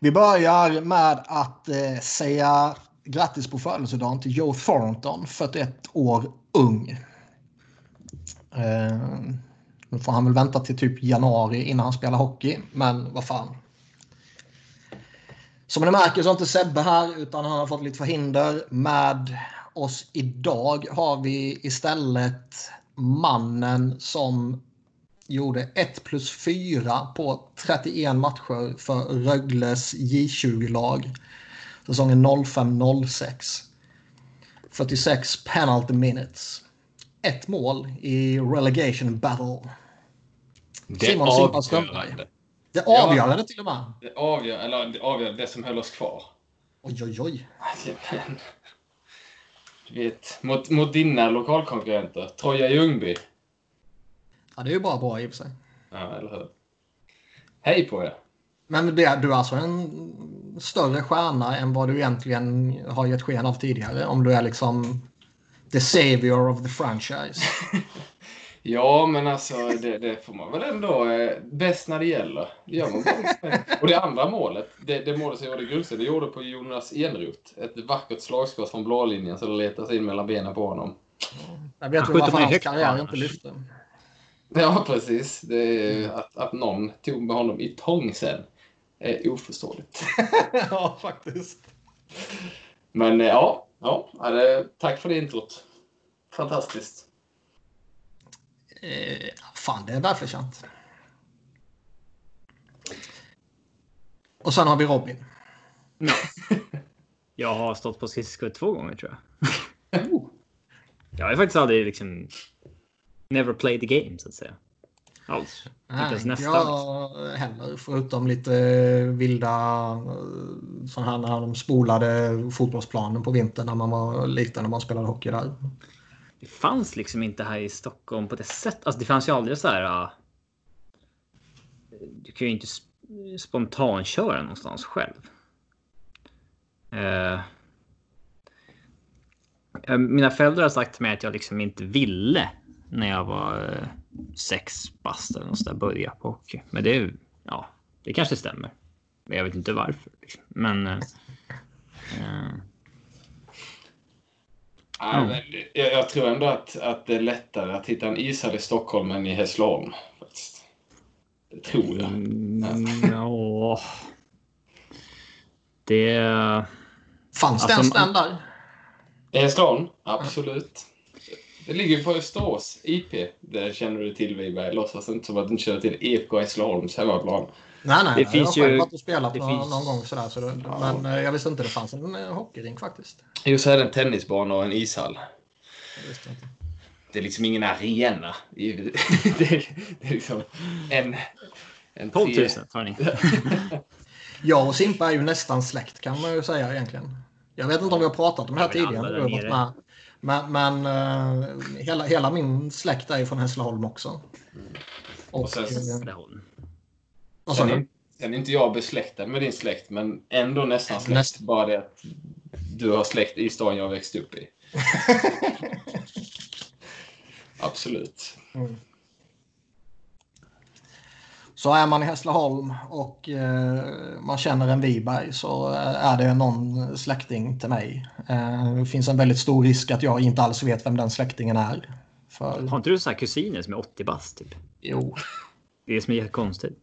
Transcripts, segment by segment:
Vi börjar med att eh, säga grattis på födelsedagen till Joe Thornton, 41 år ung. Eh, nu får han väl vänta till typ januari innan han spelar hockey, men vad fan. Som ni märker så är inte Sebbe här utan han har fått lite förhinder. Med oss idag har vi istället mannen som gjorde 1 plus 4 på 31 matcher för Rögles J20-lag. Säsongen 05-06. 46 penalty minutes. Ett mål i relegation battle. Det Simon Simpa Strömberg. avgörande. Det avgörande till och med. Det avgör, eller det avgör det som höll oss kvar. Oj, oj, oj. Men, Du vet, mot, mot dina lokalkonkurrenter. Troja Ljungby. Ja, det är ju bara bra i och för sig. Ja, eller hur? Hej på er! Men du är alltså en större stjärna än vad du egentligen har gett sken av tidigare. Om du är liksom the savior of the franchise. Ja, men alltså det, det får man väl ändå eh, bäst när det gäller. Det gör man. Och det andra målet, det, det målet som jag gjorde grundserien, det gjorde på Jonas Enroth. Ett vackert slagskott från blålinjen så det letar sig in mellan benen på honom. Jag vet skjuter varför hans karriär inte lyfte. Ja, precis. Det är, att, att någon tog med honom i tång sen är oförståeligt. ja, faktiskt. Men eh, ja, ja tack för det introt. Fantastiskt. Eh, fan, det är välförtjänt. Och sen har vi Robin. Jag har stått på skridskor två gånger tror jag. Jag har faktiskt aldrig liksom... Never played the game så att säga. Alls. Nej, nästan. jag heller. Förutom lite vilda eh, sådana här när de spolade fotbollsplanen på vintern när man var liten när man spelade hockey där. Det fanns liksom inte här i Stockholm på det sättet. Alltså det fanns ju aldrig så här... ah, Du kan ju inte sp- spontanköra någonstans själv. Eh, eh, mina föräldrar har sagt till mig att jag liksom inte ville när jag var eh, sex bast eller något sådär börja på hockey. Men det, ja, det kanske stämmer. Men jag vet inte varför. Liksom. Men... Eh, eh, Ja, men jag, jag tror ändå att, att det är lättare att hitta en ishall i Stockholm än i Hässleholm. Faktiskt. Det tror jag. Mm, ja. Det... Fanns det Alltså, ens den där? I Hässleholm? Absolut. Det ligger på Österås, IP. Det känner du till Wiberg. Låtsas inte som att du inte känner till IFK Hässleholms hemmaplan. Nej, nej. Det jag finns har själv ju- varit och spelat någon, finns- någon gång sådär. Så det, Men eh, jag visste inte det fanns en eh, hockeyrink faktiskt. Jo, så är det en tennisbana och en ishall. Jag. Det är liksom ingen arena. Det är, det är, det är liksom en... en 12 000 tre- tar ni. Jag och Simpa är ju nästan släkt kan man ju säga egentligen. Jag vet inte om vi har pratat om det här Ja, tidigare. alla Men, men eh, hela, hela min släkt är ju från Hässleholm också. Och, Och sen- eh, Hässleholm. vad sa du? sen är inte jag besläktad med din släkt, men ändå nästan släkt. Näst- Bara det att du har släkt i stan jag växte upp i. Absolut. Mm. Så är man i Hässleholm och eh, man känner en Wiberg så eh, är det någon släkting till mig. Eh, det finns en väldigt stor risk att jag inte alls vet vem den släktingen är. För, Har inte du så här kusiner som är 80 bast typ? jo. Det är det som är konstigt.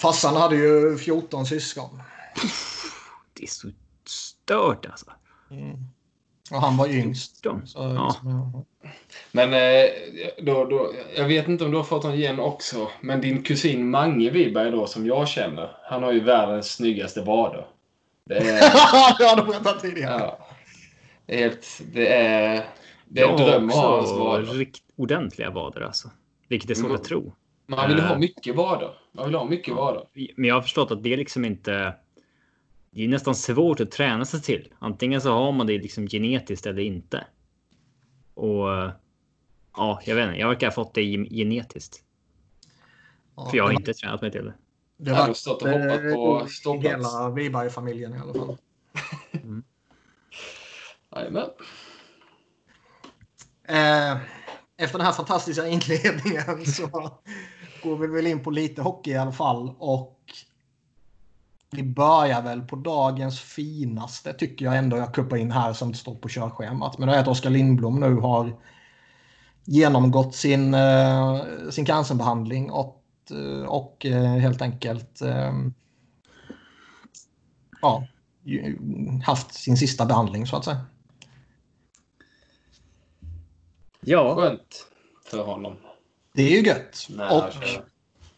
Farsan hade ju 14 syskon. Det är så stört alltså. Och han var yngst. Så, Ja. liksom, Men eh, då, då, jag vet inte om du har fått någon gen också, men din kusin Mange Wiberg då, som jag känner, han har ju världens snyggaste vader. Det är, det har du berättat tidigare. ja, det är helt... Det är, det är en dröm att ha hans också vader. rikt ordentliga vader alltså. Vilket är svårt Mm. att tro. Man vill ha Eh. mycket vader. Man vill ha mycket vader. Men jag har förstått att det är liksom inte... Det är nästan svårt att träna sig till. Antingen så har man det liksom genetiskt eller inte. Och... Ja, jag vet inte. Jag verkar ha fått det gen- genetiskt. Ja, För jag har inte tränat mig till det. Det var har stått och hoppat på ståplats. hela Wiberg-familjen i alla fall. Jajamän. Eh, efter den här fantastiska inledningen så går vi väl in på lite hockey i alla fall. Och vi börjar väl på dagens finaste tycker jag ändå jag kuppar in här som inte står på körschemat. Men det är att Oskar Lindblom nu har genomgått sin, uh, sin cancerbehandling och, uh, och uh, helt enkelt ja, haft sin sista behandling så att säga. Ja. Skönt för honom. Det är ju gött. Nej, och,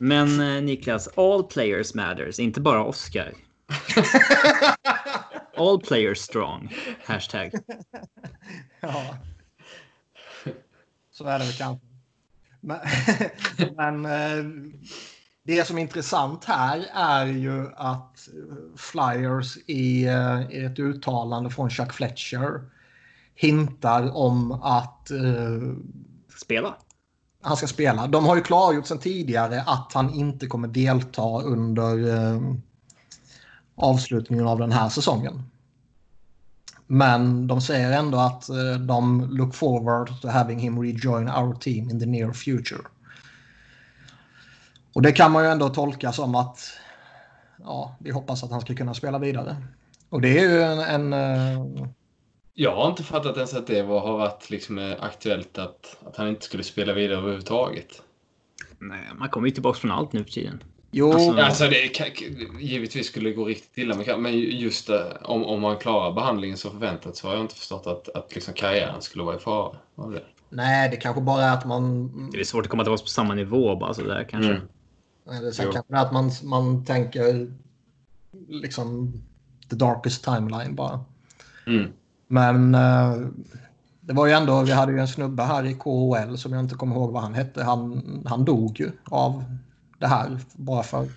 men eh, Niklas, all players matters, inte bara Oscar. all players strong. Hashtag. ja. Så är det väl kanske. Men, men eh, det som är intressant här är ju att Flyers i, eh, i ett uttalande från Chuck Fletcher hintar om att... Uh, spela? Han ska spela. De har ju klargjort sedan tidigare att han inte kommer delta under eh, avslutningen av den här säsongen. Men de säger ändå att eh, de look forward to having him rejoin our team in the near future. Och det kan man ju ändå tolka som att ja, vi hoppas att han ska kunna spela vidare. Och det är ju en... en eh, jag har inte fattat ens att det var, har varit liksom eh, aktuellt att, att han inte skulle spela vidare överhuvudtaget. Nej, man kommer ju tillbaka från allt nu för tiden. Jo, alltså, alltså det kan, givetvis skulle det gå riktigt illa, men just det, eh, om, om man klarar behandlingen som förväntat så har jag inte förstått att, att liksom karriären skulle vara i fara. Det. Nej, det kanske bara är att man... Det är svårt att komma tillbaka på samma nivå bara sådär kanske. Mm. Eller sen jo. kanske att man, man tänker liksom the darkest timeline bara. Mm. Men uh, det var ju ändå, vi hade ju en snubbe här i KHL som jag inte kommer ihåg vad han hette. Han, han dog ju av det här bara för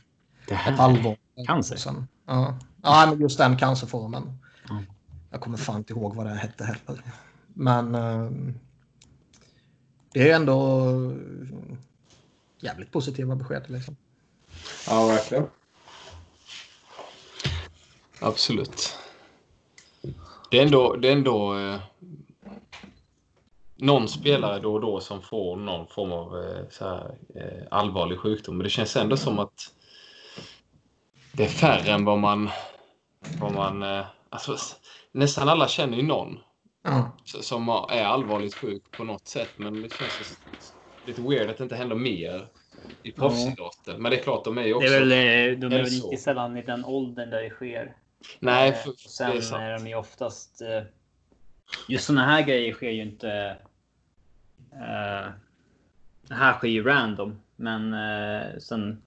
det här. ett halvår. Cancer? Sen. Ja. ja, men just den cancerformen. Mm. Jag kommer fan inte ihåg vad det hette heller. Men uh, det är ändå jävligt positiva besked. Liksom. Ja, verkligen. Absolut. Det är ändå, det är ändå eh, någon spelare då och då som får någon form av eh, så här, eh, allvarlig sjukdom. Men det känns ändå som att det är färre än vad man... Vad man eh, alltså, nästan alla känner ju någon mm. som är allvarligt sjuk på något sätt. Men det känns lite weird att det inte händer mer i proffsidrotten. Men det är klart, de är ju också... Det är väl, eh, de är väl inte sällan i den åldern där det sker. Nej, för, för Sen det är, sant. är de ju oftast... Eh, just sådana här grejer sker ju inte... Uh, det här sker ju random, men uh, sen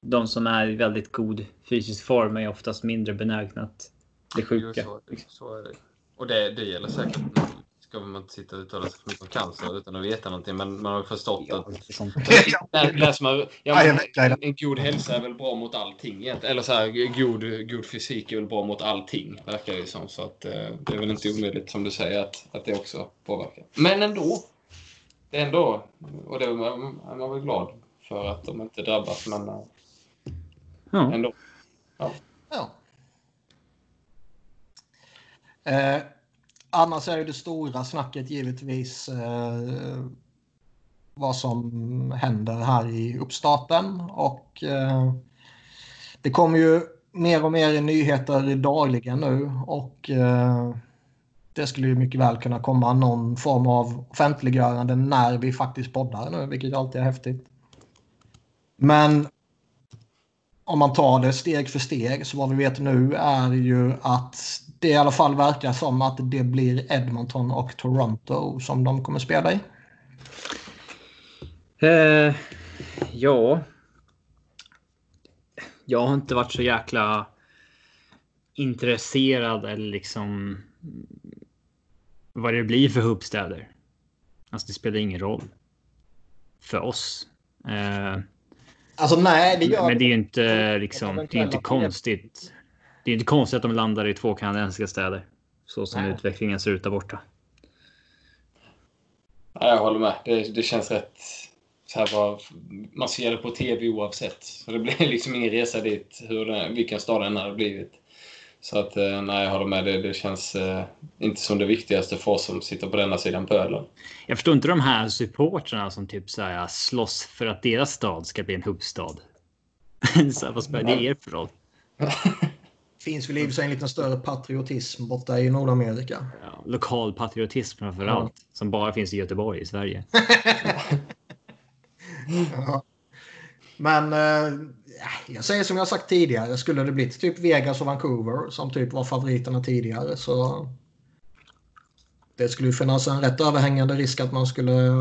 de som är i väldigt god fysisk form är oftast mindre benägna att bli sjuka. Jo, så, så är det. Och det, det gäller säkert ska man inte sitta och uttala sig för mycket om cancer utan att veta någonting. Men man har förstått ja, att... man, ja, en, en god hälsa är väl bra mot allting Eller så här, god, god fysik är väl bra mot allting, verkar det som. Så att, eh, det är väl inte omöjligt, som du säger, att, att det också påverkar. Men ändå. Det är ändå. Och det är man väl glad för att de inte drabbas. Men eh, ja. ändå. Ja. ja. Eh, annars är det stora snacket givetvis eh, vad som händer här i uppstarten. Och eh, det kommer ju mer och mer nyheter dagligen nu. Och eh, det skulle ju mycket väl kunna komma någon form av offentliggörande när vi faktiskt poddar nu, vilket alltid är häftigt. Men om man tar det steg för steg så vad vi vet nu är ju att det i alla fall verkar som att det blir Edmonton och Toronto som de kommer spela i. Eh, ja. Jag har inte varit så jäkla intresserad eller liksom vad det blir för huvudstäder. Alltså det spelar ingen roll för oss. Eh, alltså nej, det gör Men det är ju inte liksom. Det är inte konstigt det är inte konstigt att de landar i två kanadensiska städer. Så som Nej. utvecklingen ser ut där borta. Ja, jag håller med. Det, det känns rätt... Så här var, man ser det på tv oavsett. Så det blir liksom ingen resa dit, hur det, vilken stad den hade blivit. Så att, eh, nej, jag håller med. Det, det känns eh, inte som det viktigaste för oss som sitter på denna sidan pölen. Jag förstår inte de här supportrarna som typ så här, slåss för att deras stad ska bli en huvudstad. så här, vad spelar det er för roll? Finns väl i för sig en lite större patriotism borta i Nordamerika. Ja, lokal patriotism framför allt. Som bara finns i Göteborg i Sverige. Ja. Men eh, jag säger som jag sagt tidigare. Skulle det blivit typ Vegas och Vancouver som typ var favoriterna tidigare så. Det skulle ju finnas en rätt överhängande risk att man skulle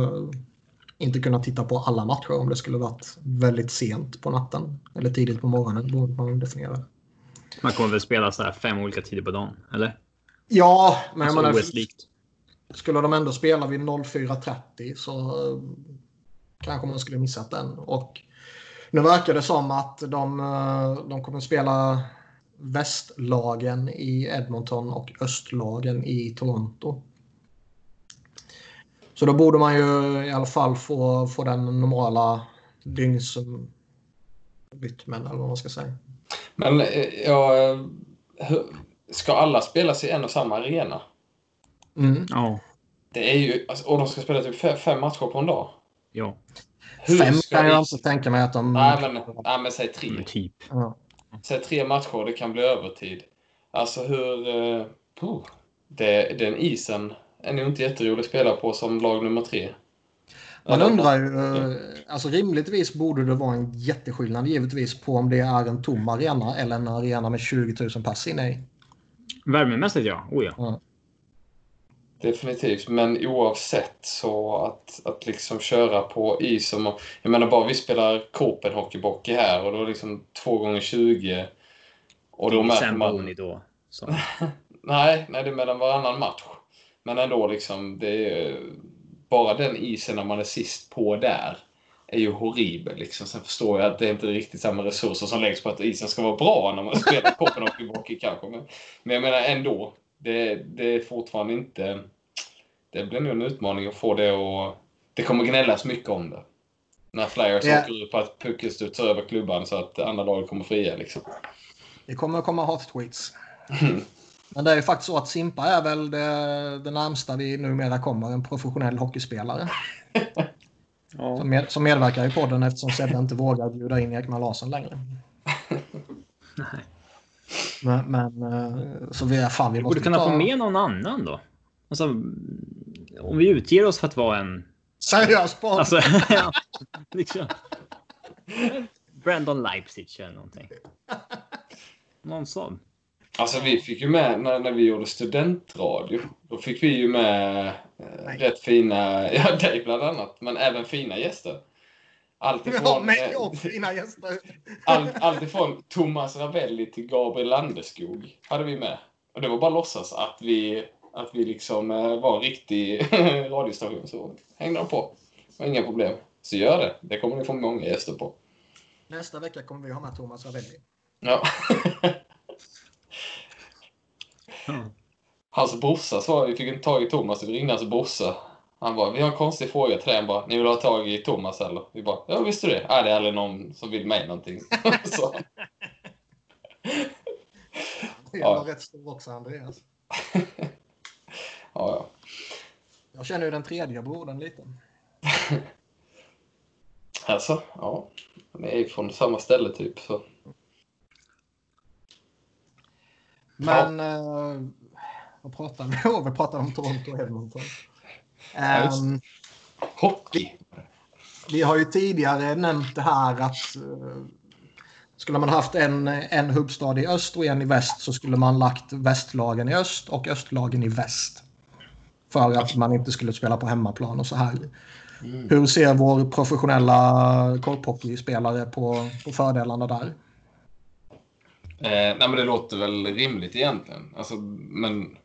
inte kunna titta på alla matcher om det skulle varit väldigt sent på natten eller tidigt på morgonen beroende på hur man definierar. Man kommer väl spela så här fem olika tider på dagen, eller? Ja, men jag Alltså menar, skulle de ändå spela vid 04.30 så eh, kanske man skulle missat den. Och nu verkar det som att de, eh, de kommer spela västlagen i Edmonton och östlagen i Toronto. Så då borde man ju i alla fall få, få den normala dygnsrytmen eller vad man ska säga. Men eh, ja, hur- ska alla spelas i en och samma arena? Mm. Ja. Det är ju, alltså, och de ska spela typ fem, fem matcher på en dag. Ja, Hur Fem ska kan jag inte tänka mig att de... Nej, men, nej, men säg tre. men typ. Ja. Säg tre matcher, det kan bli övertid. Alltså hur... Puh, det, den isen är nog inte jätterolig att spela på som lag nummer tre. Man undrar ju, eh, alltså rimligtvis borde det vara en jätteskillnad givetvis på om det är en tom arena eller en arena med 20 000 pass inne i. Värmemässigt ja. Oh, ja. Definitivt, men oavsett så att, att liksom köra på is som... Jag menar bara vi spelar Copenhockeybockey här och då liksom 2 gånger 20 och då märker man... Då. Så. Nej, nej, det är mellan varannan match. Men ändå liksom, det är, bara den isen när man är sist på där är ju horribel. Liksom. Sen förstår jag att det är inte riktigt samma resurser som läggs på att isen ska vara bra när man spelar Copenhagen Hockey kanske. Men, men jag menar ändå, det, det är fortfarande inte... Det blir nog en utmaning att få det och Det kommer gnällas mycket om det. När Flyers Ja. åker ut på att pucken studsar över klubban så att andra laget kommer fria. Liksom. Det kommer att komma hat-tweets. Men det är ju faktiskt så att Simpa är väl det, det närmsta vi numera kommer en professionell hockeyspelare. Ja. Som, med, som medverkar i podden eftersom Sebbe inte vågar bjuda in Ekman Larsson längre. Nej. Men, men eh, så vi är fan vi Vi måste borde kunna ta... få med någon annan då. Alltså, om vi utger oss för att vara en... Seriös podd! Alltså, ja, liksom. Brandon Leipzig eller någonting. Någon sån. Alltså vi fick ju med, när, när vi gjorde studentradio, då fick vi ju med eh, rätt fina, ja dig bland annat, men även fina gäster. Allt Vi har ifrån, mig eh, och fina gäster. allt, allt ifrån Thomas Ravelli till Gabriel Landeskog hade vi med. Och det var bara låtsas att vi, att vi liksom eh, var en riktig radiostation. Så hängde de på. Var inga problem. Så gör det. Det kommer ni få många gäster på. Nästa vecka kommer vi ha med Thomas Ravelli. Ja. Hans brorsa sa, vi fick inte tag i Thomas, vi ringde hans brorsa. Han bara, vi har en konstig fråga till dig. Han bara, ni vill ha tag i Thomas eller? Vi bara, ja visste du det? Nej, det är aldrig någon som vill mig någonting. så, Det Ja. var rätt stor också, Andreas. ja, ja. Jag känner ju den tredje brodern lite. Alltså, ja. Ni är ju från samma ställe typ. Så. Men eh, vad pratar vi om? Vi pratar om Toronto och Edmonton. Ja. Ehm, Hockey. vi har ju tidigare nämnt det här att eh, skulle man haft en, en hubbstad i öst och en i väst så skulle man lagt västlagen i öst och östlagen i väst. För att man inte skulle spela på hemmaplan och så här. Mm. Hur ser vår professionella korphockeyspelare på, på fördelarna där? Eh, nej men det låter väl rimligt egentligen. Alltså, men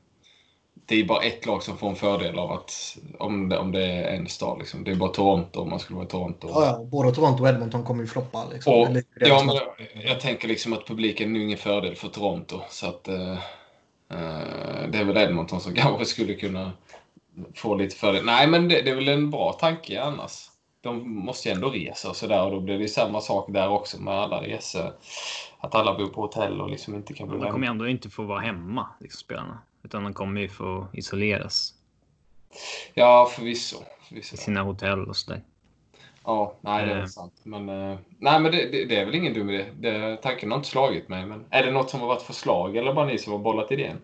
det är bara ett lag som får en fördel av att om det, om det är en stad. Liksom. Det är bara Toronto om man skulle vara i Toronto. Ja, ja, både Toronto och Edmonton kommer ju floppa. Liksom. Och, ja, men jag tänker liksom att publiken är ingen fördel för Toronto. Så att eh, eh, det är väl Edmonton som kanske skulle kunna få lite fördel. Nej, men det, det är väl en bra tanke annars. De måste ju ändå resa och sådär och då blir det samma sak där också med alla resor. Att alla bor på hotell och liksom inte kan bli De kommer ändå inte få vara hemma, liksom, spelarna. Utan de kommer ju få isoleras Ja, förvisso. förvisso. i sina hotell och sådär. Ja, nej det är Eh. sant. Men, eh, nej, men det, det, det är väl ingen dum idé. Det, tanken har inte slagit mig. Men är det något som har varit förslag eller bara ni som har bollat idén?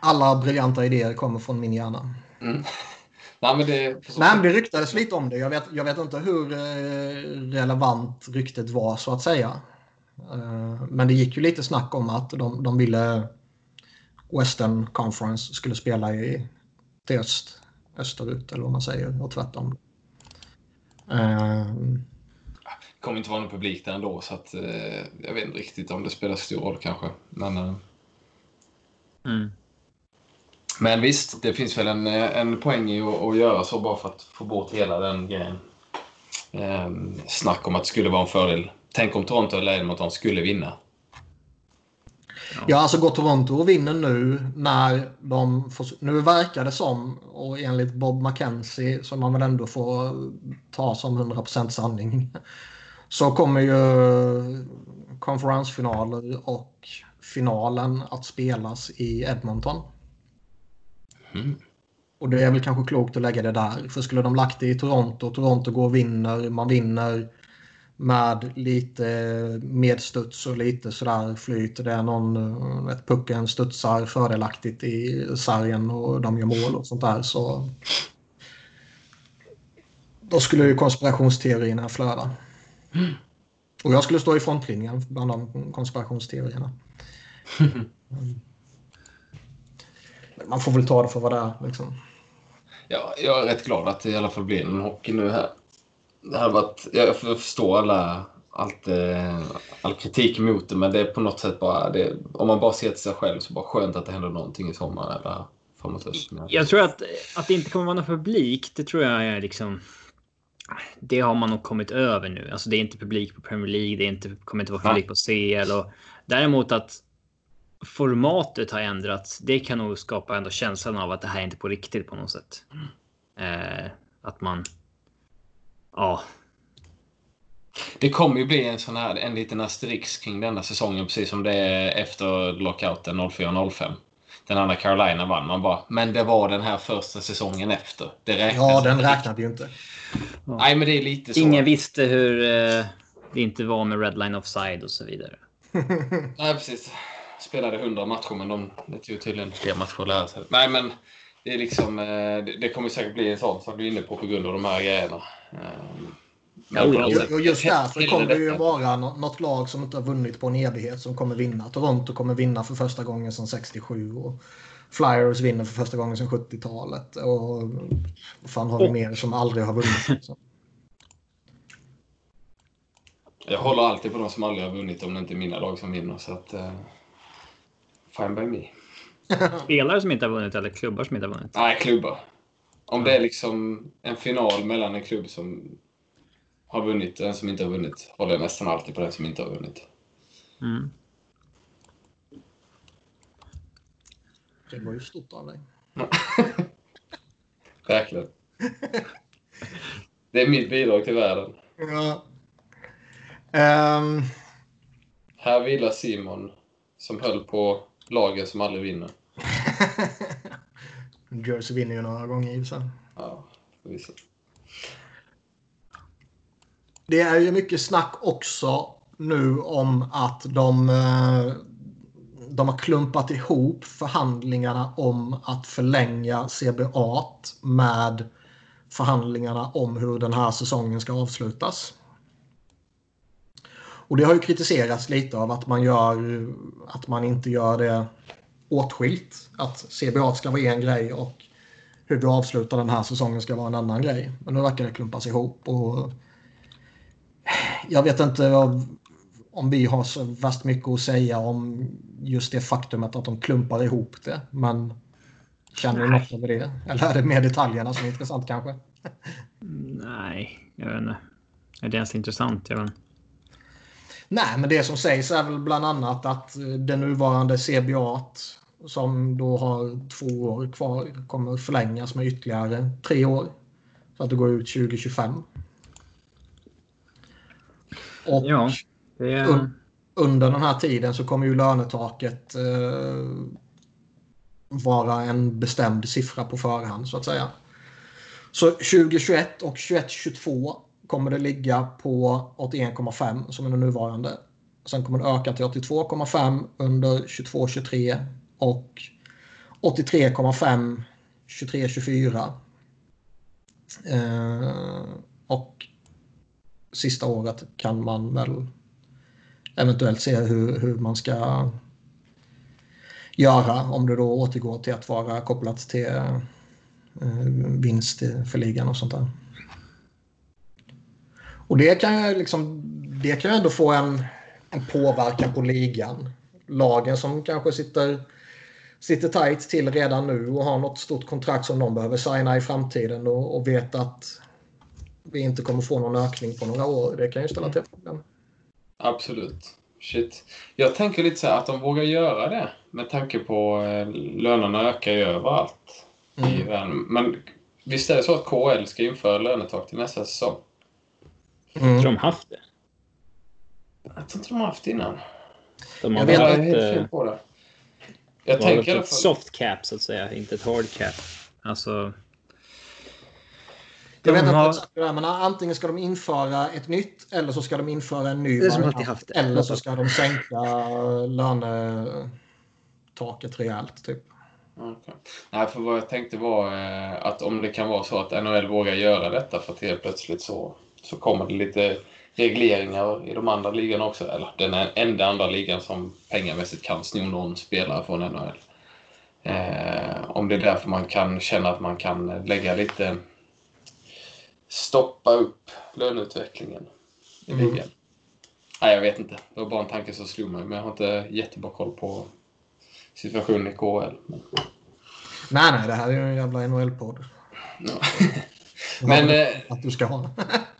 Alla briljanta idéer kommer från min hjärna. Mm. nej, men det... Nej, men det ryktades lite om det. Jag vet, jag vet inte hur eh, relevant ryktet var så att säga. Eh, Men det gick ju lite snack om att de, de ville Western Conference skulle spela i, till öst, österut eller vad man säger och tvärtom. Eh, Det kommer inte vara någon publik där ändå, så att, eh, jag vet inte riktigt om det spelar stor roll kanske. Men, eh, Mm. men visst, det finns väl en, eh, en poäng i att, att göra så bara för att få bort hela den grejen. Eh, snack om att det skulle vara en fördel. Tänk om Toronto eller Edmonton skulle vinna. Ja, alltså går Toronto och vinner nu när de får, Nu verkar det som, och enligt Bob McKenzie, som man väl ändå får ta som 100% sanning, så kommer ju konferensfinaler och finalen att spelas i Edmonton. Mm. Och det är väl kanske klokt att lägga det där. För skulle de lagt det i Toronto, Toronto går och vinner, man vinner med lite medstuds och lite sådär flyt. Det är någon, vet, pucken studsar fördelaktigt i sargen och de gör mål och sånt där. Så då skulle ju konspirationsteorierna flöda. Och jag skulle stå i frontlinjen bland de konspirationsteorierna. Mm. Men Man får väl ta det för vad det är. Liksom. Ja, jag är rätt glad att det i alla fall blir en hockey nu här. Det hade varit, jag förstår alla, allt, eh, all kritik emot det, men det är på något sätt bara... Det, om man bara ser till sig själv så bara skönt att det händer någonting i sommar eller framåt hösten. Jag tror att, att det inte kommer vara någon publik, det tror jag är liksom... Det har man nog kommit över nu. Alltså det är inte publik på Premier League, det är inte, kommer inte vara publik på CL. Och däremot att formatet har ändrats, det kan nog skapa ändå känslan av att det här är inte på riktigt på något sätt. Eh, att man... Ja, Det kommer ju bli en sån här, en liten asterix kring denna säsongen, precis som det är efter lockouten 04-05. Den andra Carolina vann. Man bara, men det var den här första säsongen efter. Det räknas Ja, den räknade ju inte. Nej, men det är lite så. ingen visste hur eh, det inte var med redline offside och så vidare. Nej, precis. Spelade 100 matcher, men de, det tog tydligen fler matcher att lära sig. Nej, men det är liksom... eh, Det, det kommer säkert bli en sån som du är inne på på grund av de här grejerna. Ja, Och- just därför kommer det ju vara nå- något lag som inte har vunnit på en evighet som kommer vinna. Toronto kommer vinna för första gången sedan 67 och Flyers vinner för första gången sedan 70-talet. Och vad fan har vi Och- mer som aldrig har vunnit? Så. Jag håller alltid på de som aldrig har vunnit om det inte är mina lag som vinner. Så att, eh, fine by me. Spelare som inte har vunnit eller klubbar som inte har vunnit. Nej, klubbar. Om det är liksom en final mellan en klubb som har vunnit och en som inte har vunnit håller jag nästan alltid på den som inte har vunnit. Mm. Det var ju stort av dig. Verkligen. Det är mitt bidrag till världen. Ja. Ehm, Här vilar Simon som höll på lagen som aldrig vinner. Jersey vinner ju några gånger i. Ja, förvisso. Det är ju mycket snack också nu om att de, eh, de har klumpat ihop förhandlingarna om att förlänga CBA med förhandlingarna om hur den här säsongen ska avslutas. Och det har ju kritiserats lite av att man, gör, att man inte gör det åtskilt. Att CBA ska vara en grej och hur du avslutar den här säsongen ska vara en annan grej. Men nu verkar det klumpas ihop. Och jag vet inte om- vi har så värst mycket att säga om just det faktumet att de klumpar ihop det. Men känner du något över det? Eller är det mer detaljerna som är intressant kanske? Nej, jag vet inte. Är det ens intressant? Jag vet inte. Nej, men det som sägs är väl bland annat att det nuvarande CBA som då har två år kvar kommer förlängas med ytterligare tre år. Så att det går ut 2025. Och Ja, det är... Un- under den här tiden så kommer ju lönetaket eh, vara en bestämd siffra på förhand så att säga. Så 2021 och 2022 kommer det ligga på 81,5 som är den nuvarande. Sen kommer det öka till 82,5 under 22-23 och 83,5 23-24. Eh, och sista året kan man väl eventuellt se hur, hur man ska göra om det då återgår till att vara kopplat till eh, vinst för ligan och sånt där. Och det kan ju liksom, det kan ändå få en, en påverkan på ligan. Lagen som kanske sitter, sitter tight till redan nu och har något stort kontrakt som de behöver signa i framtiden och, och vet att vi inte kommer få någon ökning på några år. Det kan ju ställa till problem. Absolut. Shit. Jag tänker lite så här att de vågar göra det med tanke på eh, lönerna ökar ju överallt mm. i världen. Men visst är det så att KL ska införa lönetak till nästa säsong? Mm. Jag tror de haft det. Jag tror inte de har haft det innan. De har jag vet helt fel på det. Jag tänker i alla fall... soft cap så att säga, inte ett hard cap. Alltså... Jag vet inte har... exakt det men antingen ska de införa ett nytt eller så ska de införa en ny det som alltid haft det. Eller så ska de sänka lönetaket rejält. Typ. Okay. Nej, för vad jag tänkte var eh, att om det kan vara så att NHL vågar göra detta för att helt plötsligt så, så kommer det lite regleringar i de andra ligorna också. Eller den enda andra ligan som pengamässigt kan sno någon spelare från NHL. Eh, om det är därför man kan känna att man kan lägga lite stoppa upp löneutvecklingen i mm. ligan. Nej, jag vet inte. Det var bara en tanke som slog mig, men jag har inte jättebra koll på situationen i KL. Men... Nej, nej, det här är ju en jävla NHL-podd. Ja. men... Eh, att du ska ha.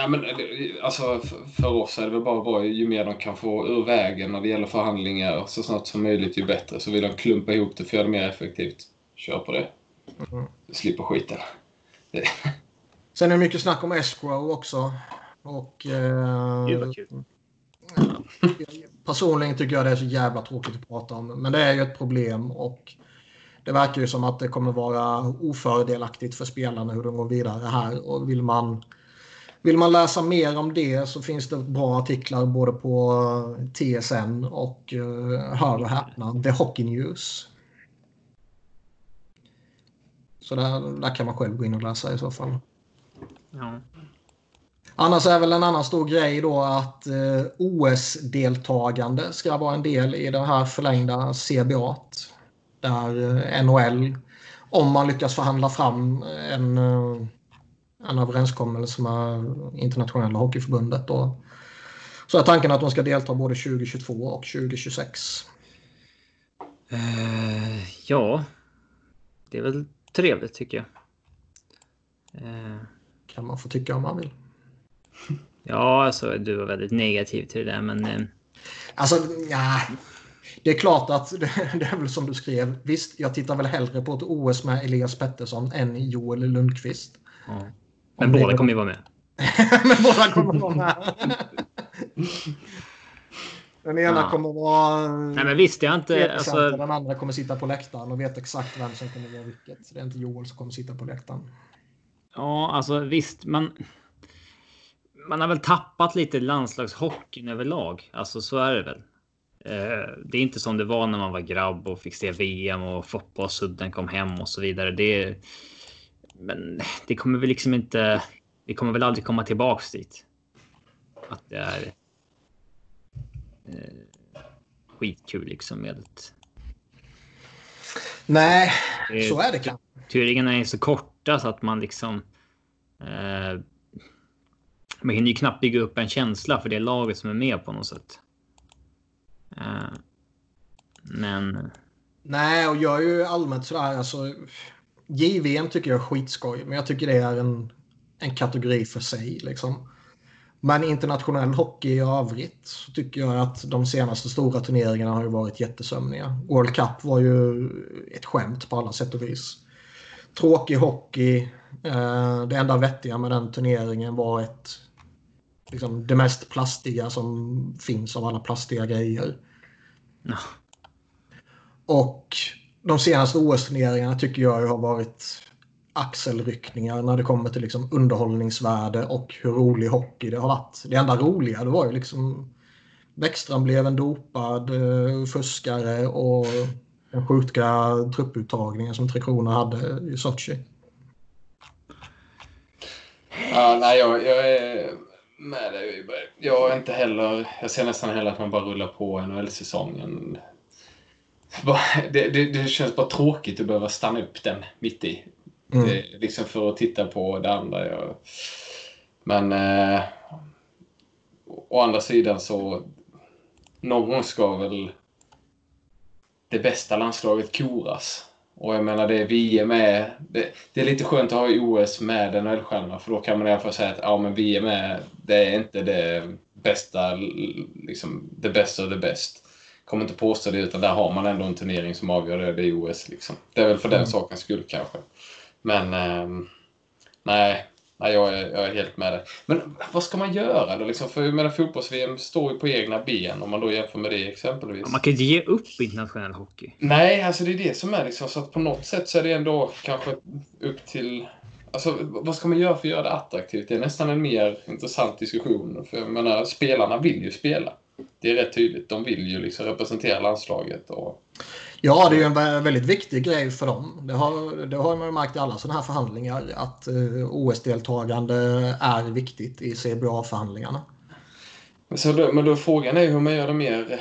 nej, men eh, alltså för oss är det väl bara bra ju mer de kan få ur vägen när det gäller förhandlingar så snart som möjligt ju bättre. Så vill de klumpa ihop det för att göra det mer effektivt. Kör på det. Mm. Slipper skiten. Sen är det mycket snack om escrow också. Och, eh, personligen tycker jag det är så jävla tråkigt att prata om. Men det är ju ett problem och det verkar ju som att det kommer vara ofördelaktigt för spelarna hur de går vidare här. Och vill man, vill man läsa mer om det så finns det bra artiklar både på TSN och uh, hör och häpna, The Hockey News. Så där, där kan man själv gå in och läsa i så fall. Ja. Annars är väl en annan stor grej då att eh, OS-deltagande ska vara en del i den här förlängda CBA. Där eh, NHL, om man lyckas förhandla fram en, eh, en överenskommelse med internationella hockeyförbundet då, så är tanken att de ska delta både 2022 och 2026. Uh, ja, det är väl trevligt tycker jag. Uh kan man få tycka om man vill. Ja, alltså du var väldigt negativ till det där, men... Eh, alltså, ja. Det är klart att det, är väl som du skrev. Visst, jag tittar väl hellre på ett OS med Elias Pettersson än Joel Lundqvist. Men båda kommer ju vara med. men båda kommer vara med. Den ena ja. kommer vara... Nej, men visst, jag inte... Alltså... Den andra kommer sitta på läktaren och vet exakt vem som kommer vara vilket. Det är inte Joel som kommer sitta på läktaren. Ja, alltså visst, man. Man har väl tappat lite landslagshockeyn överlag. Alltså så är det väl. Eh, det är inte som det var när man var grabb och fick se VM och Foppa och Sudden kom hem och så vidare. Det, men det kommer väl liksom inte. Vi kommer väl aldrig komma tillbaks dit. Att det är. Eh, skitkul liksom med ett. Nej, så är det kanske. Turingarna är så korta så att man liksom. Eh, man hinner ju knappt bygga upp en känsla för det laget som är med på något sätt. Eh, men. Nej, och jag är ju allmänt sådär alltså. JVM tycker jag är skitskoj, men jag tycker det är en, en kategori för sig liksom. Men internationell hockey i övrigt så tycker jag att de senaste stora turneringarna har ju varit jättesömniga. World Cup var ju ett skämt på alla sätt och vis tråkig hockey. Eh, det enda vettiga med den turneringen var ett, liksom, det mest plastiga som finns av alla plastiga grejer. No. Och de senaste OS-turneringarna tycker jag har varit axelryckningar när det kommer till liksom underhållningsvärde och hur rolig hockey det har varit. Det enda roliga det var ju liksom Bäckström blev en dopad eh, fuskare och den sjuka trupputtagningen som Tre Kronor hade i Sochi. Ja, nej, jag, jag är med dig. Jag är inte heller... Jag ser nästan hellre att man bara rullar på NHL-säsongen. Det, det, det, känns bara tråkigt att behöva stanna upp den mitt i. Mm. Det, liksom för att titta på det andra. Jag, men eh, å andra sidan så någon gång ska väl det bästa landslaget koras. Och jag menar, det VM är... Det, det, är lite skönt att ha OS med en NHL-stjärna för då kan man i alla fall säga att ja, men VM är, det är inte det bästa, liksom, det bästa och det bäst. Kommer inte påstå det, utan där har man ändå en turnering som avgör det, det är OS. Liksom. Det är väl för mm. den sakens skull kanske. Men eh, nej, Nej, jag är, jag är helt med dig. Men vad ska man göra då? Liksom? För jag menar, fotbolls-VM står ju på egna ben om man då jämför med det exempelvis. Man kan inte ge upp internationell hockey. Nej, alltså det är det som är liksom. Så att på något sätt så är det ändå kanske upp till... Alltså, vad ska man göra för att göra det attraktivt? Det är nästan en mer intressant diskussion. För jag menar, spelarna vill ju spela. Det är rätt tydligt. De vill ju liksom representera landslaget. Och... Ja, det är en väldigt viktig grej för dem. Det har, det har man märkt i alla sådana här förhandlingar att uh, OS-deltagande är viktigt i CBA-förhandlingarna. Då, men då frågan är hur man gör det mer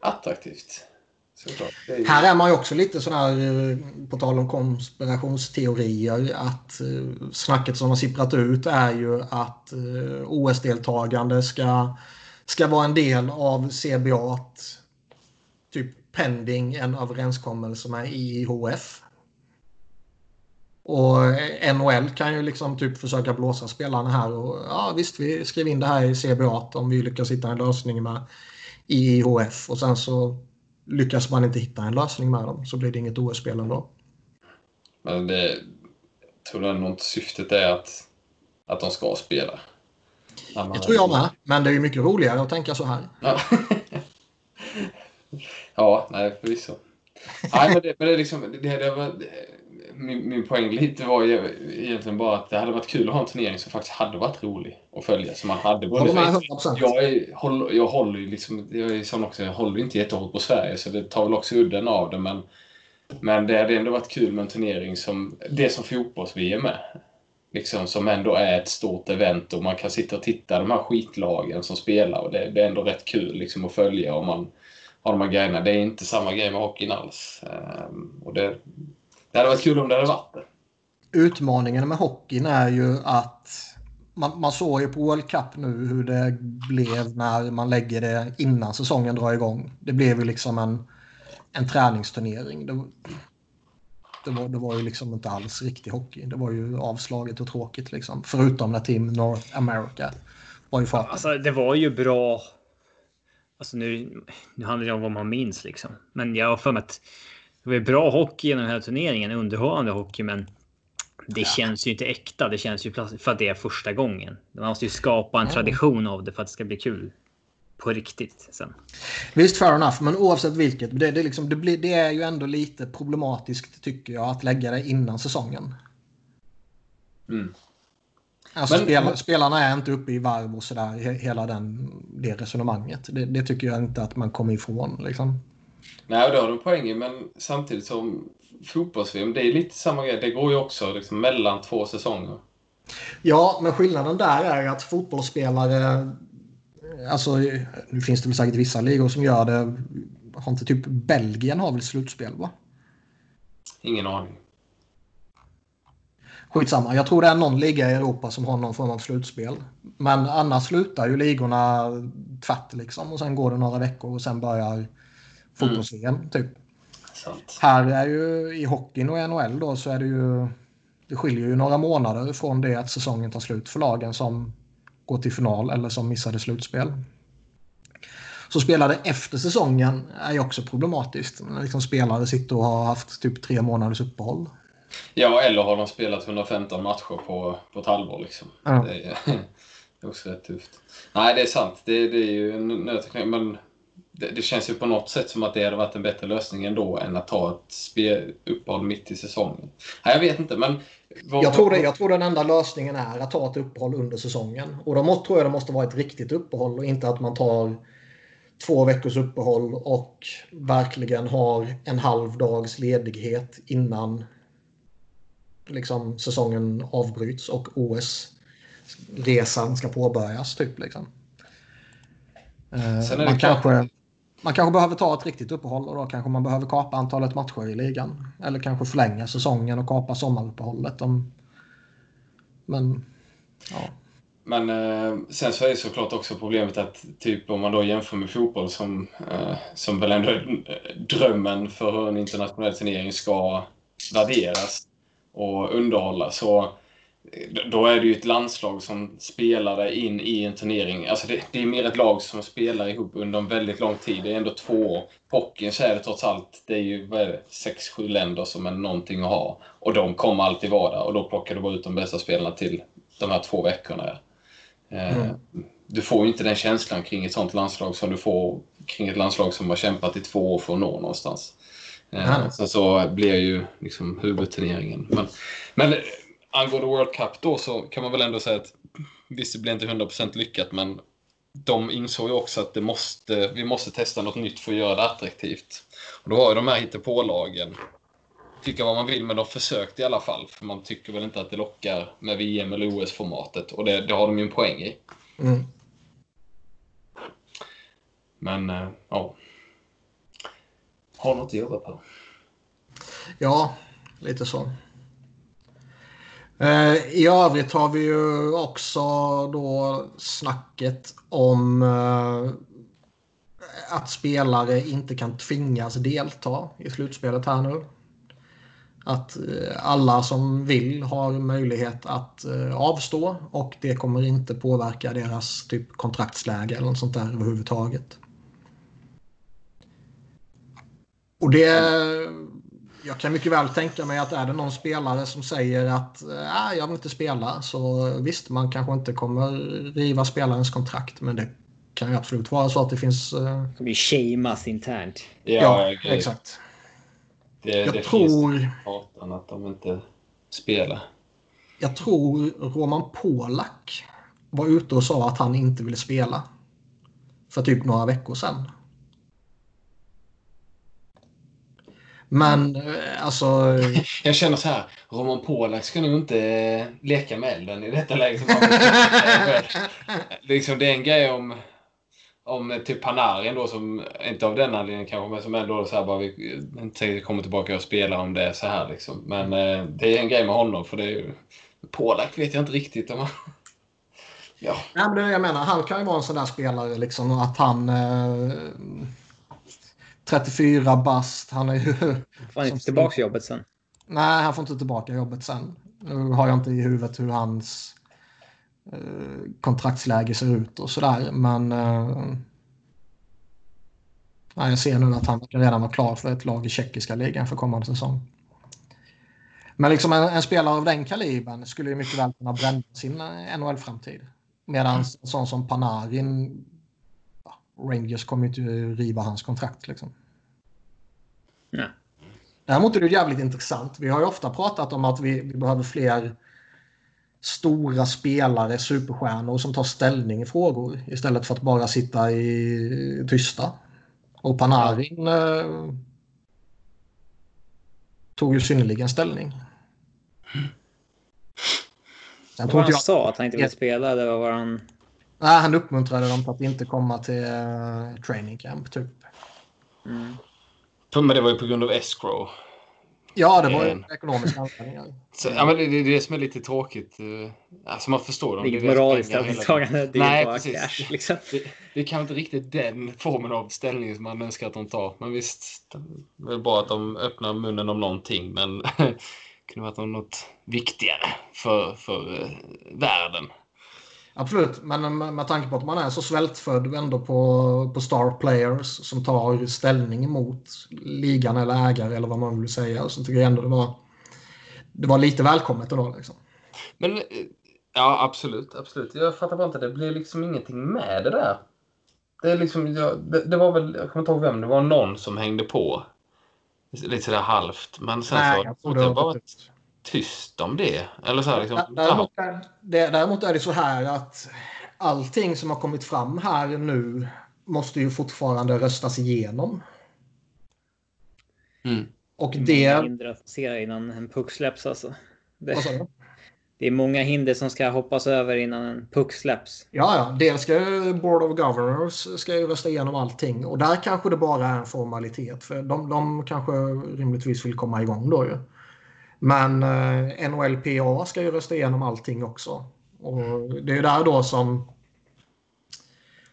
attraktivt. Är ju... Här är man ju också lite sån här, eh, på tal om konspirationsteorier, att uh, snacket som har sipprat ut är ju att OS-deltagande ska, ska vara en del av CBA. Typ pending en överenskommelse med IIHF. Och NHL kan ju liksom typ försöka blåsa spelarna här och ja visst vi skriver in det här i CBA om vi lyckas hitta en lösning med IIHF och sen så lyckas man inte hitta en lösning med dem så blir det inget OS-spel ändå. Men det tror du ändå inte syftet är att, att de ska spela? Det tror jag med, men det är ju mycket roligare att tänka så här. Ja. Ja, nej förvisso. nej, men det, men det, liksom, det, det var, min, min poäng lite var egentligen bara att det hade varit kul att ha en turnering som faktiskt hade varit rolig att följa. Som man hade både jag, är, håller, jag håller ju liksom, jag är också, jag håller inte jättehårt på Sverige så det tar väl också udden av det. Men, men det hade ändå varit kul med en turnering som det som fotbolls-VM är. Liksom, som ändå är ett stort event och man kan sitta och titta de här skitlagen som spelar och det, det är ändå rätt kul liksom, att följa. om man, har de här grejerna. Det är inte samma grej med hockeyn alls. Um, och det, det hade varit kul om det hade varit det. Utmaningen med hockeyn är ju att man, man såg ju på World Cup nu hur det blev när man lägger det innan säsongen drar igång. Det blev ju liksom en, en träningsturnering. Det, det, var, det var ju liksom inte alls riktig hockey. Det var ju avslaget och tråkigt liksom. Förutom när Team North America var ju farten. Alltså, det var ju bra Alltså nu, nu handlar det om vad man minns liksom. Men jag har för mig att det var bra hockey genom den här turneringen, underhållande hockey, men det ja. känns ju inte äkta. Det känns ju för att det är första gången. Man måste ju skapa en ja. tradition av det för att det ska bli kul på riktigt sen. Visst, fair enough, men oavsett vilket. Det, det, liksom, det, blir, det är ju ändå lite problematiskt tycker jag att lägga det innan säsongen. Mm. Alltså men, spel, spelarna är inte uppe i varv och sådär, hela den, det resonemanget. Det, det, tycker jag inte att man kommer ifrån. Liksom. Nej, det har du poäng men samtidigt som fotbolls det är lite samma grej. Det går ju också liksom mellan två säsonger. Ja, men skillnaden där är att fotbollsspelare, alltså nu finns det väl säkert vissa ligor som gör det. Har inte typ Belgien har väl slutspel va? Ingen aning. Skitsamma, jag tror det är någon liga i Europa som har någon form av slutspel. Men annars slutar ju ligorna tvärt liksom och sen går det några veckor och sen börjar fotbolls-VM mm. typ. Sant. Här är ju i hockeyn och NHL då så är det ju det skiljer ju några månader från det att säsongen tar slut för lagen som går till final eller som missade slutspel. Så spelade efter säsongen är ju också problematiskt. Liksom spelare sitter och har haft typ tre månaders uppehåll. Ja, eller har de spelat 115 matcher på, på ett halvår liksom. Ja. Det, är, det är också rätt tufft. Nej, det är sant. Det, det är ju en nöt, men det, det, känns ju på något sätt som att det hade varit en bättre lösning ändå än att ta ett uppehåll mitt i säsongen. Nej, jag vet inte, men... Vad, jag, tror det, jag tror den enda lösningen är att ta ett uppehåll under säsongen. Och då måste, tror jag det måste vara ett riktigt uppehåll och inte att man tar två veckors uppehåll och verkligen har en halv dags ledighet innan liksom, säsongen avbryts och OS-resan ska påbörjas. Typ, liksom. Eh, man, kanske, man kanske behöver ta ett riktigt uppehåll och då kanske man behöver kapa antalet matcher i ligan. Eller kanske förlänga säsongen och kapa sommaruppehållet. Om, men ja. Men eh, sen så är det såklart också problemet att typ om man då jämför med fotboll som, eh, som väl ändå är drömmen för hur en internationell turnering ska värderas och underhålla så då är det ju ett landslag som spelar in i en turnering. Alltså det, det, är mer ett lag som spelar ihop under en väldigt lång tid. Det är ändå två år. Hockeyn så är det trots allt, det är ju vad är det, sex, sju länder som är någonting att ha. Och de kommer alltid vara där och då plockar du bara ut de bästa spelarna till de här två veckorna. Eh, mm. Du får ju inte den känslan kring ett sånt landslag som du får kring ett landslag som har kämpat i två år för att nå någonstans. Mm. Sen så blir ju liksom huvudturneringen. Men, men angående World Cup då så kan man väl ändå säga att visst, det blir inte 100% lyckat, men de insåg ju också att det måste, vi måste testa något nytt för att göra det attraktivt. Och då har ju de här hittepålagen, tycka vad man vill, men de försökte i alla fall. För man tycker väl inte att det lockar med VM eller OS-formatet. Och det, det, har de ju en poäng i. Mm. Men, äh, ja. Har något att jobba på. Ja, lite så. Eh, I övrigt har vi ju också då snacket om eh, att spelare inte kan tvingas delta i slutspelet här nu. Att eh, alla som vill har möjlighet att avstå och det kommer inte påverka deras typ kontraktsläge eller något sånt där överhuvudtaget. Och det jag kan mycket väl tänka mig att är det någon spelare som säger att äh, jag vill inte spela så visst, man kanske inte kommer riva spelarens kontrakt men det kan ju absolut vara så att det finns... Uh... Det kommer ju shameas internt. Ja, ja exakt. Det, jag det tror... finns att de inte spelar. Jag tror Roman Polak var ute och sa att han inte ville spela. För typ några veckor sedan. Men eh, alltså... Jag känner så här, Roman Polak ska nog inte eh, leka med elden i detta läget. liksom, det är en grej om, om typ Panarin då som, inte av den anledningen kanske, men som ändå så här bara vi inte kommer tillbaka och spelar om det är så här liksom. Men eh, det är en grej med honom för det är ju... Polak vet jag inte riktigt om han... Ja. Nej, men jag menar, han kan ju vara en sån där spelare liksom att han... Eh 34 bast. Han är ju... Får han inte tillbaka jobbet sen? Nej, han får inte tillbaka jobbet sen. Nu har jag inte i huvudet hur hans eh, kontraktsläge ser ut och sådär. Men eh, jag ser nu att han redan var klar för ett lag i tjeckiska ligan för kommande säsong. Men liksom en, en spelare av den kalibern skulle ju mycket väl kunna bränna sin eh, NHL-framtid. Medan en sån som Panarin Rangers kommer inte riva hans kontrakt. Liksom. Ja. Däremot är det jävligt intressant. Vi har ju ofta pratat om att vi, vi behöver fler stora spelare, superstjärnor som tar ställning i frågor istället för att bara sitta i tysta. Och Panarin eh, tog ju synnerligen ställning. Jag tror inte han sa att han inte ville spela. Det var han... Nej, han uppmuntrade dem att inte komma till uh, training camp typ. Mm. Men det var ju på grund av escrow. Ja, det var ju ekonomiska anledningar. ja, men det är det som är lite tråkigt. Eh, alltså man förstår dem. Inget moraliskt ställningstagande. Det är Nej, bara precis. cash. Liksom. Det, det är kanske inte riktigt den formen av ställning som man önskar att de tar. Men visst, det är bra att de öppnar munnen om någonting. Men det kunde varit något viktigare för, för uh, världen. Absolut, men med tanke på att man är så svältfödd ändå på, på star players som tar ställning emot ligan eller ägare eller vad man vill säga så tycker jag ändå det var, det var lite välkommet ändå. Liksom. Men ja, absolut, absolut. Jag fattar bara inte, det blir liksom ingenting med det där. Det, är liksom, jag, det, det var väl, jag kommer inte ihåg vem, det var någon som hängde på. Lite sådär halvt. Men sen Nej, så jag tror det var bara tyst om det. Eller så här, liksom, Däremot är, det, däremot är det så här att allting som har kommit fram här nu måste ju fortfarande röstas igenom. mm. Och Många det... hinder att passera innan en puck släpps alltså. Det, Vad sa du? det är många hinder som ska hoppas över innan en puck släpps. Ja, ja. Dels ska ju Board of Governors ska ju rösta igenom allting. Och där kanske det bara är en formalitet. För de, de kanske rimligtvis vill komma igång då ju. Men eh, NHLPA ska ju rösta igenom allting också. Och det är ju där då som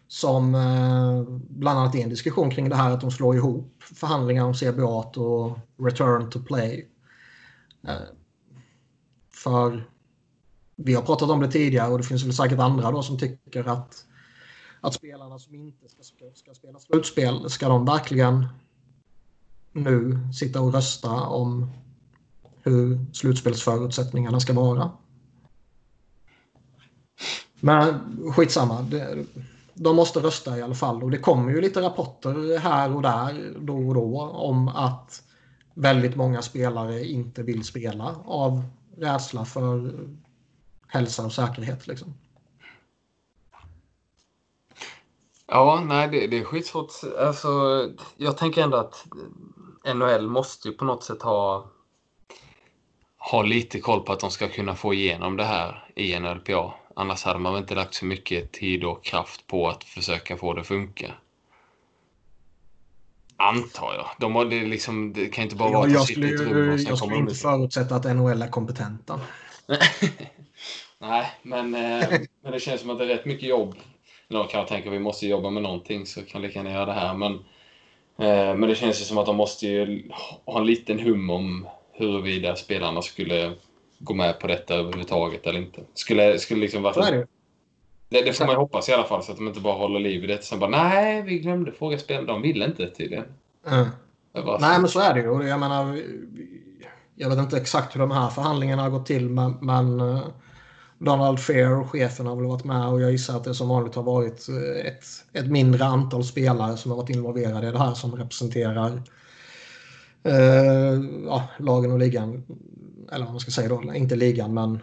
som eh, bland annat är en diskussion kring det här att de slår ihop förhandlingar om CBA och return to play. Eh, för vi har pratat om det tidigare och det finns väl säkert andra då som tycker att, att spelarna som inte ska, ska, ska spela slutspel, ska de verkligen nu sitta och rösta om hur slutspelsförutsättningarna ska vara? Men skitsamma. Det, de måste rösta i alla fall och det kommer ju lite rapporter här och där då och då om att väldigt många spelare inte vill spela av rädsla för hälsa och säkerhet. Liksom. Ja, nej, det, det är skitsvårt. Alltså, jag tänker ändå att NHL måste ju på något sätt ha, ha lite koll på att de ska kunna få igenom det här i NLPA. Annars hade man väl inte lagt så mycket tid och kraft på att försöka få det att funka. Antar jag. De har, det, liksom, det kan inte bara vara Jag, sitter i ett rum och sen jag skulle inte ut. förutsätta att NHL är kompetenta. Nej, men, eh, men det känns som att det är rätt mycket jobb. Någon kan tänka att vi måste jobba med någonting så kan lika gärna göra det här. Men, eh, men det känns ju som att de måste ju ha en liten hum om huruvida spelarna skulle gå med på detta överhuvudtaget eller inte. Skulle, skulle liksom Så är vara... det. Det, det får man ju hoppas i alla fall så att de inte bara håller liv i det. Sen bara nej, vi glömde fråga spelarna. De ville inte tydligen. Mm. Var Nej, så. men så är det ju. Jag menar, jag vet inte exakt hur de här förhandlingarna har gått till, men, men eh, Donald Fair och chefen har väl varit med och jag gissar att det som vanligt har varit eh, ett, ett mindre antal spelare som har varit involverade i det här som representerar ja, lagen och ligan. Eller vad man ska säga då, inte ligan men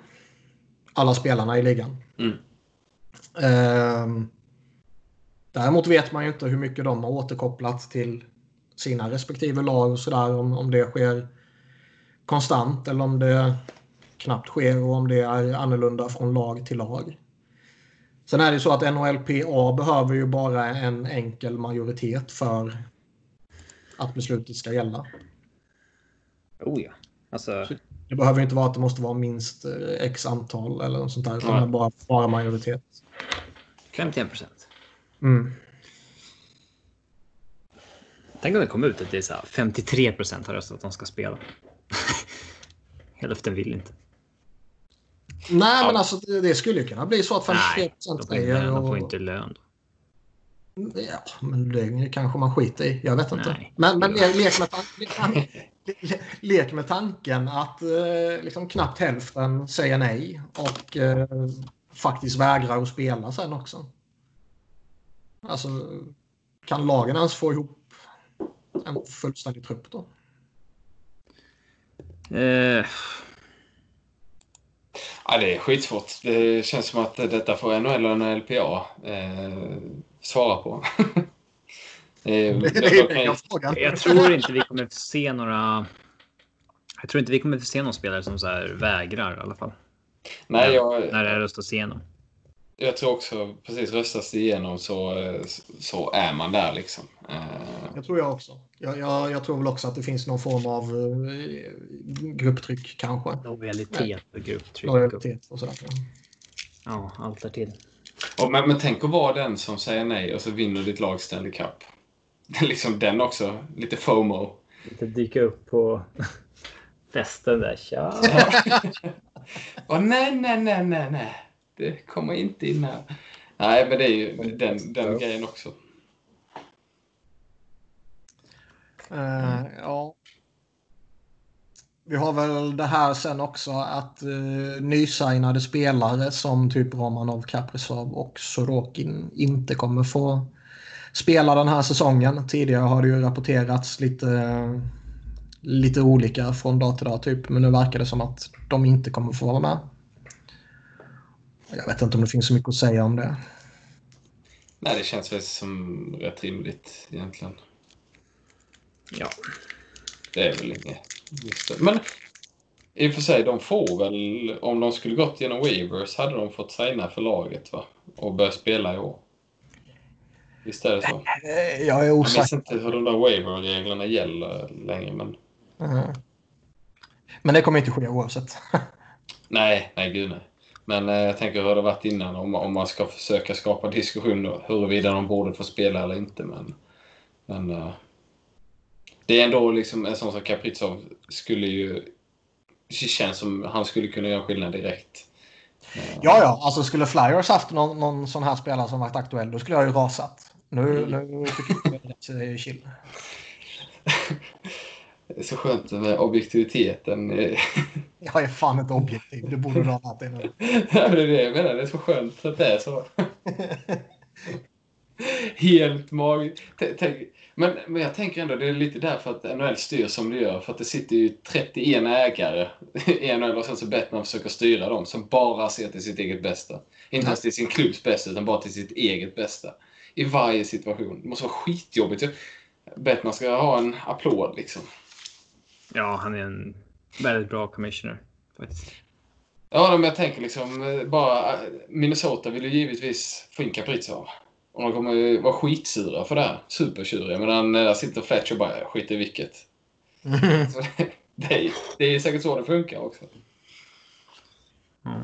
alla spelarna i ligan. Mm. Eh, däremot vet man ju inte hur mycket de har återkopplat till sina respektive lag och sådär. Om, om det sker konstant eller om det knappt sker och om det är annorlunda från lag till lag. Sen är det så att NHLPA behöver ju bara en enkel majoritet för att beslutet ska gälla. Oh ja. Alltså, Det behöver inte vara att det måste vara minst eh, x antal eller något sånt där. Utan är bara, bara majoritet. 51 procent. Mm. Tänk om det kom ut att det är så här 53 procent har röstat att de ska spela. Hälften vill inte. Nej, Ja. men alltså det, det skulle ju kunna bli så att 53 Nej, procent säger. de får inte lön. Ja, men det kanske man skiter i. Jag vet inte. Nej. Men, men le, lek, med tan- le, lek med tanken att eh, liksom knappt hälften säger nej och eh, faktiskt vägrar att spela sen också. Alltså, kan lagen ens få ihop en fullständig trupp då? Eh, Ja, det är skitsvårt. Det känns som att detta får NHL och NLPA eh, svara på. Eh, jag- är tror inte vi kommer se några. Jag tror inte vi kommer se någon spelare som så här vägrar i alla fall. Nej, jag, När det röstas igenom. jag tror också precis röstas igenom så, eh, så är man där liksom. Eh, Jag tror jag också. Jag, jag, jag tror väl också att det finns någon form av grupptryck kanske. Lojalitet och grupptryck. Lojalitet och sådär. Ja, allt där till. Och, men, men tänk att vara den som säger nej och så vinner ditt lag Stanley Cup. Det är liksom den också. Lite FOMO. Inte dyka upp på festen där. Tja! Och nej, nej, nej, nej, nej. Det kommer inte in här. Nej, men det är ju den, den grejen också. Eh, ja. Vi har väl det här sen också att uh, nysignade spelare som typ Romanov, Kaprizov och Sorokin inte kommer få spela den här säsongen. Tidigare har det ju rapporterats lite, lite olika från dag till dag typ. Men nu verkar det som att de inte kommer få vara med. Jag vet inte om det finns så mycket att säga om det. Nej, det känns väl som rätt rimligt egentligen. Ja. Det är väl inget. Men i och för sig, de får väl, om de skulle gått genom waivers hade de fått signa för laget va? Och börja spela i år. Visst är det så? Eh, Jag är Jag minns osäker. inte hur de där waiver-reglerna gäller längre, men Mhm. Men det kommer inte ske oavsett. nej, nej gud nej. Men eh, jag tänker hur det varit innan om, om man ska försöka skapa diskussion huruvida de borde få spela eller inte. Men, men eh, det är ändå liksom en sån som Kaprizov skulle ju... Det känns som han skulle kunna göra skillnad direkt. Ja, ja. Alltså skulle Flyers haft någon, någon sån här spelare som varit aktuell, då skulle jag ju rasat. Nu, nu tycker jag det är chill. Det är så skönt med objektiviteten. Jag är fan inte objektiv. Det borde du ha lärt dig nu. Ja, det är det jag menar. Det är så skönt att det är så. Helt mag... T- tänk- Men, men jag tänker ändå det är lite därför att NHL styr som det gör. För att det sitter ju 31 ägare i NHL och sen så Bettman försöker styra dem som bara ser till sitt eget bästa. Inte ens till sin klubbs bästa utan bara till sitt eget bästa. I varje situation. Det måste vara skitjobbigt. Bettman ska ha en applåd liksom. ja, han är en väldigt bra commissioner. Faktiskt. Ja, men jag tänker liksom eh, bara... eh, Minnesota vill ju givetvis få in Kaprizov. Och de kommer ju vara skitsura för det här. Supertjuriga. Men där sitter Fletcher och bara, "Jag skiter i vilket. Det, det, är, det är säkert så det funkar också. Ja.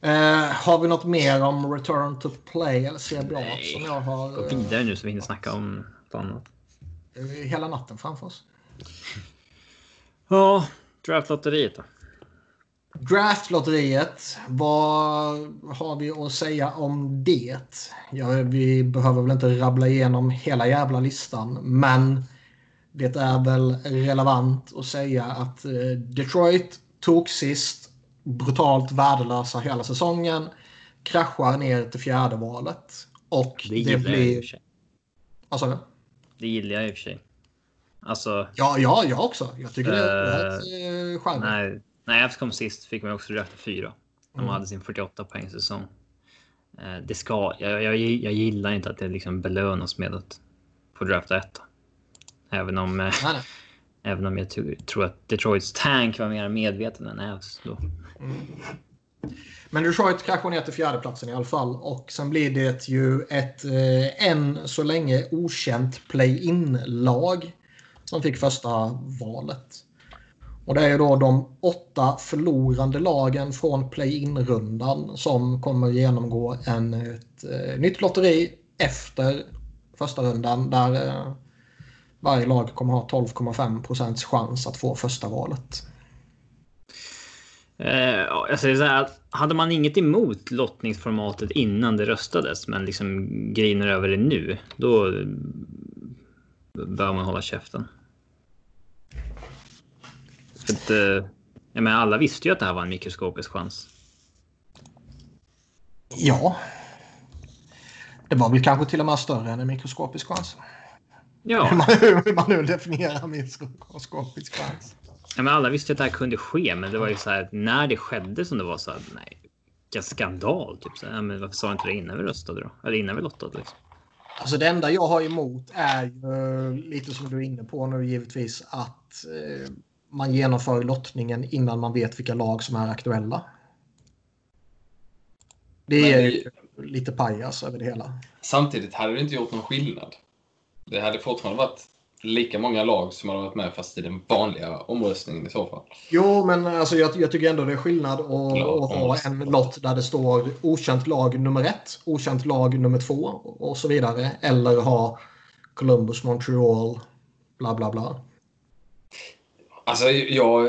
Eh, har vi något mer om Return to Play eller CBA Nej. som jag har Gå eh, vidare nu så vi hinner snacka om något annat. hela natten framför oss? Ja, draftlotteriet då. Draftlotteriet, vad har vi att säga om det? Ja, vi behöver väl inte rabbla igenom hela jävla listan, men det är väl relevant att säga att eh, Detroit tog sist, brutalt värdelösa hela säsongen, kraschar ner till fjärde valet. Och Det det, blir... Vad sa du? Det gillar jag i och för sig. Alltså, Ja, ja, jag också. Jag tycker det är Eh, rätt eh, charmigt. När, Avs kom sist fick man också drafta fyra. De Mm. hade sin 48 poäng säsong. Eh, Det ska, jag, jag, jag gillar inte att det liksom belönas med att få drafta ett. Även om, eh, Nej, nej. även om jag tro- tror att Detroits tank var mer medveten än Avs då. Men Detroit kraschar ner till fjärdeplatsen i alla fall. Och sen blir det ju ett eh, än så länge okänt play-in-lag som fick första valet. Och det är ju då de åtta förlorande lagen från play-in-rundan som kommer genomgå en, ett eh, nytt lotteri efter första rundan där eh, varje lag kommer ha 12,5 procents chans att få första valet. Eh, jag säger så här, hade man inget emot lottningsformatet innan det röstades, men liksom griner över det nu, då eh, bör man hålla käften. Att, eh, jag menar, alla visste ju att det här var en mikroskopisk chans. Ja. Det var väl kanske till och med större än en mikroskopisk chans. Hur Ja, man, hur man nu definierar mikroskopisk chans. ja men alla visste att det här kunde ske, men det var ju så här när det skedde som det var så här, nej, vilken skandal. Typ så här, men varför sa inte det innan vi röstade då? Eller innan vi lottade liksom. Alltså det enda jag har emot är ju lite som du är inne på nu givetvis att eh, man genomför lottningen innan man vet vilka lag som är aktuella. Det är ju lite pajas över det hela. Samtidigt hade det inte gjort någon skillnad. Det hade fortfarande varit lika många lag som hade varit med fast i den vanliga omröstningen i så fall. Jo, men alltså, jag, jag tycker ändå det är skillnad att, att ha en lott där det står okänt lag nummer ett, okänt lag nummer två och så vidare. Eller ha Columbus, Montreal, bla bla bla. Alltså jag,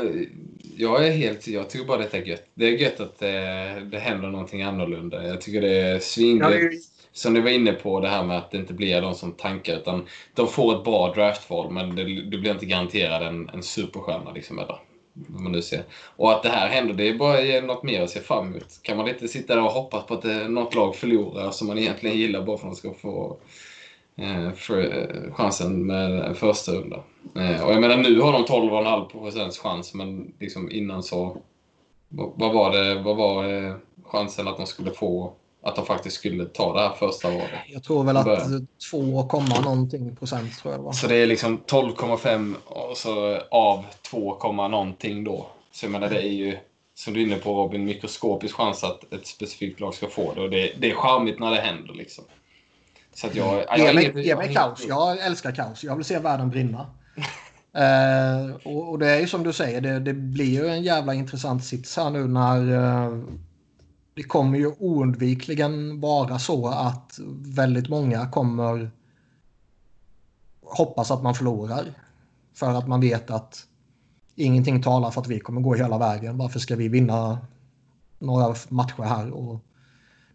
jag är helt... Jag tycker bara detta är gött. Det är gött att det, det händer någonting annorlunda. Jag tycker det är svingött. Som ni var inne på det här med att det inte blir de som tankar utan de får ett bra draftval men du blir inte garanterad en, en superstjärna liksom. Eller? vad man nu ser. Och att det här händer, det är bara något mer att se fram emot. Kan man inte sitta där och hoppas på att det, något lag förlorar som man egentligen gillar bara för att de ska få eh, för, eh, chansen med första runda. Eh, och jag menar nu har de 12,5 procents chans, men liksom innan så... Vad, var det? Vad var eh, chansen att de skulle få att de faktiskt skulle ta det här första valet. Jag tror väl att 2, någonting procent tror jag det var. Så det är liksom 12,5 och så av 2, någonting då. Så jag menar det är ju som du är inne på Robin, mikroskopisk chans att ett specifikt lag ska få det. Och det, det är charmigt när det händer liksom. Så jag... jag, jag ge mig, ge mig kaos. Jag älskar kaos. Jag vill se världen brinna. uh, och, och, det är ju som du säger, det, det, blir ju en jävla intressant sits här nu när uh, det kommer ju oundvikligen vara så att väldigt många kommer hoppas att man förlorar. För att man vet att ingenting talar för att vi kommer gå hela vägen. Varför ska vi vinna några matcher här och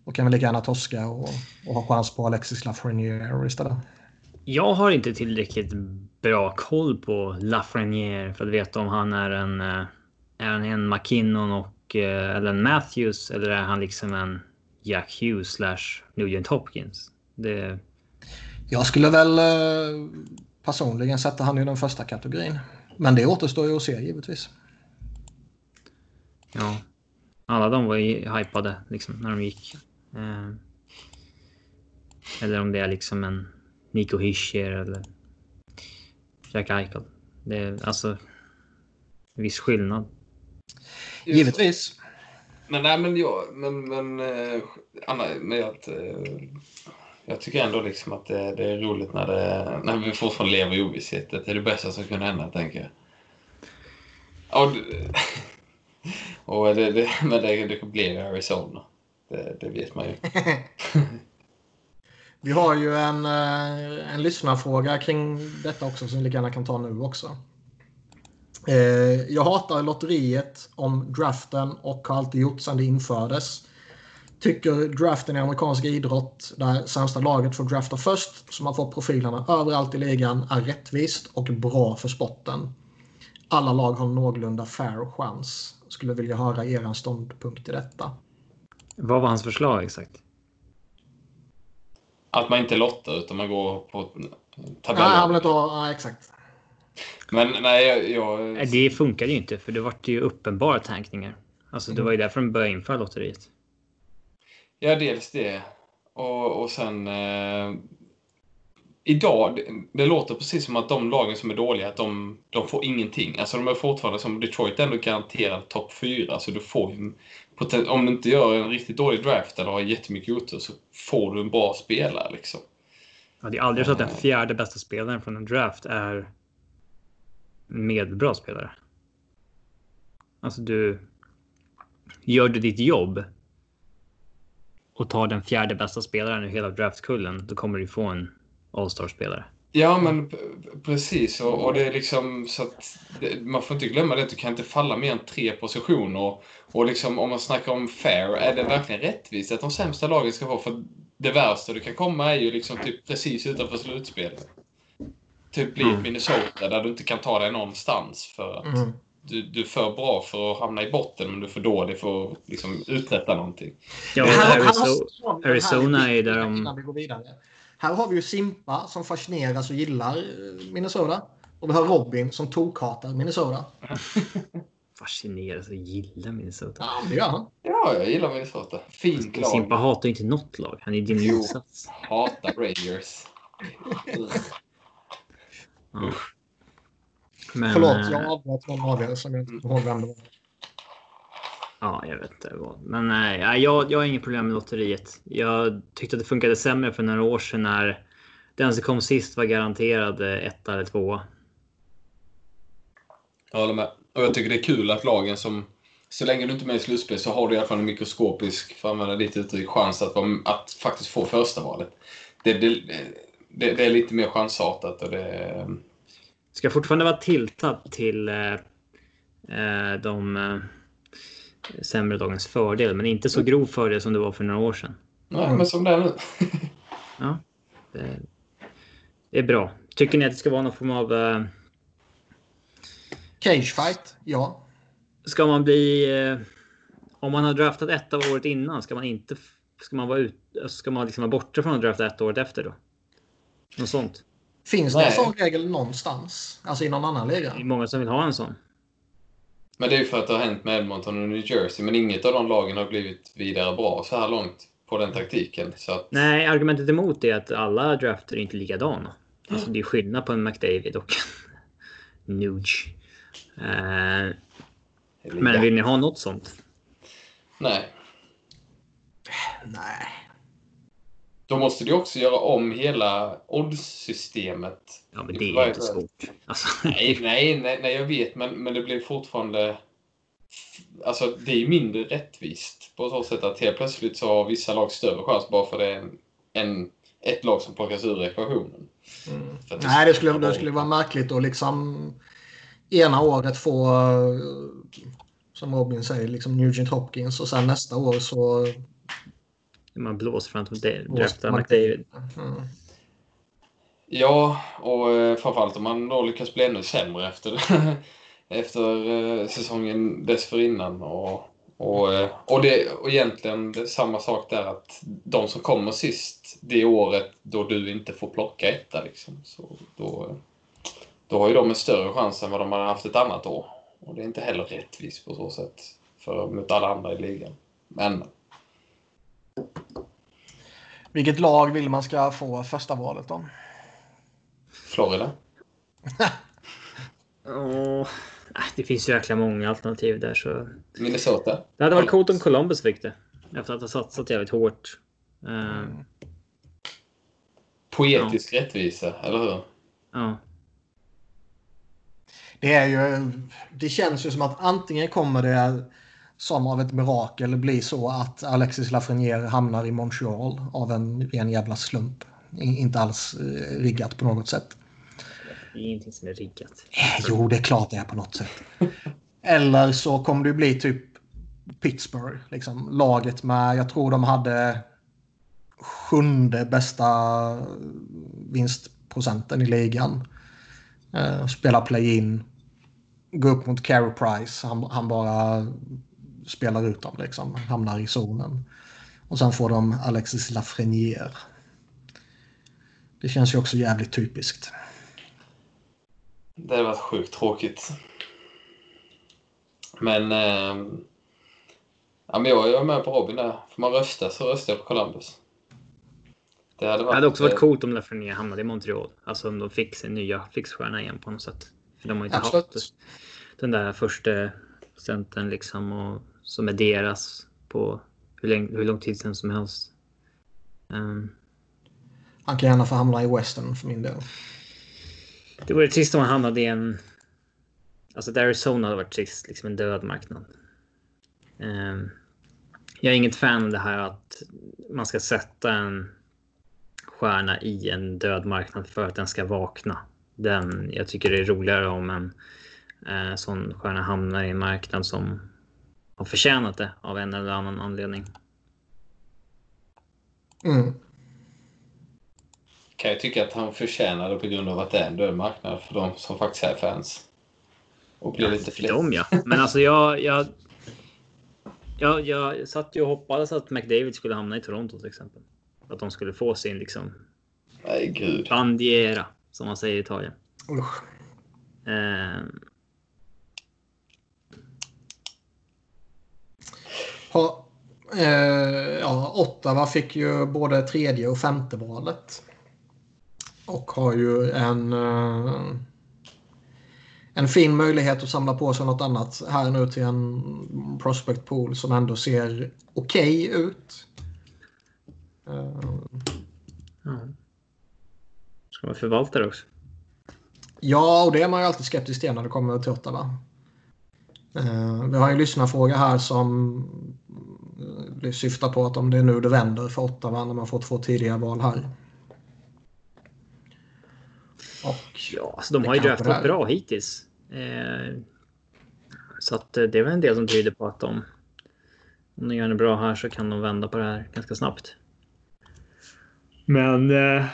då kan vi lika gärna torska och, och ha chans på Alexis Lafreniere istället. Jag har inte tillräckligt bra koll på Lafreniere för att veta om han är en, eh, är han en McKinnon och Eh, eller en Matthews eller är han liksom en Jack Hughes slash Nugent Hopkins? Det... Jag skulle väl eh, personligen sätta han i den första kategorin. Men det återstår ju att se givetvis. Ja, alla de var ju hypade liksom när de gick. Eh, eller om det är liksom en Nico Hischier eller Jack Eichel. Det är alltså viss skillnad. Givetvis. Men nej, men jag, men, men, eh, Anna, men jag, eh, jag tycker ändå liksom att det, det, är roligt när, det, när vi fortfarande lever i ovisshet. Det är det bästa som kunde hända, tänker jag. Och, och det, det, men det, det blir Arizona. Det, det vet man ju. Vi har ju en, eh, en lyssnarfråga kring detta också som vi lika gärna kan ta nu också. Eh, jag hatar lotteriet om draften och har alltid gjort sedan det infördes. Tycker draften i amerikansk idrott, där sämsta laget får drafta först, så man får profilerna överallt i ligan, är rättvist och bra för sporten. Alla lag har någorlunda fair chans. Skulle vilja höra er ståndpunkt i detta. Vad var hans förslag exakt? Att man inte lottar utan man går på tabellen. Nej, han vill ha, ja, exakt. Men nej, jag... jag... Det funkade ju inte för det var ju uppenbara tankningar. Alltså det var ju därför de började införa lotteriet. Ja, dels det. Och, och sen... Eh, idag, det, det, låter precis som att de lagen som är dåliga, att de, de får ingenting. Alltså de är fortfarande som Detroit ändå garanterad topp 4. Så du får ju, om du inte gör en riktigt dålig draft eller har jättemycket otur så får du en bra spelare liksom. Ja, det är aldrig så att den eh. fjärde bästa spelaren från en draft är medbra spelare. Alltså du. Gör du ditt jobb. Och tar den fjärde bästa spelaren i hela draftkullen. Då kommer du få en All-star spelare. Ja, men precis. Och, och, det är liksom så att det, man får inte glömma det att du kan inte falla mer än tre positioner. Och liksom om man snackar om fair, är det verkligen rättvist att de sämsta lagen ska få? För det värsta du kan komma är ju liksom typ precis utanför slutspelet typ bli mm. Minnesota där du inte kan ta dig någonstans för att mm. du, du är för bra för att hamna i botten men du är för dålig för att liksom, uträtta någonting. Ja, Arizona, Arizona är där de... Här har vi ju Simpa som fascineras och gillar eh, Minnesota. Och vi har Robin som tokhatar Minnesota. fascineras och gillar Minnesota. Ja, det gör han. Ja, jag gillar Minnesota. Fint lag. Simpa hatar inte något lag. Han är din insats. hatar Rangers. Ja. Men, Förlåt, jag eh, avbröt någon av er som jag inte ihåg vem det var. Ja, jag vet inte vad. Men nej, eh, jag, jag har inget problem med lotteriet. Jag tyckte att det funkade sämre för några år sedan när den som kom sist var garanterad eh, ett eller två. Jag håller med. Och jag tycker det är kul att lagen som... Så länge du inte är med i slutspel så har du i alla fall en mikroskopisk, för att använda ditt uttryck, chans att, att faktiskt få första valet. Det, det, det, det, är lite mer chansartat. Och det... Ska fortfarande vara tiltat till eh, eh, de sämre dagens fördel, men inte så grov fördel som det var för några år sedan. Nej, men som det är nu. ja, det, det, är bra. Tycker ni att det ska vara någon form av... Eh... Cage fight? Ja. ska man bli... Eh, om man har draftat ett av året innan, ska man inte... Ska man vara, ut, ska man liksom vara borta från att drafta ett året efter då? Något sånt. Finns det Nej. en sån regel någonstans? Alltså i någon annan liga? Det är många som vill ha en sån. Men det är ju för att det har hänt med Edmonton och New Jersey. Men inget av de lagen har blivit vidare bra så här långt på den taktiken. Så att, Nej, argumentet emot är att alla drafter är inte likadana. Alltså det är skillnad på en McDavid och en Nuge. Eh, men vill ni ha något sånt? Nej. Nej. Då måste du också göra om hela oddssystemet. Ja, men det är inte svårt. Alltså, Nej, nej, nej, nej, jag vet, men, men det blir fortfarande... Alltså, det är mindre rättvist på så sätt att helt plötsligt så har vissa lag större chans bara för det är en, en, ett lag som plockas ur ekvationen. Mm. Nej, det skulle, det vara- skulle vara märkligt att liksom ena året få, eh, som Robin säger, liksom Nugent Hopkins och sen nästa år så... man blåser fram att det- Blåser drafta McDavid. Mm. Ja, och eh, framförallt om man då lyckas bli ännu sämre efter, efter eh, säsongen dessförinnan. Och, och, eh, och, det, och egentligen det är samma sak där att de som kommer sist det året då du inte får plocka etta liksom. Så då, då har ju de en större chans än vad de har haft ett annat år. Och det är inte heller rättvist på så sätt för, mot alla andra i ligan. Men Vilket lag vill man ska få första valet då? Florida? Nej, det finns ju jäkla många alternativ där så. Minnesota? Det hade varit coolt om Columbus fick det. Efter att ha satsat jävligt hårt. Eh, Poetisk rättvisa, eller hur? ja. Det är ju... Det känns ju som att antingen kommer det som av ett mirakel bli så att Alexis Lafreniere hamnar i Montreal av en ren jävla slump. Inte alls eh, riggat på något sätt. Det är ingenting som är riggat. Eh, Jo, det är klart det är på något sätt. Eller så kommer det bli typ Pittsburgh. Liksom, laget med, jag tror de hade sjunde bästa vinstprocenten i ligan. Eh, spelar play-in. Går upp mot Carey Price. Han, han bara spelar ut dem liksom. Hamnar i zonen. Och sen får de Alexis Lafreniere. Det känns ju också jävligt typiskt. Det hade varit sjukt tråkigt. Men... Eh, ja, men jag är med på Robin där. Får man rösta så röstar jag på Columbus. Det hade, Det varit, hade också varit eh, coolt om Lafreniere hamnade i Montreal. Alltså om de fick sin nya fixstjärna igen på något sätt. För de har ju inte Absolut. haft den där första centern liksom och som är deras på hur, länge, hur lång tid sedan som helst. Um, Han kan gärna få hamna i Western för min del. det vore trist om han hamnade i en... Alltså där Arizona hade varit trist, liksom en död marknad. Ehm, jag är inget fan av det här att man ska sätta en stjärna i en död marknad för att den ska vakna. Den, jag tycker det är roligare om en eh, sån stjärna hamnar i en marknad som har förtjänat det av en eller annan anledning. Mm. Kan jag tycka att han förtjänar det på grund av att det är en död marknad för de som faktiskt är fans. Och blir lite För fler. dem ja. Men alltså jag, jag, jag, jag satt ju och hoppades att McDavid skulle hamna i Toronto till exempel. Att de skulle få sin liksom Nej, gud. bandiera som man säger i Italien. Usch. Eh, Ha, eh, ja, Ottawa fick ju både tredje och femte valet. Och har ju en, eh, en fin möjlighet att samla på sig något annat här nu till en prospect pool som ändå ser okej ut. Eh, ja. Ska man förvalta det också? Ja, och det är man ju alltid skeptisk till när det kommer till Ottawa. Eh, vi har en lyssnarfråga här som eh, syftar på att om det är nu det vänder för Ottawa när man får två tidiga val här. Och Ja, alltså de har ju draftat bra hittills. Eh, så att det är väl en del som tyder på att de om de gör det bra här så kan de vända på det här ganska snabbt. Men eh,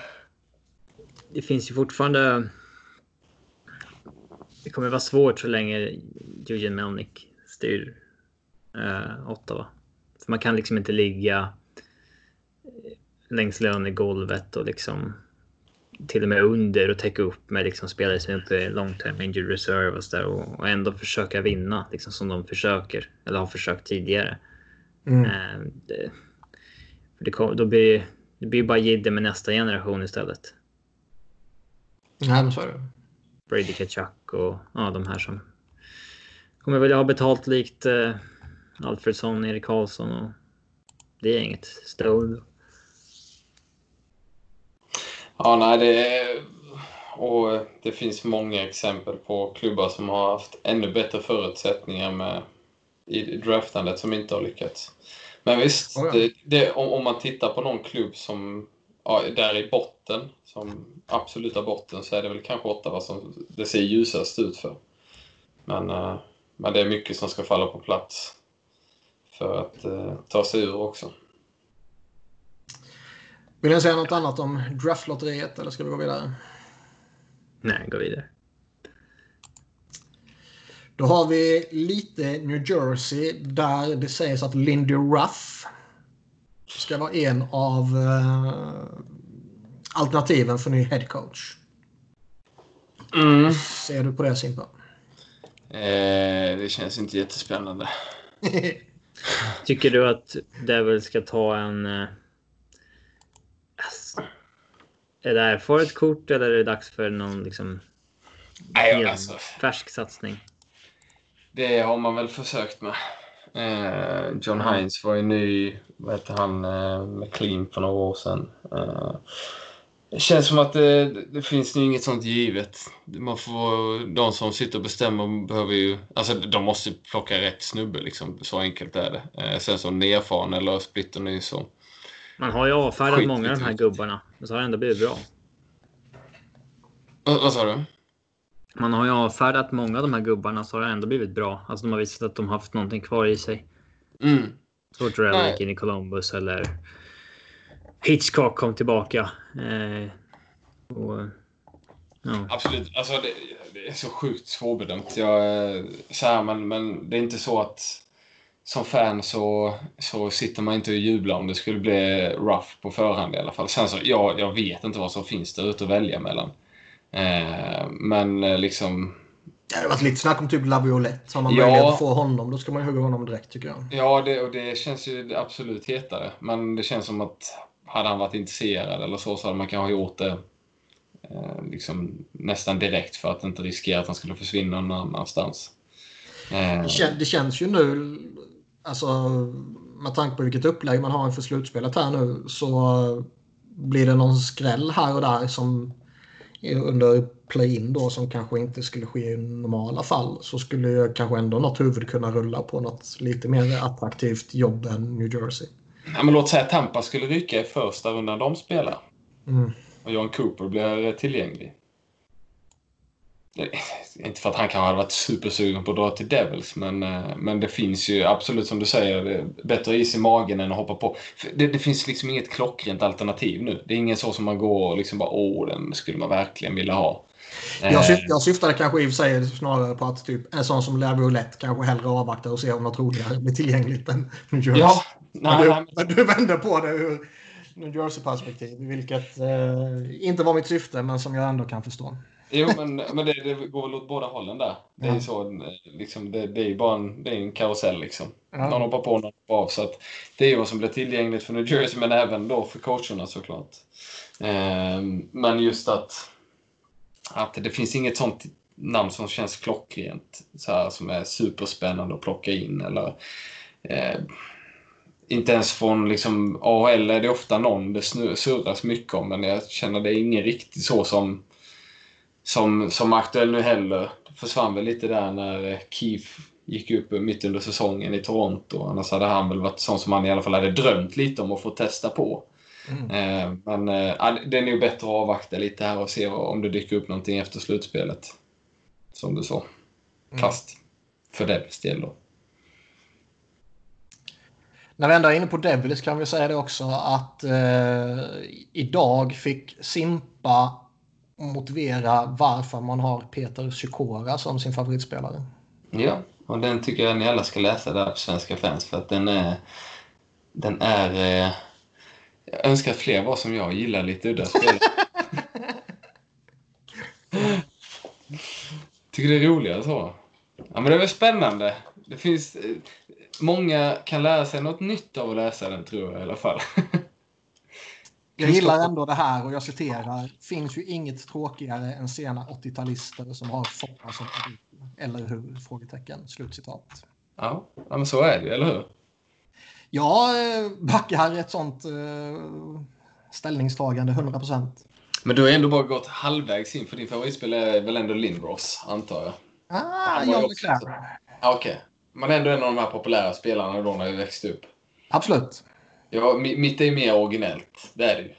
det finns ju fortfarande. Det kommer vara svårt så länge Eugene Melnick styr eh, Ottawa. För man kan liksom inte ligga längs lönegolvet och liksom till och med under och täcka upp med liksom spelare som är uppe i long term injured reserve och, så där, och, och ändå försöka vinna liksom som de försöker eller har försökt tidigare. Mm. Eh, det, det, kom, då blir det blir bara jidder med nästa generation istället. Nej, men så är det. Brady Kachuk och ja, de här som kommer vilja ha betalt likt eh, Alfredsson, Erik Karlsson och det är inget Stone. Ja, nej, det är... Och det finns många exempel på klubbar som har haft ännu bättre förutsättningar med i draftandet som inte har lyckats. Men visst, Oh ja. det, det, om, om man tittar på någon klubb som ja, där i botten, som absoluta botten, så är det väl kanske Ottawa som det ser ljusast ut för. Men, eh, men det är mycket som ska falla på plats för att eh, ta sig ur också. Vill ni säga något annat om draftlotteriet eller ska vi gå vidare? Nej, gå vidare. Då har vi lite New Jersey där det sägs att Lindy Ruff ska vara en av eh, alternativen för ny headcoach. Mm. Ser du på det Simpa? Eh, det känns inte jättespännande. Tycker du att Devil ska ta en... Eh, ass- är det här för ett kort eller är det dags för någon liksom Nej, alltså, färsk satsning? det har man väl försökt med. Eh, John Hines var ju ny, vad hette han, eh, McLean för några år sedan. Eh, det känns som att det, det finns ju inget sånt givet. Man får, de som sitter och bestämmer behöver ju, alltså de måste plocka rätt snubbe liksom. Så enkelt är det. Eh, sen som erfaren eller splitterny så. Man har ju avfärdat Skit många av de här gubbarna. Men så har det ändå blivit bra. Vad, vad sa du? Man har ju avfärdat många av de här gubbarna så har det ändå blivit bra. Alltså de har visat att de har haft någonting kvar i sig. Mm. Tortorella Nej. gick in i Columbus eller Hitchcock kom tillbaka. Eh, och, ja. Absolut. Alltså, det, det är så sjukt svårbedömt. Jag, eh, så här, men, men det är inte så att som fan så, så sitter man inte och jublar om det skulle bli rough på förhand i alla fall. Sen så, jag, jag vet inte vad som finns där ute att välja mellan. Eh, men eh, liksom, Det har varit lite snack om typ Laviolette. Har man Ja. möjlighet att få honom då ska man ju hugga honom direkt tycker jag. ja det, och det känns ju absolut hetare. Men det känns som att hade han varit intresserad eller så, så hade man kanske gjort det eh, liksom, nästan direkt för att inte riskera att han skulle försvinna någon annanstans. Eh, Det, kän, det känns ju nu, alltså med tanke på vilket upplägg man har inför slutspelet här nu så blir det någon skräll här och där som under play-in då som kanske inte skulle ske i normala fall så skulle ju kanske ändå något huvud kunna rulla på något lite mer attraktivt jobb än New Jersey. Ja, men låt säga att Tampa skulle rycka i första rundan de spelar Mm. och John Cooper blir tillgänglig. Det- Inte för att han kanske hade varit supersugen på att dra till Devils, men, eh, men det finns ju absolut som du säger, bättre is i magen än att hoppa på. Det, det finns liksom inget klockrent alternativ nu. Det är ingen så som man går och liksom bara åh, den skulle man verkligen vilja ha. Jag, Eh, syf, jag syftade kanske i och för sig snarare på att typ en sån som Laviolette kanske hellre avvaktar och ser om något roligare blir tillgängligt än New Jersey. Ja, nej, du, nej, men du vände på det ur New Jersey-perspektiv, vilket eh, inte var mitt syfte men som jag ändå kan förstå. Jo, men, men det, det går väl åt båda hållen där. Det är ju så, eh, liksom, det, det är bara en, det är en karusell liksom. Ja. Någon hoppar på, någon hoppar av. Så att det är ju vad som blir tillgängligt för New Jersey, men även då för coacherna såklart. Ehm, men just att, att det finns inget sånt namn som känns klockrent. Så här, som är superspännande att plocka in. Eller, eh, inte ens från liksom, AHL är det ofta någon det surras mycket om, men jag känner det är ingen riktigt så som som, som aktuell nu heller. Det försvann väl lite där när eh, Keith gick upp mitt under säsongen i Toronto. Annars hade han väl varit sån som han i alla fall hade drömt lite om att få testa på. Mm. Eh, men eh, det är nog bättre att avvakta lite här och se om det dyker upp någonting efter slutspelet. Som du sa. Mm. Fast för Devils del då. När vi ändå är inne på Devils kan vi säga det också att eh, idag fick Simpa motivera varför man har Peter Sykora som sin favoritspelare. Ja, Och den tycker jag ni alla ska läsa där på Svenska fans för att den är... Den är... Eh, jag önskar att fler var som jag, gillar lite udda spel. Tycker det är roligare så. Ja, men det är väl spännande. Det finns... Många kan lära sig något nytt av att läsa den, tror jag i alla fall. Jag gillar ändå det här och jag citerar. Finns ju inget tråkigare än sena 80-talister som har Foppa som. Eller hur? Frågetecken. Slutcitat. Ja, men så är det eller hur? Jag eh, backar ett sånt eh, ställningstagande 100 procent. Men du har ändå bara gått halvvägs in, för din favoritspel är väl ändå Lindros, antar jag? Ah, John LeClaire. Ja, Okej. Men ändå en av de här populära spelarna då när vi växte upp. Absolut. Ja, mi- mitt är ju mer originellt. Det är det ju.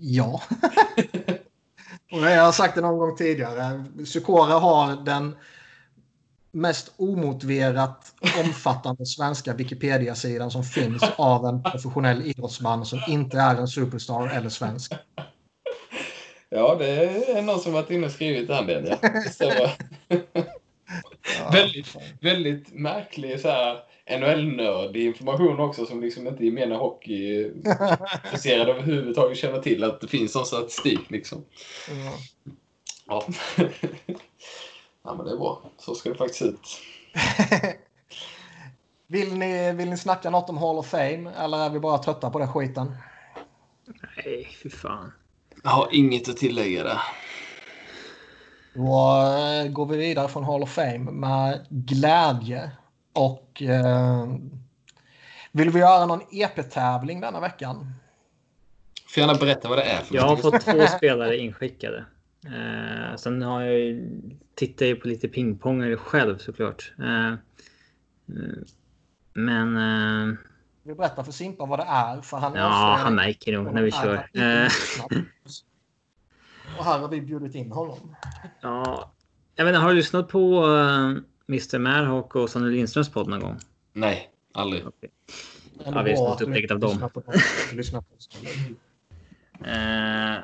Ja. och jag har sagt det någon gång tidigare. Sykora har den mest omotiverat omfattande svenska Wikipedia-sidan som finns av en professionell idrottsman som inte är en superstar eller svensk. Ja, det är någon som varit inne och skrivit den delen. Ja. Ja. väldigt, väldigt märklig så här NHL-nördig information också som liksom inte gemene hockeyintresserad överhuvudtaget känner till att det finns sån statistik liksom. Ja. Ja. ja, men det är bra. Så ska det faktiskt ut. Vill ni, vill ni snacka något om Hall of Fame eller är vi bara trötta på den skiten? Nej, fy fan. Jag har inget att tillägga där. Då eh, går vi vidare från Hall of Fame med glädje. Och eh, vill vi göra någon EP-tävling denna veckan? Får gärna berätta vad det är för Jag har fått två spelare inskickade. Eh, sen har jag ju, tittar jag på lite pingpongare själv såklart. Eh, eh, men eh, Vi berättar för Simpa vad det är. För han ja, han märker nog när vi kör. han inte Eh, lyssnat. Och här har vi bjudit in honom. ja, jag vet inte, har du lyssnat på uh, Mr Märhawk och Sanne Lindströms podd någon gång? Nej, aldrig. Ändå Ja, vi har bra snott att du upp eget av dem. på lyssnar på oss. Eh,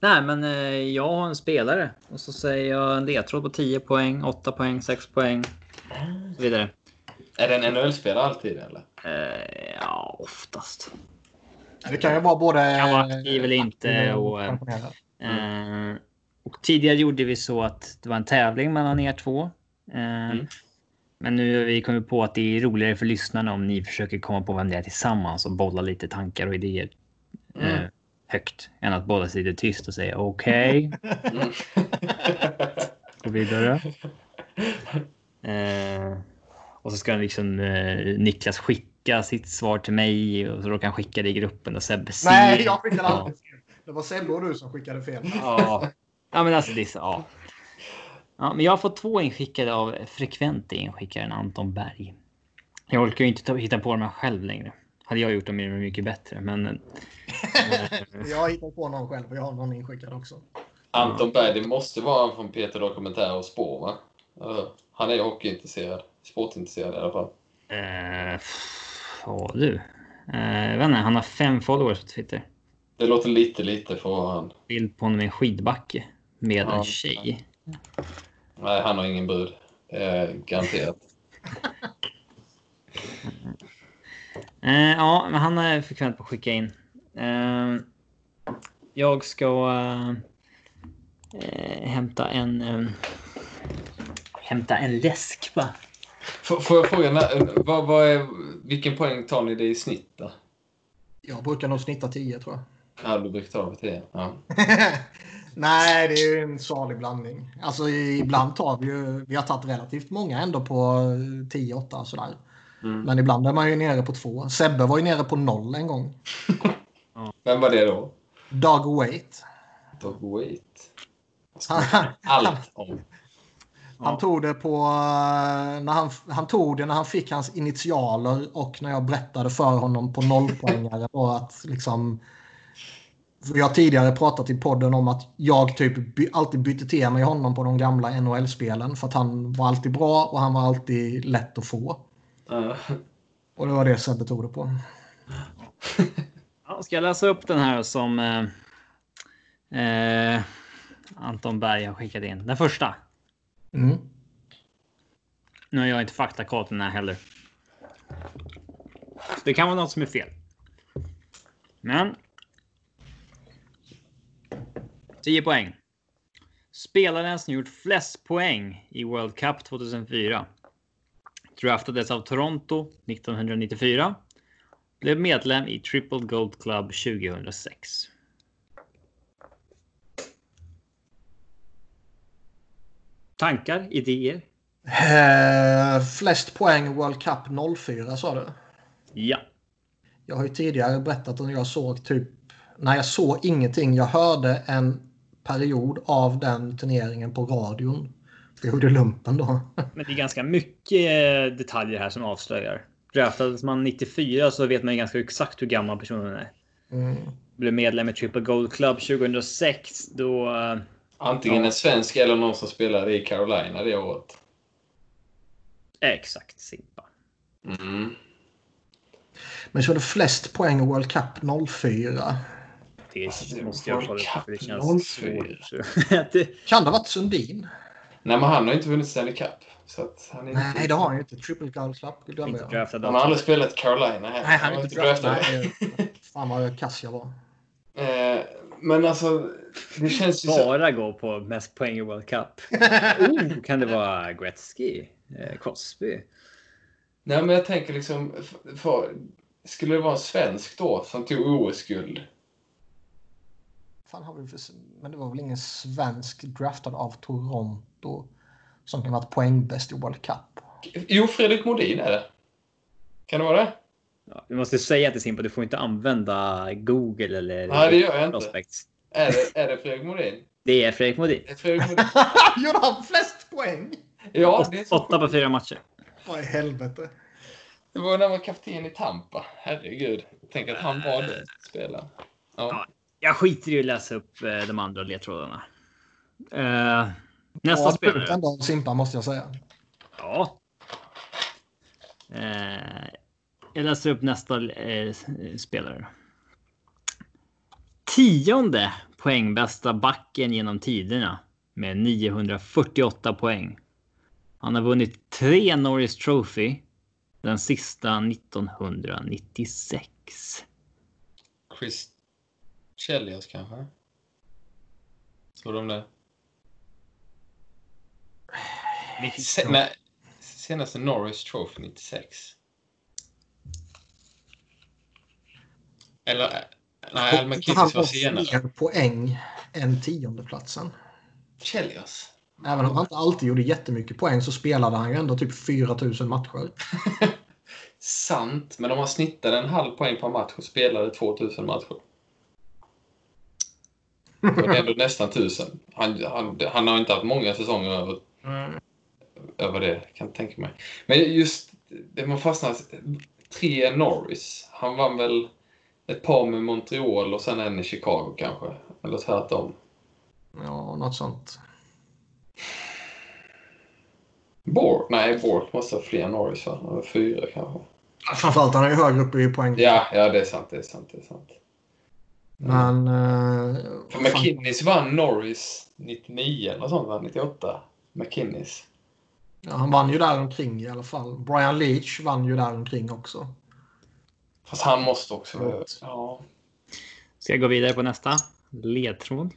nej, men eh, jag har en spelare och så säger jag en ledtråd på 10 poäng, 8 poäng, 6 poäng och så vidare. Är det en NHL-spelare alltid eller? Eh, ja, oftast. Det kan ju vara både... Kan vara aktiv eller inte och, eh. Eh, och tidigare gjorde vi så att det var en tävling mellan er två. Eh, Mm. Men nu har vi kommit på att det är roligare för lyssnarna om ni försöker komma på vem det är tillsammans och bolla lite tankar och idéer eh, Mm. högt. Än att båda sitter tyst och säger okej. Mm. Gå vidare. Eh, och så ska liksom eh, Niklas skicka sitt svar till mig och så råkar han skicka det i gruppen och Sebbe ser. Nej, jag skickade alltid fel. Det var Sebbe och du som skickade fel. ja. ja, men alltså det är så, ja. ja. Men jag har fått två inskickade av frekvent inskickaren Anton Berg. Jag orkar ju inte ta, hitta på dem här själv längre. Hade jag gjort dem är de mycket bättre, men. eh, Jag har hittat på någon själv och jag har någon inskickad också. Anton Berg, det måste vara han från Peter Dokumentär och Spår, va? Han är ju hockeyintresserad. Sportintresserad i alla fall. Eh, ja du. Eh, inte, han har fem followers på Twitter. Det låter lite, lite för han. Bild på honom i en skidbacke med Ja. en tjej. Nej, han har ingen brud. Eh, garanterat. Eh, ja, men han är frekvent på att skicka in. Eh, jag ska eh, eh, hämta en eh, hämta en läsk va? Får får jag fråga, vad, vad är, vilken poäng tar ni det i snitt då? Jag brukar nog snitta 10 tror jag. Ja, du brukar ta på 10. Ja. Nej, det är ju en salig blandning. Alltså ibland tar vi ju, vi har tagit relativt många ändå på 10-8 sådär. Mm. Men ibland är man ju nere på två. Sebbe var ju nere på noll en gång. Vem var det då? Doug Wait. Dog Wait. Allt om. Han tog det på... eh, När han, han tog det när han fick hans initialer och när jag berättade för honom på nollpoängare var att liksom... Vi har tidigare pratat i podden om att jag typ by, alltid bytte till mig honom på de gamla NHL-spelen för att han var alltid bra och han var alltid lätt att få. Ja. Och det var det Sebbe tog det på. Ja, ska jag läsa upp den här som eh, eh, Anton Berg har skickat in? Den första. Mm. Nu har jag inte faktakoll den här heller. Så det kan vara något som är fel. Men. 10 poäng. Spelaren som gjort flest poäng i World Cup 2004. Draftades av Toronto 1994. Blev medlem i Triple Gold Club 2006. Tankar, idéer? Eh, flest poäng World Cup 04 sa du? Ja. Jag har ju tidigare berättat att jag såg typ... När jag såg ingenting. Jag hörde en period av den turneringen på radion. Jag gjorde lumpen då. Men det är ganska mycket detaljer här som avslöjar. Draftades man 94 så vet man ju ganska exakt hur gammal personen är. Mm. Blev medlem i Triple Gold Club 2006. Då... Antingen Ja. en svensk eller någon som spelade i Carolina det året. Exakt Simpa. Mm. Men det flest poäng i World Cup 04. Det Alltså, måste jag var kolla upp. Cup för Det känns 04. svårt. det, Kan det ha varit Sundin? Nej, men han har inte vunnit Stanley Cup. Så att han är Nej, inte... det har han ju inte. Triple Gold Club. jag. Han har aldrig spelat Carolina heller. Nej, han är inte. Nej, Fan vad kass jag var. Eh, men alltså, det känns ju så... Bara gå på mest poäng i World Cup. oh, kan det vara Gretzky? Eh, Crosby? Nej, men jag tänker liksom... f- För, skulle det vara en svensk då som tog OS-guld? Fan har vi för... Men det var väl ingen svensk draftad av Toronto som kan vara poängbäst i World Cup? Jo, Fredrik Modin är det. Kan det vara det? Ja, vi måste säga till Simpa, du får inte använda Google eller Nej, det gör jag inte. Prospects. Är det, är det Fredrik Modin? Det är Fredrik Modin. Är Fredrik Modin? Gjorde han flest poäng? Ja, det är så Åtta på fyra matcher. Vad i helvete? Det var när han var kapten i Tampa. Herregud. Tänk att han var det. Spelare. Ja. Jag skiter i att läsa upp eh, de andra ledtrådarna. Eh, nästa Ja, spelare. Ändå Simpa måste jag säga. Ja. Eh, jag läser upp nästa eh, spelare. Tionde poängbästa backen genom tiderna med 948 poäng. Han har vunnit tre Norris Trophy. Den sista 1996. Chris Chelios kanske? Tror de det? Se, nej, senaste Norris Trophy 96. Eller, nej, Al han har var senare. fler poäng än tiondeplatsen. Chelios? Även om han inte alltid gjorde jättemycket poäng så spelade han ju ändå typ 4000 matcher. Sant, men om man snittade en halv poäng per match och spelade 2000 matcher. Då är det ändå nästan 1000. Han, han, han har inte haft många säsonger över, över det, kan jag tänka mig. Men just det man fastnar... Tre Norris. Han vann väl ett par med Montreal och sen en i Chicago kanske. Eller tvärtom. Ja, något sånt. Bork? Nej, Bork måste ha fler Norris va? Eller Fyra kanske. Framförallt han är ju högre upp i poäng. Ja, ja, det är sant. Det är sant. Det är sant. Men... Eh, För fan, McKinnis vann Norris 99 eller sånt, va? 98. McKinnis. ja, han vann ju där omkring i alla fall. Brian Leach vann ju där omkring också. Fast han måste också. Ja. Ska jag gå vidare på nästa? Ledtråd.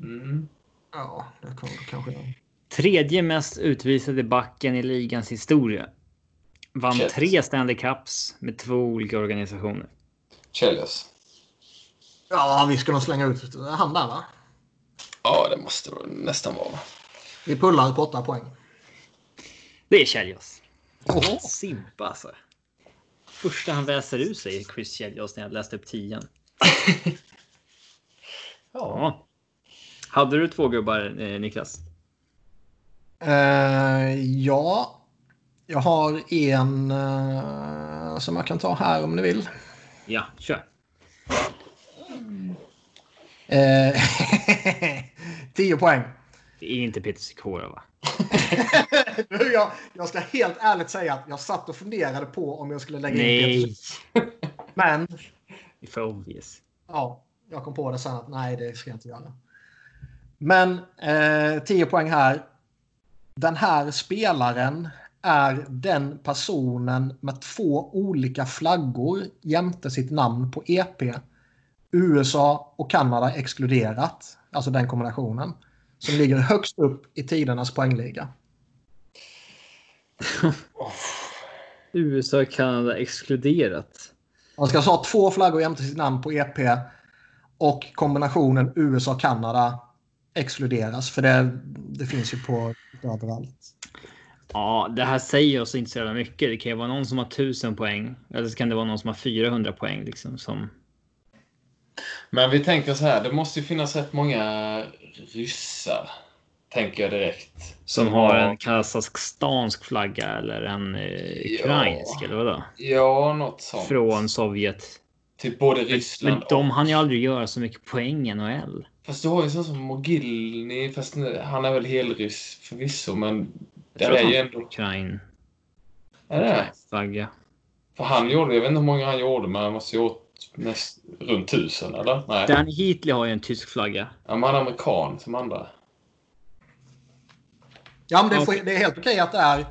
Mm. Ja, det kommer kanske jag. Tredje mest utvisade backen i ligans historia. Vann Shit. tre Stanley Cups med två olika organisationer. Chelios. Ja, vi ska nog slänga ut han där va? Ja, det måste det nästan vara. Vi pullar på 8 poäng. Det är. Åh. Simpa alltså. Första han väser ur sig Chris Chelios när jag läste upp tian. Ja. Hade du två gubbar eh, Niklas? Eh, ja, jag har en eh, som jag kan ta här om ni vill. Ja, kör. Eh, 10 poäng. Det är inte Peter Sikora va? Jag, jag ska helt ärligt säga att jag satt och funderade på om jag skulle lägga in Nej, Peter. Men det är för obvious. ja, jag kom på det sen att nej, det ska jag inte göra. Men eh, 10 poäng här. Den här spelaren är den personen med två olika flaggor jämte sitt namn på EP. USA och Kanada exkluderat, alltså den kombinationen, som ligger högst upp i tidernas poängliga. USA och Kanada exkluderat. Man ska alltså ha två flaggor jämte sitt namn på EP och kombinationen USA-Kanada exkluderas. För det, det finns ju på överallt. Ja, det här säger oss inte så jävla mycket. Det kan ju vara någon som har 1000 poäng. Eller så kan det vara någon som har 400 poäng. Liksom, som... Men vi tänker så här, det måste ju finnas rätt många ryssar. Tänker jag direkt. Som har en kazakhstansk flagga eller en eh, ukrainsk Ja. eller vadå? Ja, något sånt. Från Sovjet. Typ både Ryssland men de och... hann ju aldrig göra så mycket poäng i NHL. Fast du har ju sån som Mogilny, fast han är väl helryss förvisso, men det Jag tror är att ju han ändå... Ukrain. Är det? Flagga. För han gjorde, jag vet inte hur många han gjorde, men han måste ju gjort näst, runt tusen, eller? Nej. Danny Heatley har ju en tysk flagga. Ja, men han är amerikan som andra. Ja, men det, får, det är helt okej att det är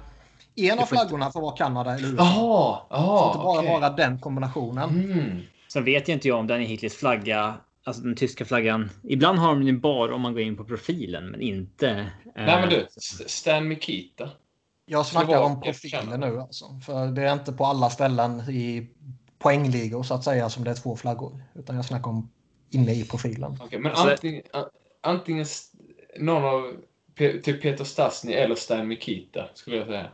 en av flaggorna får vara Kanada eller USA. Jaha! Jaha, inte bara okej. vara den kombinationen. Mm. Sen vet jag inte jag om Danny Heatleys flagga, alltså den tyska flaggan. Ibland har de den bara om man går in på profilen, men inte. eh, Nej, men du. St- Stan Mikita. Jag snackar om Kanada. nu alltså. För det är inte på alla ställen i poängligor så att säga som det är två flaggor. Utan jag snackar om inne i profilen. Okej, men Alltså- antingen, antingen någon av typ Peter Stastny eller Stan Mikita, skulle jag säga.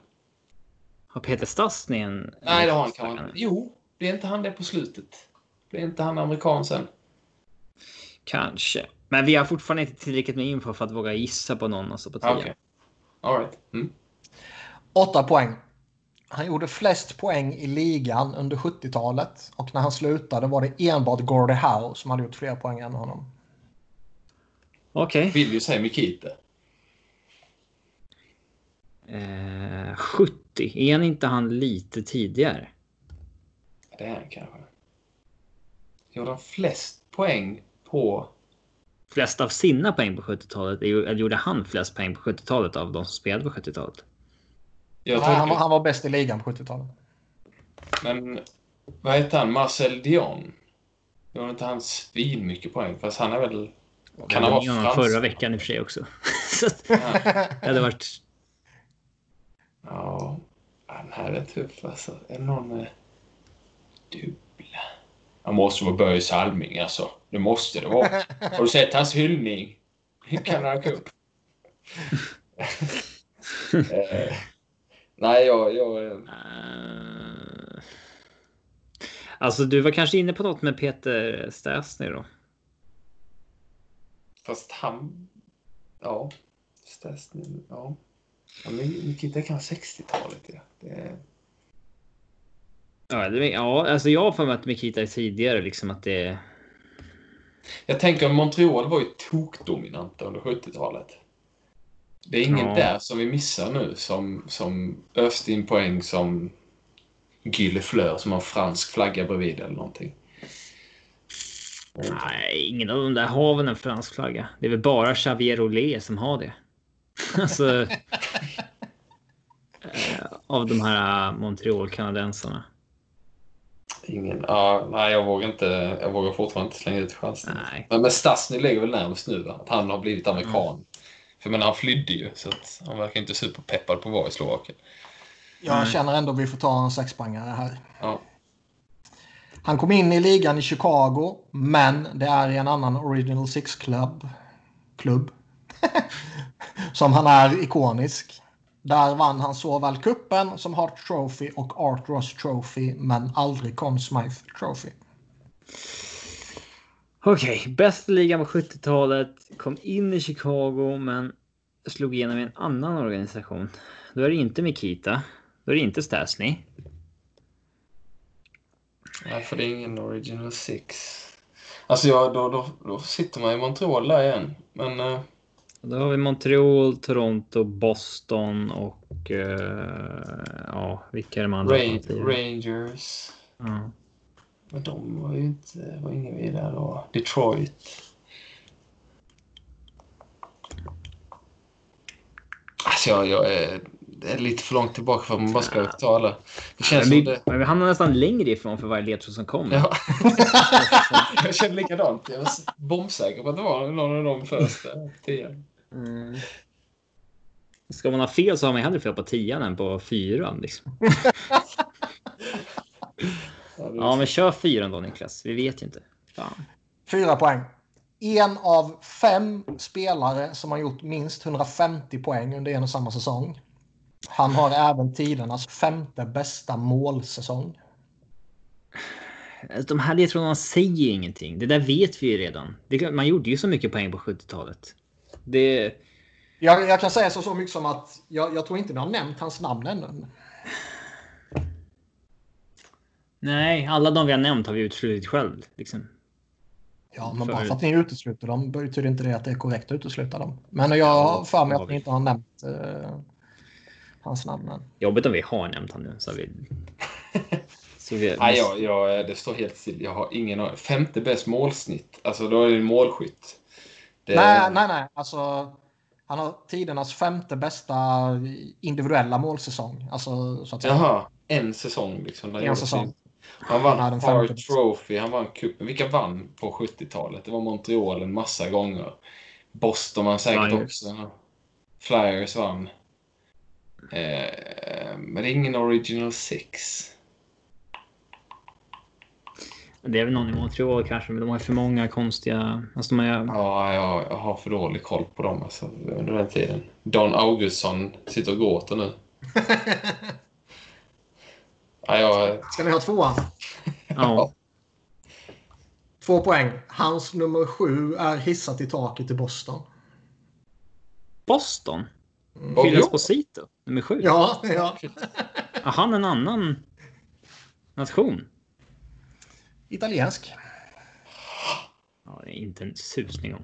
Har Peter Stastny en? Nej, det har han kanske inte. Jo, blir inte han det på slutet? Blir inte han amerikan sen? Kanske. Men vi har fortfarande inte tillräckligt med info för att våga gissa på någon alltså på tio. Okej. All right. Mm. Åtta poäng. Han gjorde flest poäng i ligan under 70-talet. Och när han slutade var det enbart Gordie Howe som hade gjort fler poäng än honom. Okej. Vill ju säga Mikita. Eh, 70. Är han inte han lite tidigare? Det är han kanske. Gjorde han flest poäng på... Flest av sina poäng på 70-talet. Eller gjorde han flest poäng på 70-talet av de som spelade på 70-talet? Jag Nej, han, tror var- han var bäst i ligan på 70-talet. Men vad heter han? Marcel Dion? Gjorde inte han svin mycket poäng? Fast han är väl... Kan han Det var vara fransk? förra veckan i och för sig också. Så att Ja. det hade varit... ja. Den här är tuff alltså. Är det någon med dubbla? Han måste vara Börje Salming alltså. Det måste det vara. Har du sett hans hyllning i Canada Cup? Nej, jag... jag eh, Alltså, du var kanske inne på något med Peter Stasny då? fast han... Ja. Stasny, ja. ja men Nikita kan 60-talet, ja. Det. Ja, det, ja alltså jag har för mig att Mikita är tidigare liksom att det... Jag tänker Montreal var ju tokdominanta under 70-talet. Det är ingen Ja. där som vi missar nu som, som öste in poäng som Fleur som har fransk flagga bredvid eller någonting. Nej, ingen av de där har väl en fransk flagga. Det är väl bara Xavier Olé som har det. alltså... eh, av de här Montreal-kanadensarna. Ingen, ja, nej, jag vågar inte. Jag vågar fortfarande inte slänga ut chansen. Nej. Men, men Stasny ligger väl närmast nu, va? Att han har blivit amerikan. För men han flydde ju, så att han verkar inte superpeppad på att vara i Slovakien. Jag Nej. känner ändå att vi får ta en sexpoängare här. Ja. Han kom in i ligan i Chicago, men det är i en annan Original Six Club. Klubb. som han är ikonisk. Där vann han såväl kuppen som Hart Trophy och Art Ross Trophy, men aldrig Conn Smythe Trophy. Okej, bästa ligan på 70-talet. Kom in i Chicago, men slog igenom i en annan organisation. Då är det inte Mikita. Då är det inte Stasny. Nej, för det är ingen Original Six. Alltså, ja, då, då, då sitter man i Montreal där igen. Men eh, Då har vi Montreal, Toronto, Boston och... eh, ja, vilka är de andra? Ra- alternativen? Rangers. Ja. Men de var ju inte... var ingen vidare då. Detroit. Alltså, jag, jag är, det är lite för långt tillbaka för att man bara ska ta alla. Det känns Men som vi, det. men vi hamnar nästan längre ifrån för varje ledtråd som kommer. Ja. jag känner likadant. Jag var bombsäker på att det var någon av de första tio. Mm. Ska man ha fel så har man hellre fel på tian än på fyran. Liksom. Ja, men kör fyran då Niklas. Vi vet ju inte. Fan. Fyra poäng. En av fem spelare som har gjort minst 150 poäng under en och samma säsong. Han har även tidernas femte bästa målsäsong. Alltså, De här ledtrådarna säger ingenting. Det där vet vi ju redan. Det, man gjorde ju så mycket poäng på 70-talet. Det... Jag, jag kan säga så, så mycket som att jag, jag tror inte ni har nämnt hans namn ännu. Nej, alla de vi har nämnt har vi uteslutit själv. Liksom. Ja, men För- bara för att ni utesluter dem betyder inte det att det är korrekt att utesluta dem. Men jag har för mig att ni inte har nämnt eh, hans namn än. Jobbigt om vi har nämnt han nu. Så vi... Så vi... Nej, jag, jag, det står helt still. Jag har ingen. Femte bäst målsnitt. Alltså då är det målskytt. Det, Nej, nej, nej. Alltså, han har tidernas femte bästa individuella målsäsong. Alltså, så att säga. Jaha, en säsong liksom. En säsong. Han vann en Hart. Trophy, han vann cupen. Vilka vann på 70-talet? Det var Montreal en massa gånger. Boston vann säkert Flyers. också. Flyers vann. Eh, men det är ingen Original Six. Det är väl någon i Montreal kanske, men de har för många konstiga... Alltså har... Ja, jag, jag har för dålig koll på dem alltså, under den tiden. Don Augustsson sitter och gråter nu. Ja, jag, Ska ni ha tvåan? Ja. Två poäng. Hans nummer sju är hissat i taket i Boston. Boston? Mm. Phil. Esposito? Nummer sju? Ja, ja. Har han en annan nation? Italiensk. Ja, det är inte en susning om.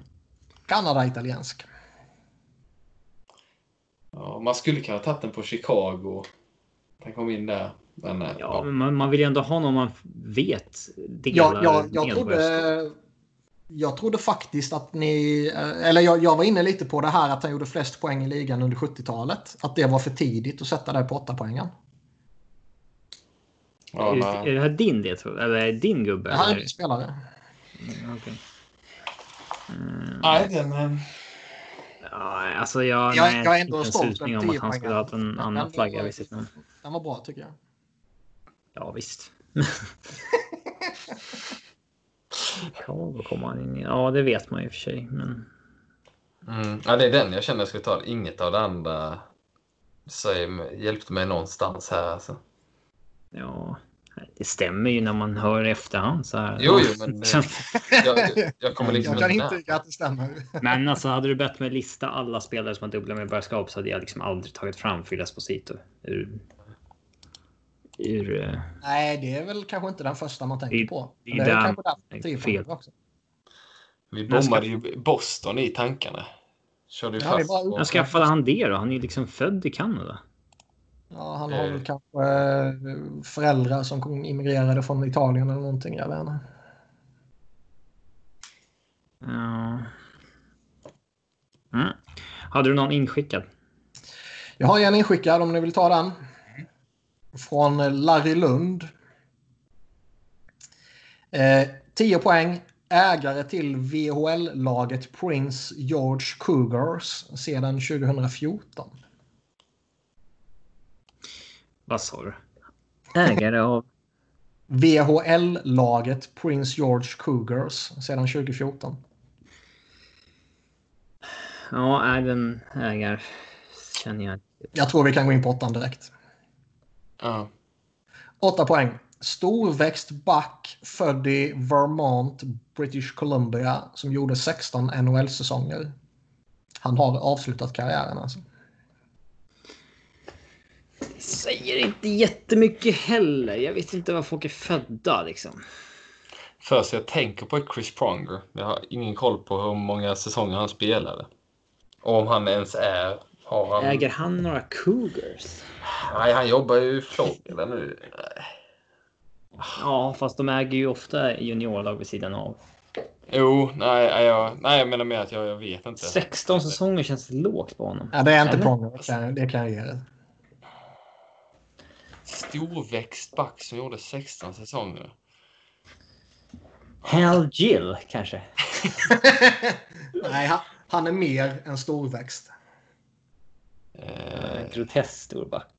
Kanada-italiensk. ja, man skulle kunna ha tagit den på Chicago. Han kom in där. Men, eh, Ja, men man, man vill ju ändå ha någon man vet Ja, delar jag, jag, medborgarskap. trodde, jag trodde faktiskt att ni... eh, Eller jag, jag var inne lite på det här att han gjorde flest poäng i ligan under 70-talet. Att det var för tidigt att sätta det på 8 poängen. ja, är, är det här din det Eller är det din gubbe? Det här är eller? en spelare. Mm, okej. Mm, Nej, den... eh, ja, alltså jag, Jag- nej, jag är ändå stolt över om 10 att han skulle poängen. ha haft en Men annan den flagga var-. Den var bra tycker jag. Ja, visst. Chicago kommer han in. Ja, det vet man ju i och för sig. Men Mm. Ja, det är den jag känner jag skulle ta. Inget av det andra säger, hjälpte mig någonstans här. Alltså. ja, det stämmer ju när man hör efterhand så här. Jo, jo, men eh, jag, jag kommer liksom Jag kan inte intyga att det stämmer. Men alltså hade du bett mig lista alla spelare som har dubbla medborgarskap så hade jag liksom aldrig tagit fram Phil Esposito. Ur, ur eh, Nej, det är väl kanske inte den första man tänker Det- på. det det är kanske det är fel. poäng också. Vi ska- bommade ju Boston i tankarna. Körde ju Ja, det fast. när skaffade han det då? Han är ju liksom född i Kanada. Ja, han har Eh. väl kanske eh, föräldrar som kom- immigrerade från Italien eller någonting. Jag vet inte. Ja. Mm. Hade du någon inskickad? Jag har en inskickad om ni vill ta den. Från Larry Lund. Eh, 10 poäng. Ägare till VHL-laget Prince George Cougars sedan 2014. Vad sa du? Ägare av... VHL-laget Prince George Cougars sedan 2014. Ja, är den ägare känner jag. Jag tror vi kan gå in på åttan direkt. Ja. 8 poäng. Storväxt back född i Vermont, British Columbia som gjorde 16 NHL-säsonger. Han har avslutat karriären alltså. Säger inte jättemycket heller. Jag vet inte var folk är födda liksom. Först jag tänker på Chris Pronger. Jag har ingen koll på hur många säsonger han spelade. Och om han ens är... Har han... Äger han några Cougars? Nej, han jobbar ju i Florida nu. Ja, fast de äger ju ofta juniorlag vid sidan av. Jo, nej, jag, nej, jag menar mer att jag, jag vet inte. 16 säsonger känns lågt på honom. Ja, det är inte? Pronger, det kan- jag ge dig. Storväxt back som gjorde 16 säsonger. Hal Gill kanske? Nej, han, han är mer än storväxt. Eh, Grotesk stor back.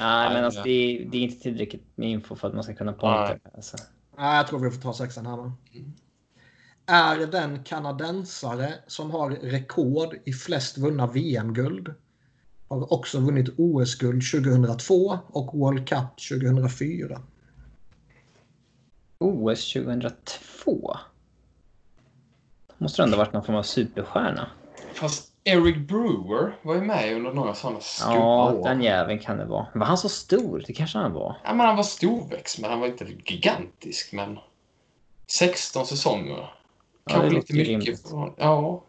Nej, men alltså, det, är, det är inte tillräckligt med info för att man ska kunna poängtera. Nej. Alltså. Nej, jag tror vi får ta sexan här nu. Är den kanadensare som har rekord i flest vunna VM-guld. Har också vunnit OS-guld 2002 och World Cup 2004. OS 2002? Måste det ändå varit någon form av superstjärna? fast Eric Brewer var ju med under några sådana skumma Ja, år. den jäveln kan det vara. Var han så stor? Det kanske han var. Ja, men han var storväxt, men han var inte gigantisk. Men 16 säsonger. Ja, Kanske det lite mycket. För, ja,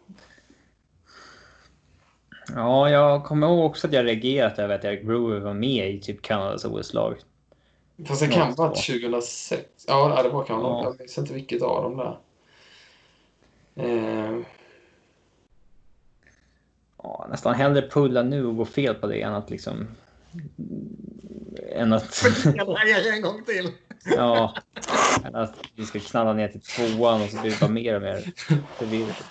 Ja, jag kommer ihåg också att jag reagerat över att Eric Brewer var med i typ Kanadas OS-lag. fast det Ja, kan vara så. 2006. Ja, ja, det var kan Ja. Jag minns inte vilket av dem där. Eh, Ja, nästan hellre pulla nu och gå fel på det än att liksom... Än att... En gång till. ja. Än att vi ska knalla ner till tvåan och så blir det bara mer och mer förvirrat.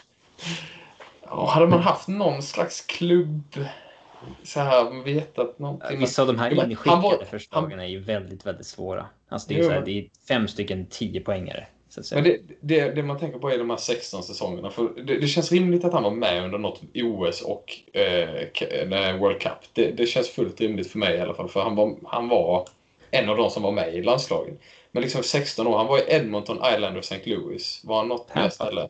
ja, hade man haft någon slags klubb så här, vetat någonting. Vissa av de här han inskickade var- förslagen är ju väldigt, väldigt svåra. Alltså det är, Jo, så här, det är fem stycken 10 poängare. Men det, det, det man tänker på är de här 16 säsongerna. För det, det känns rimligt att han var med under något OS och eh, World Cup. Det, det känns fullt rimligt för mig i alla fall. För han var, han var en av de som var med i landslagen. Men liksom 16 år. Han var i Edmonton, Island och St. Louis. Var han något mer ställe?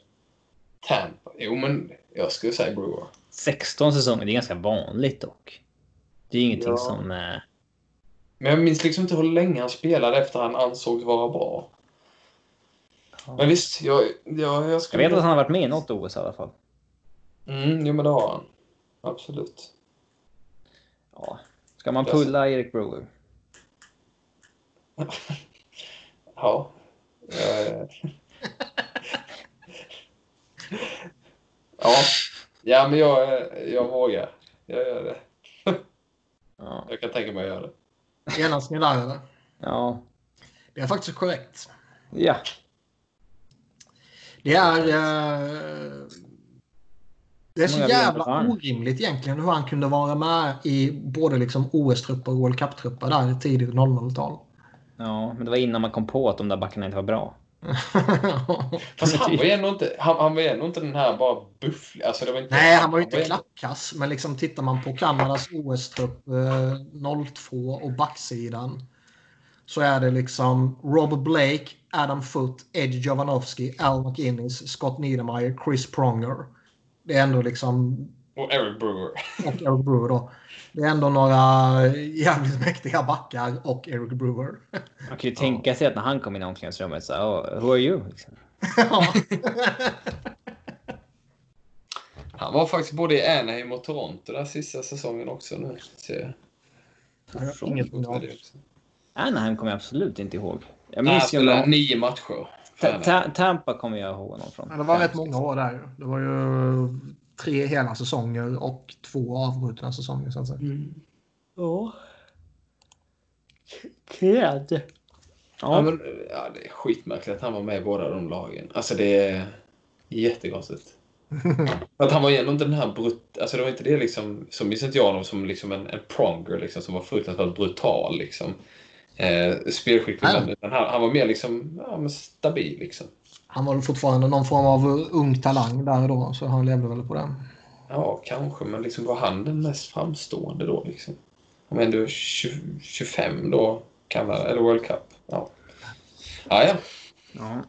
Tampa. Jo, men jag skulle säga Brewer. 16 säsonger, det är ganska vanligt dock. Det är ingenting Ja. som... Eh, Men jag minns liksom inte hur länge han spelade efter han ansågs vara bra. Men visst, jag, jag, jag jag skulle... vet att han har varit med i något OS i alla fall. Mm, jo, men det har han. Absolut. Ja. Ska man pulla Erik Brewer? Ja. Eh. ja. Ja, men jag, jag vågar. Jag gör det. Ja. Jag kan tänka mig att göra det. Enas ni där eller? Ja. Det är faktiskt korrekt. ja. Det är... Eh, det är så jävla orimligt egentligen hur han kunde vara med i både liksom OS-trupper och World Cup-trupper där i tidigt 00-tal. Ja, men det var innan man kom på att de där backarna inte var bra. Fast han var ju ändå inte, han, han var ju ändå inte den här bara buffliga. Alltså, det var inte, Nej, han var ju inte klappkass. Men liksom tittar man på Kanadas OS-trupp eh, 02 och backsidan. Så är det liksom Rob Blake, Adam Foote, Eddie Jovanovski, Al McInnes, Scott Niedermayer, Chris Pronger. Det är ändå liksom... Och Eric Brewer. Och Eric Brewer då. Det är ändå några jävligt mäktiga backar och Eric Brewer. Man kan ju tänka sig att när han kom in i omklädningsrummet så oh, who are you? Liksom. Ja. Han var faktiskt både i Anaheim och Toronto den sista säsongen också nu. jag. Inget Det är det också. Anaheim kommer jag absolut inte ihåg. Jag minns ju nio matcher. Ta- Ta- Tampa kommer jag ihåg honom från. Ja, det var rätt många år där. Det var ju tre hela säsonger och två avbrutna säsonger så att säga. Mm. Ja. Kred. Ja. Ja, men, ja, det är skitmärkligt att han var med i båda de lagen. Alltså det är jättekonstigt. Att han var ändå inte den här brut... Alltså det var inte det liksom... Så minns inte jag honom som liksom en, en pronger liksom som var fruktansvärt brutal liksom. Eh, spelskicklig men han, han var mer liksom ja, men stabil liksom. Han var fortfarande någon form av ung talang där då, så han levde väl på den. Ja, kanske, men liksom var han den mest framstående då liksom? Han var ändå 20, 25 då, Kanada, eller World Cup. Ja. Ja, ja. ja.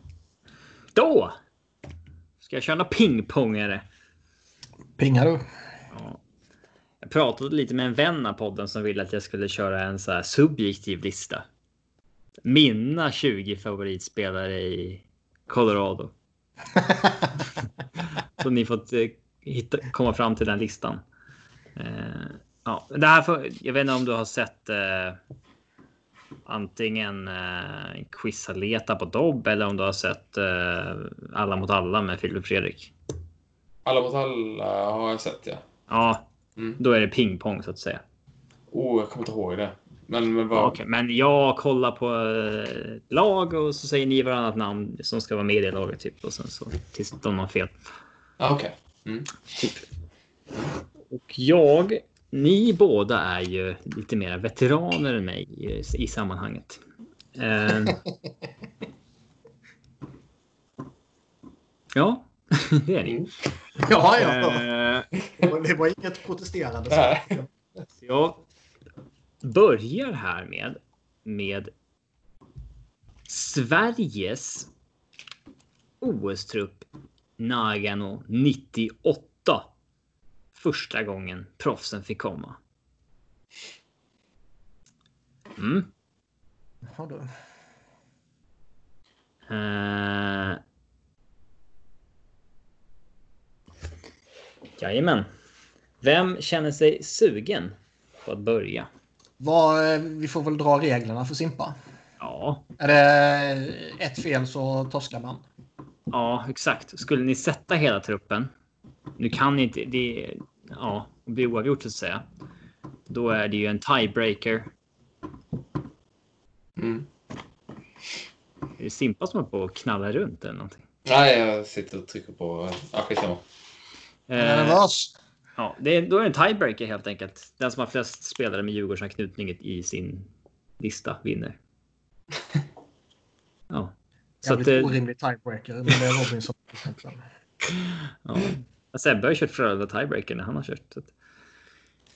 Då ska jag köra pingpongare. Pingar du? Ja. Jag pratade lite med en vän av podden som ville att jag skulle köra en så subjektiv lista. Mina 20 favoritspelare i Colorado. Så ni fått eh, hitta, komma fram till den listan. Eh, ja, det här får, jag vet inte om du har sett. Eh, antingen eh, Quizaleta på Dobb eller om du har sett eh, Alla mot alla med Filip Fredrik. Alla mot alla har jag sett, ja. Ja, Mm. då är det pingpong så att säga. Oh, jag kommer inte ihåg det. Men, men vad... Okej. Men jag kollar på eh, ett lag och så säger ni varannat namn som ska vara med i det laget typ och sen så tills de har fel. Ah, Okej. Mm. Typ. Och jag, ni båda är ju lite mer veteraner än mig i, i sammanhanget. Eh, ja, det är ni. Ja, ja. Eh, Det var inget protesterande. Jag börjar här med med Sveriges OS-trupp Nagano 98. Första gången proffsen fick komma. Mm. Uh... Jajamän. Vem känner sig sugen på att börja? Vad, eh, vi får väl dra reglerna för Simpa. Ja, Är det ett fel så torskar man. ja, exakt. Skulle ni sätta hela truppen? Nu kan ni inte. Det ja, det blir oavgjort så att säga. Då är det ju en tiebreaker. Mm. Är det Simpa som är på att knalla runt eller någonting? Nej, jag sitter och trycker på... Ja, skitsamma. Är Eh, nervös. ja, det är, då är det en tiebreaker helt enkelt. Den som har flest spelare med Djurgårdsanknytning i sin lista vinner. Ja. Så att, Jävligt eh, orimlig tiebreaker. Men det är Robin som Ja. Sebbe har ju kört Frölunda tiebreaker när han har kört. Så att...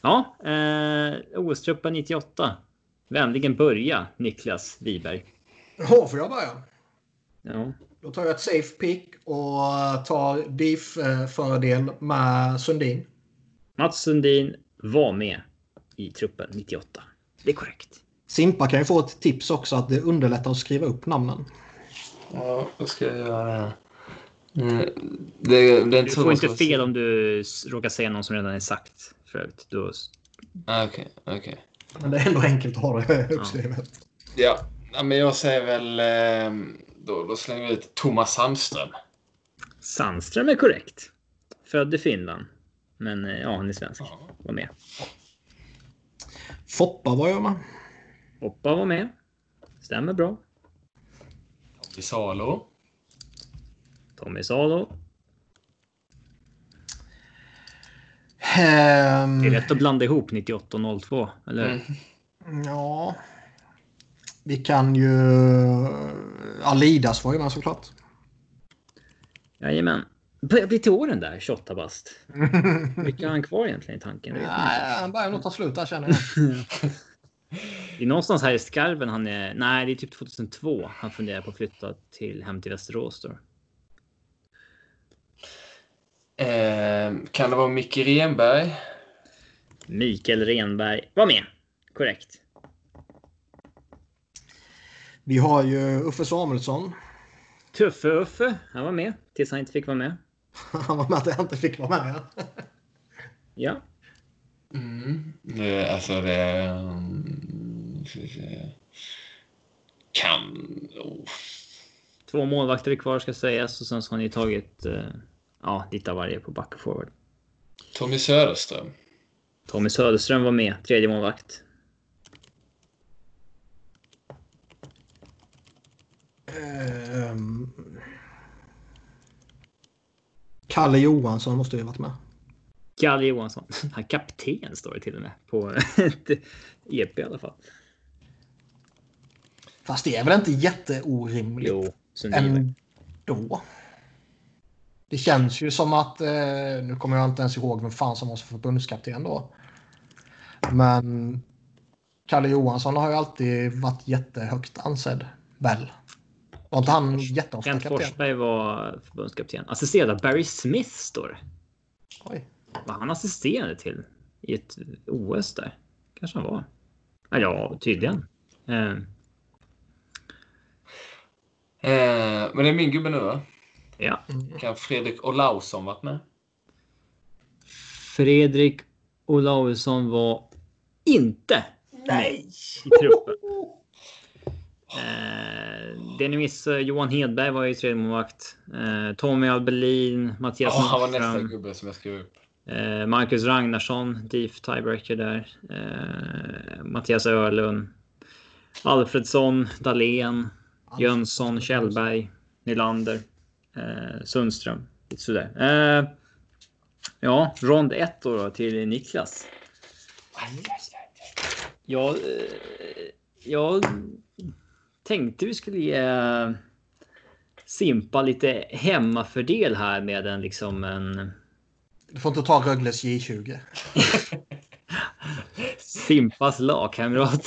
Ja, eh, OS-truppen 98. Vänligen börja Niklas Wiberg. Jaha, får jag börja? Ja. Då tar jag ett safe pick och tar DIF-fördel med Sundin. Mats Sundin var med i truppen 98. Det är korrekt. Simpa kan ju få ett tips också att det underlättar att skriva upp namnen. Ja, vad ska jag göra? Mm, det, det är Du får inte fel om du råkar säga någon som redan är sagt. Då... Ah, Okej, okej. Men det är ändå enkelt att ha det uppskrivet. Ja. ja, men jag säger väl... Eh, då, då slänger vi ut Thomas Sandström. Sandström är korrekt. Född i Finland. Men eh, ja, han är svensk. Var med. Foppa var jag med. Hoppa var med. Stämmer bra. Tommy Salo. Tommy Salo. Ehm, Det är lätt att blanda ihop 98 och 02, eller? Mm. ja. Vi kan ju... Alidas var ju med såklart. Jajamän. Börjar bli till åren där, 28 bast. Vilka har han kvar egentligen i tanken? Nej, han börjar nog ta slut där känner jag. Det är någonstans här i skarven han är. Nej, det är typ 2002 han funderar på att flytta till hem till Västerås. Då. Eh, kan det vara Micke Renberg? Mikael Renberg var med. Korrekt. Vi har ju Uffe Samuelsson. Tuffe-Uffe, han var med tills han inte fick vara med. Han var med att jag inte fick vara med. Ja, Mm. Det, alltså det... Se. kan... Oh. två målvakter är kvar ska sägas och sen så har ni tagit eh, ja, lite av varje på back och forward. Tommy Söderström. Tommy Söderström var med, tredje målvakt. Ehm, Kalle Johansson måste ju varit med. Kalle Johansson. Han kapten står det till och med på ett EP i alla fall. Fast det är väl inte jätteorimligt Jo, ändå. Det känns ju som att, eh, nu kommer jag inte ens ihåg vem fan som var förbundskapten då. Men Kalle Johansson har ju alltid varit jättehögt ansedd. Väl? Var inte han jätteofta Kent kapten? Forsberg var förbundskapten. Assisterad av Barry Smith står det. Oj. Var han assisterande till i ett OS där? Kanske han var. Ja, Ja, tydligen. Eh, Eh, men det är min gubbe nu va? ja. Kan Fredrik Olausson varit med? Fredrik Olausson var inte Nej! i truppen. Eh, det ni missade, Johan Hedberg var ju tredje målvakt. Eh, Tommy Albelin, Mattias Ja, han var nästa gubbe som jag skrev upp. eh, Marcus Ragnarsson, DIF tiebreaker där. Eh, Mattias Öhlund, Alfredsson, Dahlén, Jönsson, Kjellberg, Nylander, eh, Sundström. Lite sådär. Eh, ja, rond 1 då, då till Niklas. Jag, eh, jag tänkte vi skulle ge Simpa lite hemmafördel här med en liksom en Du får inte ta Rögles J20. Simpas lagkamrat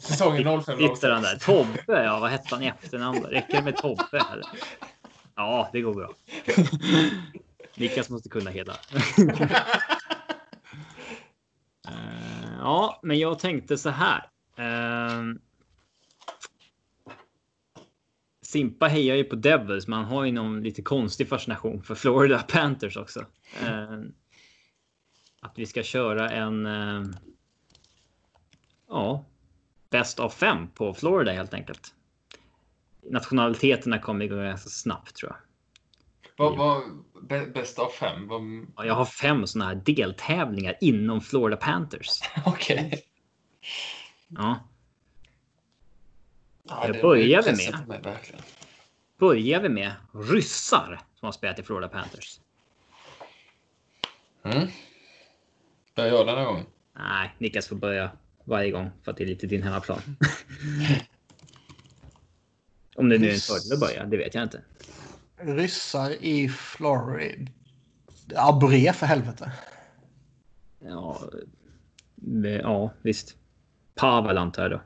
Säsongen 05 Sitter han där. Tobbe, ja vad hette han i efternamn? Räcker det med Tobbe? Eller? Ja, det går bra. Niklas måste kunna hela. Eh, ja, men jag tänkte så här. Ehm, Simpa hejar ju på Devils, men han har ju någon lite konstig fascination för Florida Panthers också. Ehm, att vi ska köra en. ehm, ja, bäst av fem på Florida helt enkelt. Nationaliteterna kommer igång ganska snabbt tror jag. Vad var bä- bäst av fem? Vad... Ja, Jag har fem sådana här deltävlingar inom Florida Panthers. Okej. Ja, Ja, det börjar pressen med. verkligen. börjar vi med ryssar som har spelat i Florida Panthers. Mm. Börjar jag den här gången? Nej, Niklas får börja varje gång för att det är lite din hemmaplan. Om det nu är en fördel att börja, det vet jag inte. Ryssar i Florida. Ja, Bre för helvete. Ja, ja visst. Pavel antar jag då.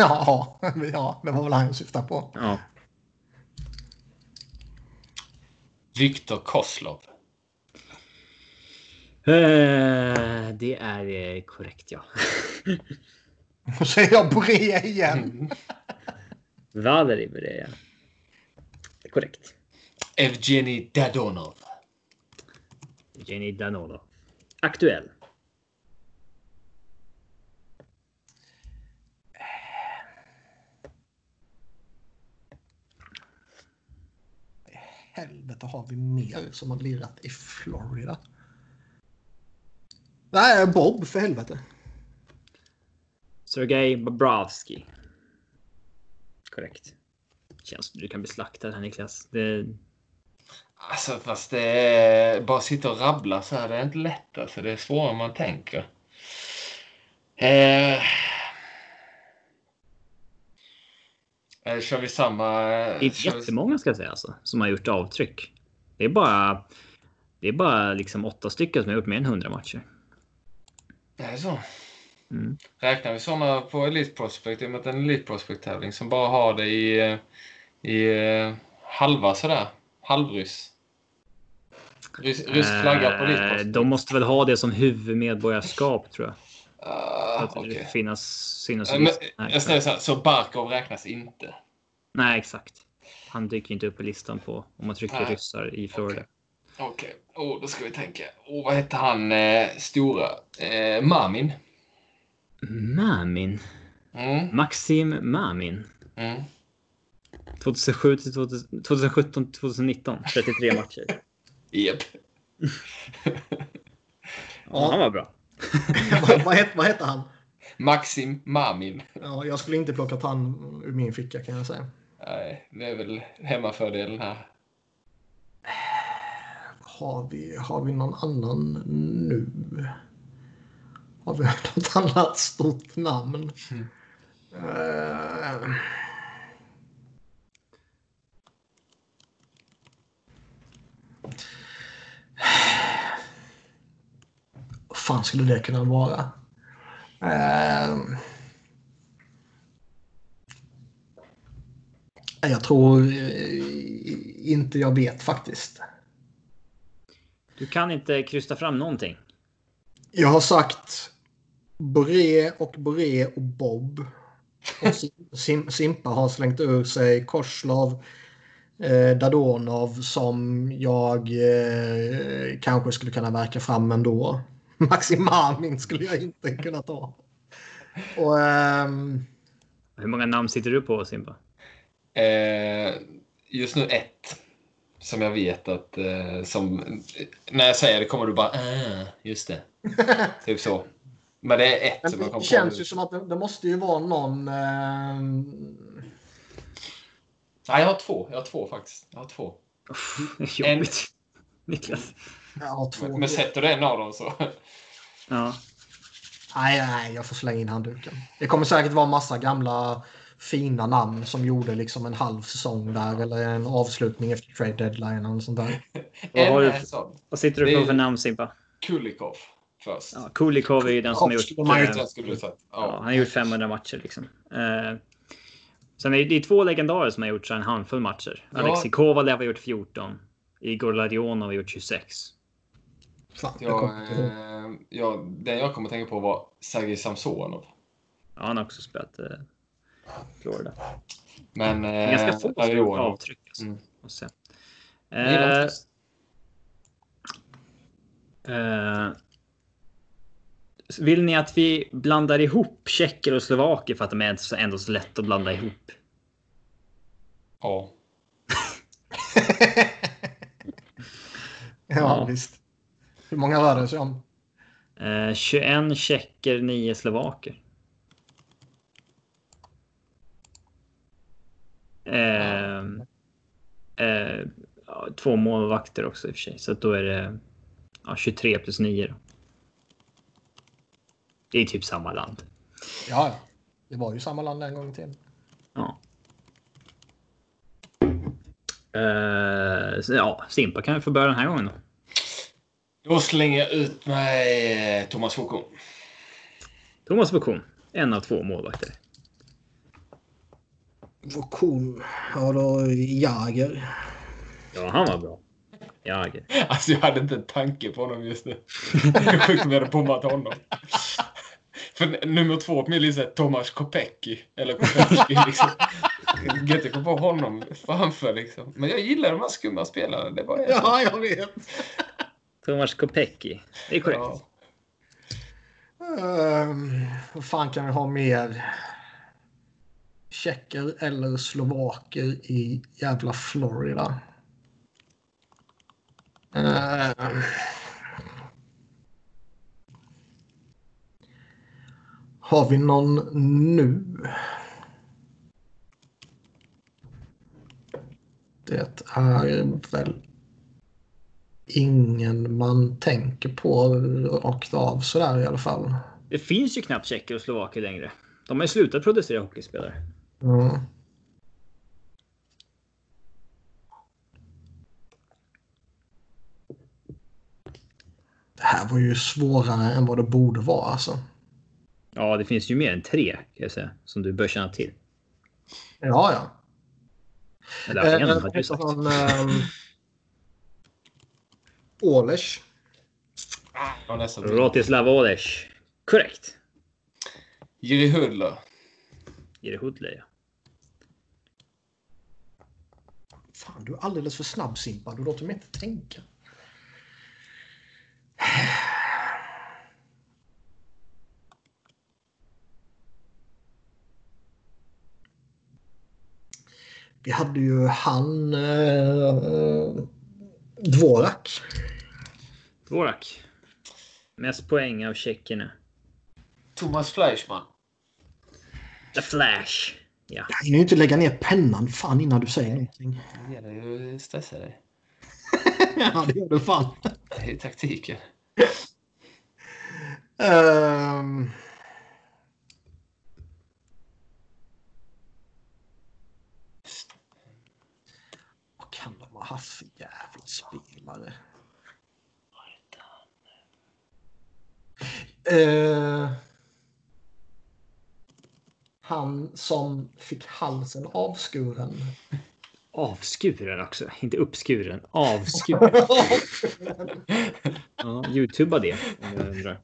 Ja, ja, det var väl han jag syftade på. Ja, Viktor Koslov. Eh, det är eh, korrekt ja. Och så är jag Bre igen. Valeri är korrekt. Evgenij Dadonov. Jenny Danolo. Aktuell. Helvete har vi mer som har lirat i Florida? Nej, Bob för helvete. Sergej Bobrovski. Korrekt. Känns som du kan bli slaktad här Niklas. Det, Alltså fast det är... Bara sitta och rabbla så här, det är inte lätt alltså. Det är svårare än man tänker. Eh... Eh, kör vi samma... det är vi- jättemånga ska jag säga alltså, som har gjort avtryck. Det är bara, det är bara liksom åtta stycken som har gjort mer än 100 matcher. Är det så? Mm. Räknar vi sådana på Elite Prospect, i och med att det är en Elite Prospect-tävling, som bara har det i, i eh, halva sådär, halvryss? Rys, rysk flagga på Elite Eh, Prospect? De måste väl ha det som huvudmedborgarskap tror jag. Ah, Att okej. det finnas Eh, i men, säger så så Barkov räknas inte? Nej, exakt. Han dyker inte upp i listan på om man trycker Nej. ryssar i Florida. Okej, oh, då ska vi tänka. Oh, vad hette han eh, stora? Eh, Mamin? Mamin. Mm, Maxim Mamin. mm. 2007 till 2000 2017 till 2019. 33 matcher. Japp. Ja, han var bra. Vad, vad, hette, vad hette han? Maxim Mamin. Ja, jag skulle inte plockat han ur min ficka kan jag säga. Nej, det är väl hemmafördelen här. Har vi, har vi någon annan nu? Har vi något annat stort namn? Mm. Eh, fan skulle det kunna vara? Eh, jag tror eh, inte jag vet faktiskt. Du kan inte krysta fram någonting. Jag har sagt Boré och Boré och Bob. Och Sim- Sim, Simpa har slängt ur sig Korslov, eh, Dadonov som jag eh, kanske skulle kunna verka fram ändå. Maxim Marmin skulle jag inte kunna ta. Och ehm, Hur många namn sitter du på Simba? Eh, just nu ett. Som jag vet att... Eh, som, när jag säger det kommer du bara... Ah, just det. typ så. Men det är ett Men som jag det kommer känns på. ju som att det, det måste ju vara någon... Eh, Nej, jag har två. Jag har två faktiskt. Jag har två. Jobbigt. Niklas. Ja, två. Men sätter du en av dem så... Ja. Nej, nej, jag får slänga in handduken. Det kommer säkert vara massa gamla fina namn som gjorde liksom en halv säsong där eller en avslutning efter trade deadline och sånt där. Vad du-. Vad sitter du på för namn Simba? Kulikov först. Ja, Kulikov är ju den som har gjort... sagt. Ja, Ja. han har gjort 500 matcher liksom. Eh, sen är det, är två legendarer som har gjort så en handfull matcher. Ja. Alexej Kovalev har gjort 14. Igor Larionov har gjort 26. Fan, jag Jag, eh, ja, den jag kommer att tänka på var Sergej Samsonov. Ja, han har också spelat eh, Florida. Men... Eh, ganska få avtryck. Alltså. Mm. Måste jag Jag Eh, eh, vill ni att vi blandar ihop tjecker och slovaker för att de är så- ändå så lätt att blanda ihop? Ja. ja, Ja. visst. Hur många rör det sig om? Eh, 21 tjecker, 9 slovaker. Eh, eh, två målvakter också i och för sig. Så då är det ja, 23 plus 9. Då. Det är typ samma land. Ja. Det var ju samma land en gång tiden. Ja. Så, ja, Simpa kan vi få börja den här gången då. Då slänger jag ut mig eh, Thomas Foucault. Thomas Bokon, en av två målvakter. Vokon. Ja, då Jager. Ja, han var bra. Jager. Alltså jag hade inte en tanke på honom just nu. Det är sjukt om jag hade bommat honom. För nummer två på min lista är Tomas Kopecky. Eller Kopecky liksom. Gött att på honom framför liksom. Men jag gillar de här skumma spelarna. Det var Ja, jag vet. Tomas Kopecky. Det är korrekt. Ja. Um, vad fan kan vi ha mer? Tjecker eller slovaker i jävla Florida? Ehm. har vi någon nu? Det är väl ingen man tänker på rakt av sådär i alla fall. Det finns ju knappt tjecker och slovaker längre. De har ju slutat producera hockeyspelare. Ja. Det här var ju svårare än vad det borde vara alltså. Ja, det finns ju mer än tre kan jag säga som du bör känna till. Ja, ja. Eller Eh, hade Ålers. Rotislav Oles. Korrekt. Jiri Hudler. Jiri Hudler, ja. Fan, du är alldeles för snabb Simpa. Du låter mig inte tänka. Vi hade ju han eh, Dvorak. Dvorak. Mest poäng av tjeckerna. Thomas Fleischmann. The Flash. Ja. Jag hinner ju inte lägga ner pennan fan innan du säger någonting. Det gäller ju att stressa dig. ja, det gör du fan. Det är taktiken. Ehm. Vad kan de ha haft för spelare? Eh, han som fick halsen avskuren. Avskuren också. Inte uppskuren. Avskuren. Ja, Youtuba det. Om jag undrar.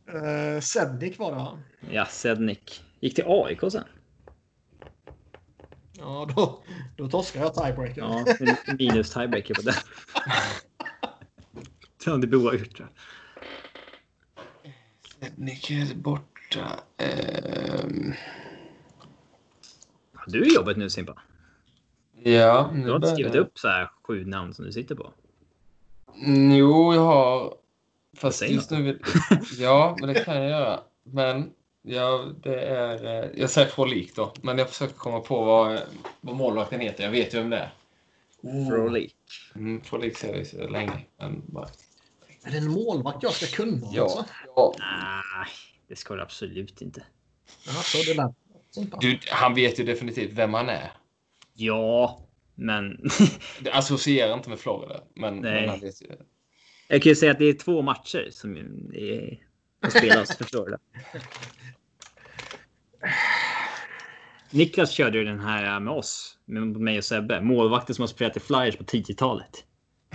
eh, Sednik var det va? Ja, Sednik. Gick till AIK sen. Ja, då, då torskar jag tiebreaker. Ja, minus tiebreaker på den. Tror jag det jag. Nick är borta. Ehm, Du är jobbet nu Simpa. Ja, Du har inte skrivit upp så här sju namn som du sitter på. Mm, Jo, jag har. Fast Säg just nu vill... Ja, men det kan jag göra. Men ja, det är... eh, Jag säger Frolik då. Men jag försöker komma på vad, vad målvakten heter. Jag vet ju vem det är. Frolik. Mm, Frolik säger jag så länge. Men bara... Är det en målvakt jag ska kunna? Ja. Alltså? ja. Nej, det ska du absolut inte. Ja, så det där. Du, han vet ju definitivt vem han är. Ja, men Det associerar inte med Florida. Men, Nej. men han vet ju. jag kan ju säga att det är två matcher som är spelas för Florida. Niklas körde ju den här med oss, med mig och Sebbe. Målvakter som har spelat i Flyers på 10-talet.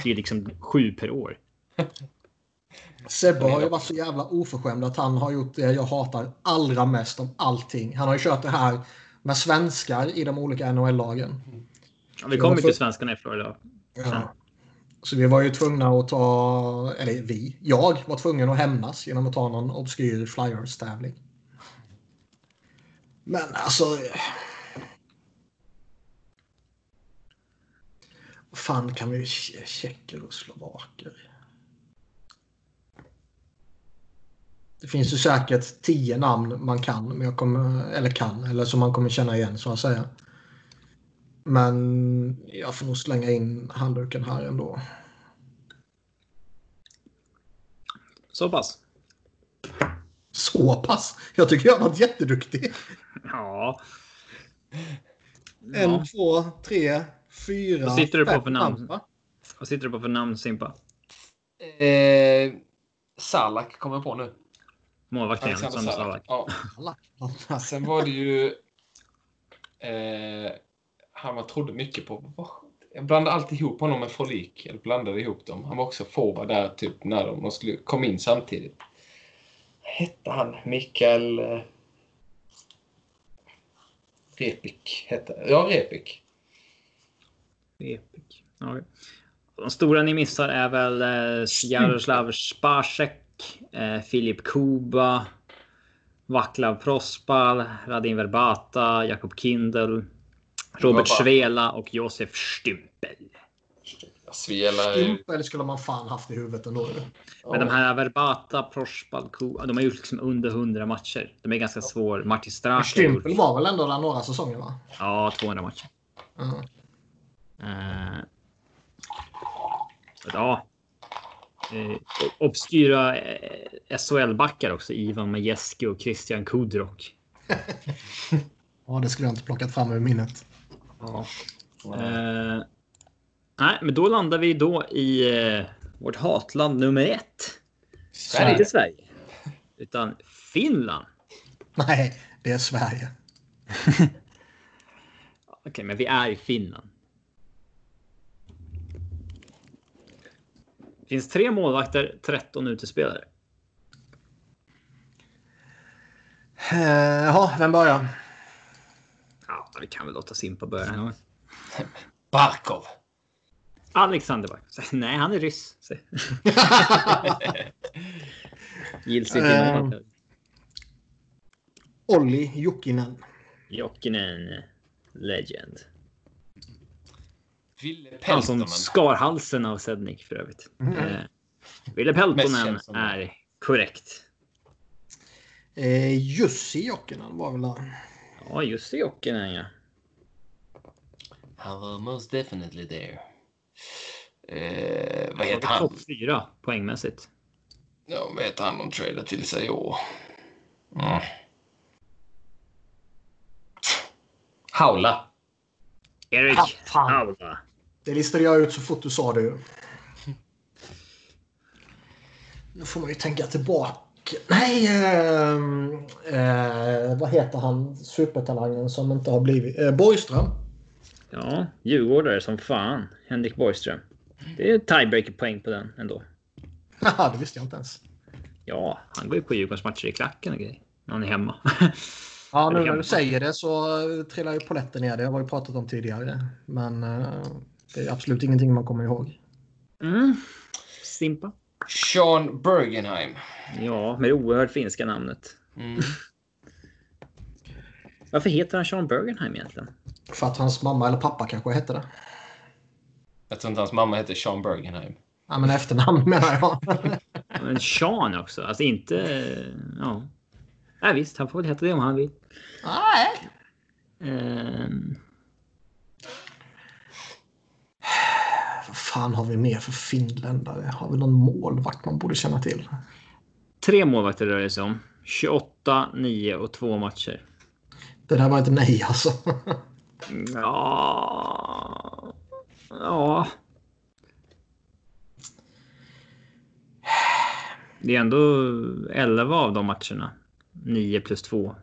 Det är liksom sju per år. Sebbe har ju varit så jävla oförskämd att han har gjort det jag hatar allra mest av allting. Han har ju kört det här med svenskar i de olika NHL-lagen. Ja, vi kommer till svenskarna i Florida. Ja. Så vi var ju tvungna att ta, eller vi, jag var tvungen att hämnas genom att ta någon obskyr Flyers-tävling. Men alltså... Vad fan kan vi tjecker och slovaker? Det finns ju säkert tio namn man kan, men jag kommer, eller kan, eller som man kommer känna igen så att säga. Men jag får nog slänga in handduken här ändå. Så pass. Så pass? Jag tycker jag har varit jätteduktig. Ja. En, ja. två, tre, fyra, Vad sitter du på fem för namn? namn, va? Vad sitter du på för namn Simpa? Eh, Salak kommer jag på nu. Målvakten Alexander Salak. Salak. Ja. Sen var det ju... Eh, han man trodde mycket på. Jag blandade alltid ihop honom med Folik. Eller blandade ihop dem. Han var också forward där typ när de de skulle kom in samtidigt. Hette han Mikael... Eh, Repik hette Ja, Repik. Epic. Ja. De stora ni missar är väl eh, Jaroslav Spacek, eh, Filip Kuba, Vaclav Prospal, Radim Verbata, Jakob Kindel, Robert Svela och Josef Stümpel. Svela är. Stympel skulle man fan haft i huvudet ändå. Men de här Verbata, Prospal, Kuba, de har gjort liksom under 100 matcher. De är ganska svår. Martin Straka gjort var väl ändå där några säsonger va? ja, 200 matcher. Ja. Eh, ja. Eh, obskyra eh, SHL-backar också. Ivan Majeski och Christian Kudrok. ja, det skulle jag inte plockat fram ur minnet. Ja. Eh, nej, men då landar vi då i eh, vårt hatland nummer ett. Sverige. Inte Sverige. Utan Finland. Nej, det är Sverige. Okej, men vi är i Finland. Finns tre målvakter, 13 utespelare. Eh, Jaha, vem börjar? Ja, vi kan väl låta Simpa börja. Barkov. Alexander Back. Nej, han är ryss. Gills inte um, Olli Jokinen. Jokinen. Legend. Ville Han som skar halsen av Sednik för övrigt. Mm. Eh, Ville Peltonen är korrekt. Eh, Jussi Jokinen var väl där. Ja, just det Jokinen ja. Han var most definitely there. Eh, vad heter han? topp fyra poängmässigt. Ja, vad heter han de tradade till sig i år? Mm. Haula. Erik Ah, fan. Haula. Det listade jag ut så fort du sa det. Nu får man ju tänka tillbaka. Nej, ehm, eh, vad heter han supertalangen som inte har blivit... Eh, Borgström. Ja, djurgårdare som fan. Henrik Borgström. Det är tiebreaker-poäng på den ändå. Haha, det visste jag inte ens. Ja, han går ju på Djurgårdsmatcher i klacken och grejer. När han är hemma. Ja, nu när du säger det så trillar ju polletten ner. Det har vi pratat om tidigare. Men eh, det är absolut ingenting man kommer ihåg. Mm. Simpa. Sean Bergenheim. Ja, med det oerhört finska namnet. Mm. Varför heter han Sean Bergenheim egentligen? För att hans mamma eller pappa kanske hette det. Jag tror inte hans mamma heter Sean Bergenheim. Ja, men efternamn menar jag. Men Sean också. Alltså inte... Ja. Nej, visst, han får väl heta det om han vill. Nej. Ehm, Vad fan har vi mer för finländare? Har vi någon målvakt man borde känna till? tre målvakter rör det sig om. 28, 9 och 2 matcher. Det där var inte nej alltså. Ja... Ja... Det är ändå 11 av de matcherna. 9 plus 2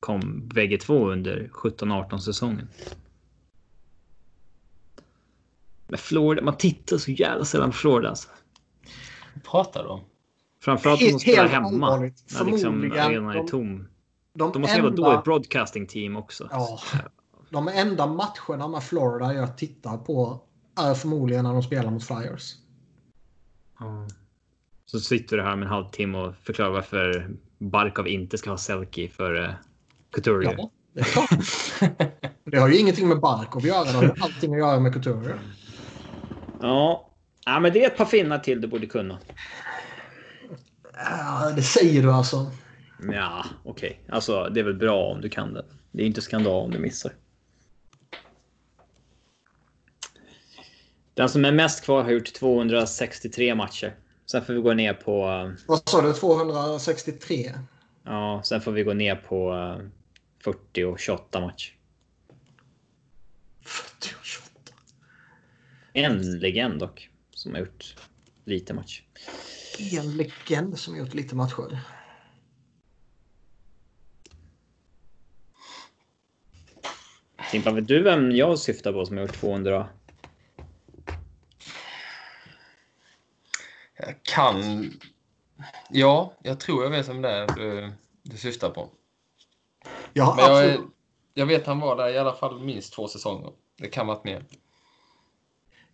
kom bägge två under 17-18 säsongen. Men Florida, man tittar så jävla sällan på Florida. Alltså. Vad pratar du om? Framförallt om de spelar hemma. När liksom arenan är tom. De, De jävla enda, dåligt broadcasting team också. Ja. De enda matcherna med Florida jag tittar på är förmodligen när de spelar mot Flyers. Ja. Så sitter du här med en halvtimme och förklarar varför Barkov inte ska ha Selke för uh, Couturier. Ja, det är klart. Det har ju ingenting med Barkov att göra. Det har allting att göra med Couturier. Ja. ja, men det är ett par finnar till du borde kunna. Ja, det säger du alltså. Ja, okej. Alltså, det är väl bra om du kan det. Det är inte skandal om du missar. Den som är mest kvar har gjort 263 matcher. Sen får vi gå ner på... eh, Vad sa du? 263? Ja, sen får vi gå ner på eh, 40 och 28 matcher. 40 och 28. En legend dock, som har gjort lite match. En legend som gjort lite matcher. Simpa, vet du vem jag syftar på som har gjort 200? Jag kan... Ja, jag tror jag vet vem det är du, du syftar på. Men jag, absolut, jag vet han var där i alla fall minst två säsonger. Det kan varit mer.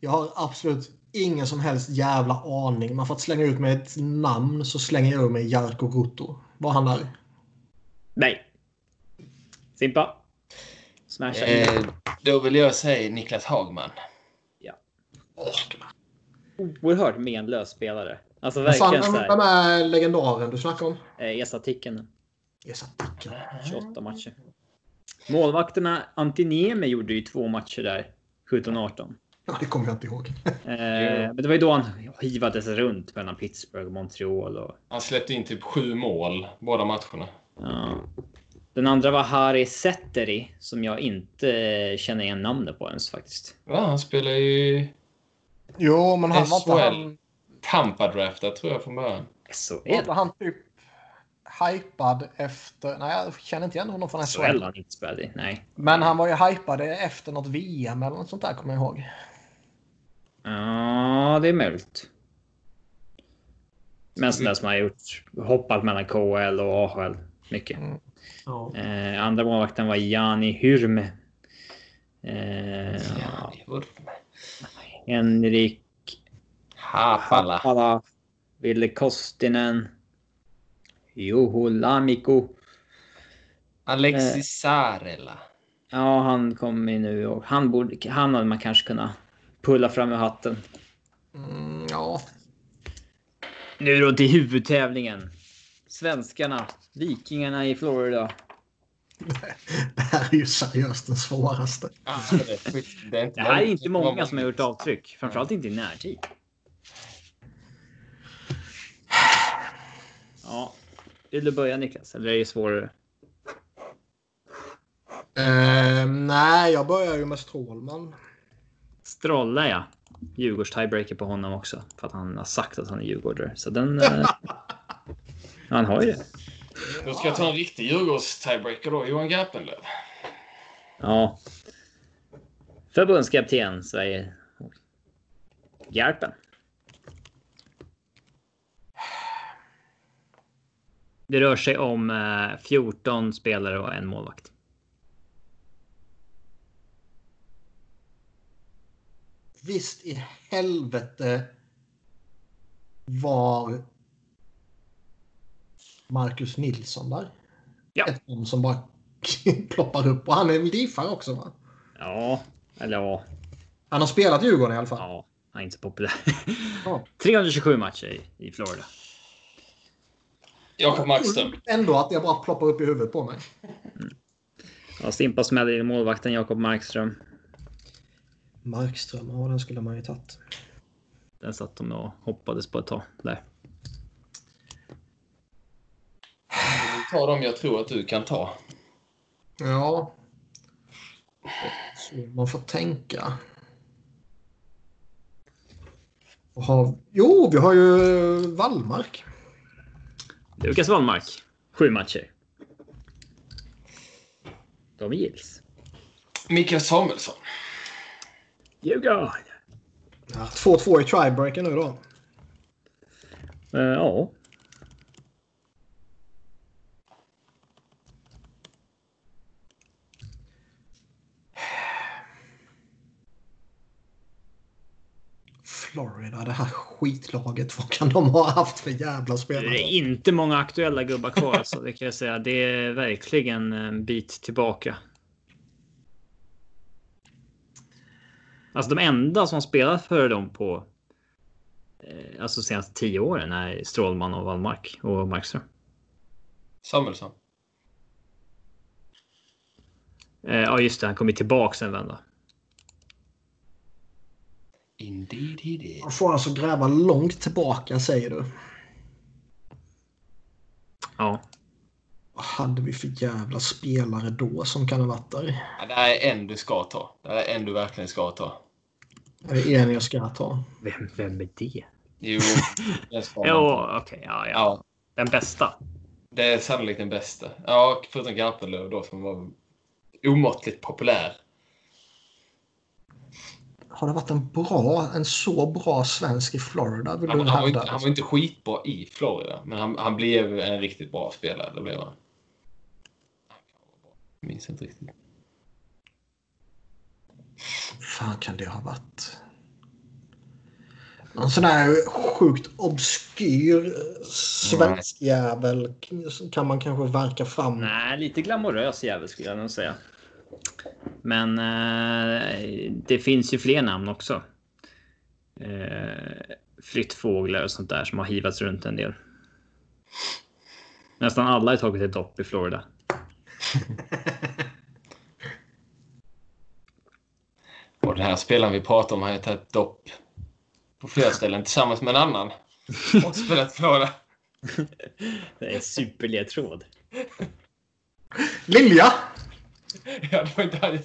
jag har absolut ingen som helst jävla aning. Men för att slänga ut med ett namn så slänger jag ur mig Jarkko Rutto. Var han där? Nej. Simpa? Smasha in. Eh, då vill jag säga Niklas Hagman. Oerhört menlös spelare. Alltså Vad fan, verkligen vem är legendaren du snackar om? Eh, Esa-ticken. Esa Ticken. 28 matcher. Målvakterna Antiniemi gjorde ju två matcher där. 17-18. Ja, det kommer jag inte ihåg. Eh, men det var ju då han hivades runt mellan Pittsburgh och Montreal. Och, Han släppte in typ sju mål båda matcherna. ja. Den andra var Harry Setteri som jag inte känner igen namnet på ens faktiskt. Ja, han spelar ju Jo, men han var inte SHL. han, Tampa-draftad tror jag från början. SHL? var han typ hypad efter... Nej, jag känner inte igen honom från SHL. SHL har han inte spelat i. Nej. Men han var ju hypad efter något VM eller något sånt där kommer jag ihåg. Ja, det är möjligt. Men sån där som har gjort hoppat mellan KHL och AHL mycket. Ja. Eh, andra målvakten var Jani Hyrme. Eh, Ja, Vurme. Henrik Haapala. Haapala. Ville Kostinen. Juho Lamiko. Alexis Saarela. Ja, han kom in nu och han borde, han hade man kanske kunnat pulla fram ur hatten. Mm, ja. Nu då till huvudtävlingen. Svenskarna, Vikingarna i Florida. Det här är ju seriöst den svåraste. Ah, det, är skit. det, är inte Det här är inte många som har gjort avtryck. Framförallt inte i närtid. Ja. Vill du börja Niklas? Eller är det svårare? Eh, nej, jag börjar ju med Strålman. Strolla ja. Djurgårds tiebreaker på honom också. För att han har sagt att han är djurgårdare. Så den... eh, han har ju det. Då ska jag ta en riktig Djurgårds-tiebreaker då. Johan Garpenlöv. Ja. Förbundskapten Sverige. Järpen. Det rör sig om eh, 14 spelare och en målvakt. Visst i helvete var Marcus Nilsson där. Ja. Ett namn som bara ploppar upp. Och han är en livare också va? Ja, eller ja. Han har spelat Djurgården i alla fall. Ja, han är inte så populär. Ja. 327 matcher i, i Florida. Jakob Markström. Ändå att det bara ploppar upp i huvudet på mig. Ja, Stimpa smäller in målvakten Jakob Markström. Markström, ja den skulle man ju tagit. Den satt de och hoppades på ett tag. Där. Ta dem jag tror att du kan ta. Ja. Så man får tänka. Och har... Jo, vi har ju Wallmark. Lukas Wallmark. Sju matcher. David Gills. Mikael Samuelsson. Djurgården. Ja, 2-2 i tiebreaker nu då. Eh, ja. Florida, det här skitlaget. Vad kan de ha haft för jävla Det spelare? är inte många aktuella gubbar kvar. Alltså, det kan jag säga. Det är verkligen en bit tillbaka. Alltså de enda som spelat för dem på eh, alltså senaste tio åren är Strålman och Wallmark och Markström. Samuelsson. Eh, ja, just det. Han kommer tillbaka en vända. Indeed he did. Man får alltså gräva långt tillbaka säger du. Ja, Vad hade vi för jävla spelare då som kan ha varit där? Ja, det här är en du ska ta. Det här är en du verkligen ska ta. Är det en jag ska ta? vem, vem är det? Jo, den ska Jo, okej. ja, ja. Ja, Den bästa. det är sannolikt den bästa. Ja, förutom Garpenlöv då som var omåttligt populär. Har det varit en bra, en så bra svensk i Florida? Vill Han, du han, var inte, han var inte skitbra i Florida, men han, han blev en riktigt bra spelare. Det blev han. Jag minns inte riktigt. fan kan det ha varit? Någon sån här sjukt obskyr svensk jävel kan man kanske verka fram. Nej, lite glamorös jävel skulle jag nog säga. Men eh, det finns ju fler namn också. Eh, flyttfåglar och sånt där som har hivats runt en del. Nästan alla har tagit ett dopp i Florida. Och den här spelaren vi pratar om har ju tagit ett dopp på flera ställen tillsammans med en annan. Och spelat Florida. Det är en superledtråd. Lilja! Ja, det var inte han.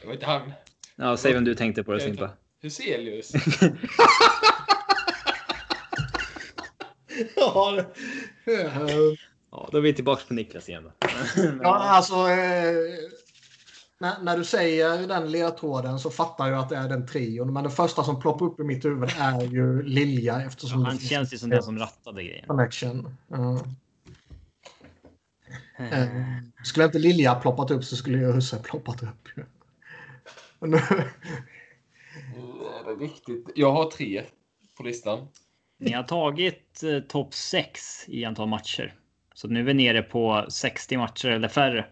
Det var inte han. Ja, säg vem du tänkte på det Simpa. Huselius. Ja, Ja, då är vi tillbaka på Niklas igen. Då. ja, alltså. Eh, när, när du säger den ledtråden så fattar jag att det är den trion. Men det första som ploppar upp i mitt huvud är ju Lilja eftersom Han det finns känns ju som den som rattade grejen. connection. Ja. Eh, Skulle inte Lilja ploppat upp så skulle ju Husse ploppat upp. Nu- Det är riktigt. Jag har tre på listan. Ni har tagit eh, topp 6 i antal matcher. Så nu är vi nere på 60 matcher eller färre.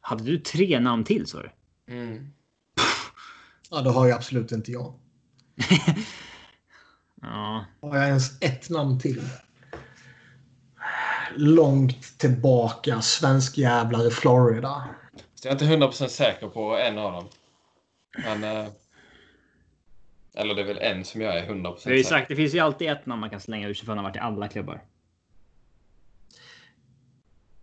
Hade du tre namn till sa du? Mm. Ja, det har ju absolut inte jag. Ja, Har jag ens ett namn till? Långt tillbaka, svensk jävlar i Florida. Så jag är inte 100% säker på en av dem. Men... Eh, eller det är väl en som jag är 100% vi har ju säker sagt det finns ju alltid ett namn man kan slänga ur sig för han har varit i alla klubbar.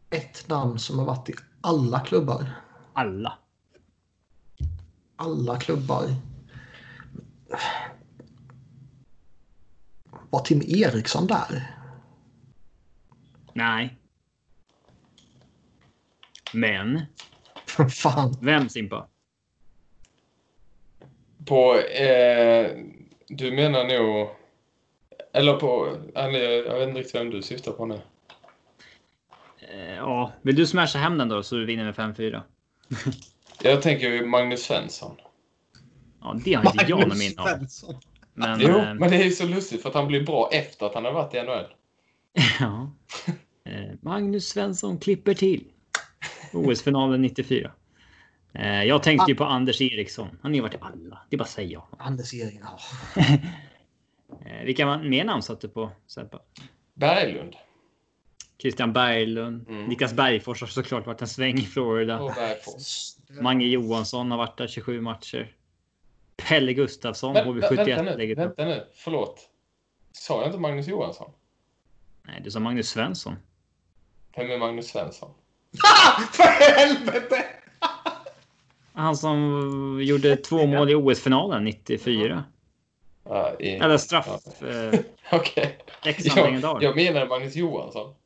Ett namn som har varit i alla klubbar. Alla. Alla klubbar. Var Tim Eriksson där? Nej. Men Fan. vem Simpa? På... Eh, du menar nog... Eller på... Eller, jag vet inte riktigt vem du syftar på nu. Eh, Ja, vill du smasha hem den då så du vinner med 5-4? Jag tänker ju Magnus Svensson. Ja, det har inte jag någon minne av. Men, Jo, eh, men det är ju så lustigt för att han blir bra efter att han har varit i NHL. ja. Eh, Magnus Svensson klipper till. OS-finalen 94. Eh, jag tänkte ju på Anders Eriksson. Han har ju varit i alla. Det är bara att säga. Anders Eriksson. Ja. Eh, vilka mer namn satte på Sebbe? Berglund. Christian Berglund. Mm. Niklas Bergfors har såklart varit en sväng i Florida. Och Bergfors. Mange Johansson har varit där 27 matcher. Pelle Gustafsson, Men, vä- vänta nu, HV71-läget. vänta nu. Förlåt. Sa jag inte Magnus Johansson? Nej, du sa Magnus Svensson. Vem är Magnus Svensson? För helvete! Han som gjorde två mål i OS-finalen 94. Ja, i... Eller straff. Eh, Okej. Leksand Jag, jag menar Magnus Johansson.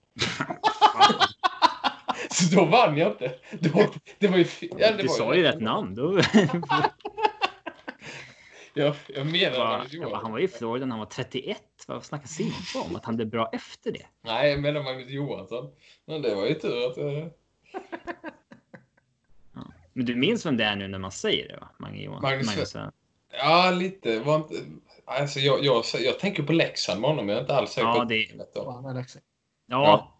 Så då vann jag inte. Då, det var ju. Ja, det Du var sa ju rätt namn. Då... Jag, jag menar Va? Magnus Jag Johansson. han var i Florida när han var 31. Vad snackar Simpa om? Att han blev bra efter det? Nej, jag menar Magnus Johansson. Men det var ju tur att... eh, Men du minns vem det är nu när man säger det? Va? Johansson. Magnus Magnus Svensson. Ja, lite. Var inte... Alltså, jag, jag, jag tänker på Leksand med honom. Jag är inte alls säker Ja, på det- Alexi. Ja,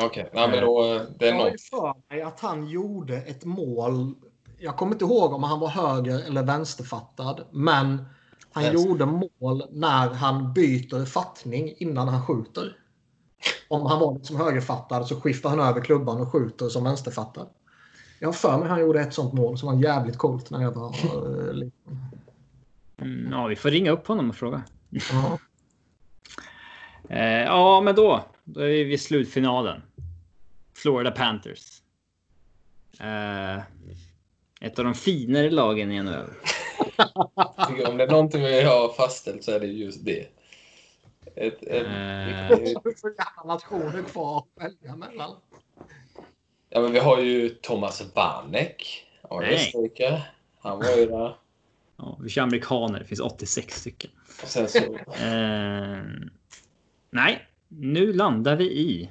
Okej, nej, men då... eh, Det är Jag har ju för mig att han gjorde ett mål. Jag kommer inte ihåg om han var höger eller vänsterfattad. Men han Vänster. gjorde mål när han byter fattning innan han skjuter. Om han var liksom högerfattad så skiftar han över klubban och skjuter som vänsterfattad. Jag har för mig han gjorde ett sånt mål som var jävligt coolt när jag var eh, liten. mm, ja, vi får ringa upp honom och fråga. Ja. Eh, ja, men då. Då är vi vid slutfinalen. Florida Panthers. Eh, ett av de finare lagen i NHL. Jag Om det är någonting vi har fastställt så är det just det. Ett, ett, Eh. ett, så jävla nationer kvar att välja mellan. ja, men vi har ju Thomas Vanek. Han var Nej. österrikare. Han var ju där. Ja, vi kör amerikaner. Det finns 86 stycken. Och sen så... Eh, nej, nu landar vi i.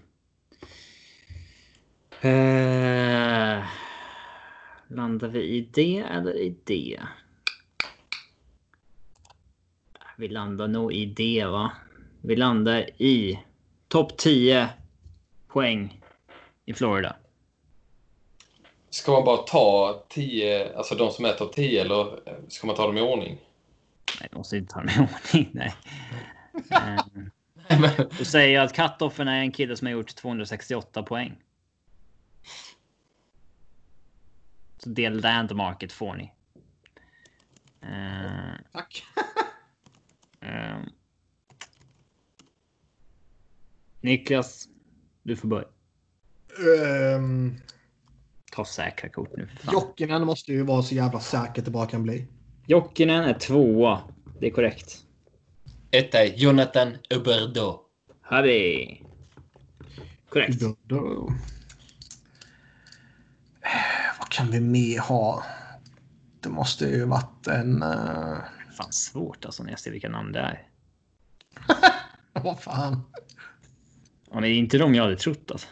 Eh, landar vi i det eller i det? Vi landar nog i det va? Vi landar i topp 10 poäng i Florida. Ska man bara ta 10, alltså de som är topp 10 eller ska man ta dem i ordning? Nej, jag måste inte ta med ordning. Nej. Då säger jag att cut-offen är en kille som har gjort 268 poäng. Så det landmarket får ni. Eh, Tack. eh. Niklas, du får börja. Um, Ta säkra kort nu. Jokinen måste ju vara så jävla säkert det bara kan bli. Jokinen är tvåa. Det är korrekt. Ett är Jonathan Huberdeau. Harry. Korrekt. Vad kan vi mer ha? Det måste ju varit en... Uh, Fan svårt alltså när jag ser vilka namn det är. vad fan. Ja, men det är inte de jag hade trott alltså.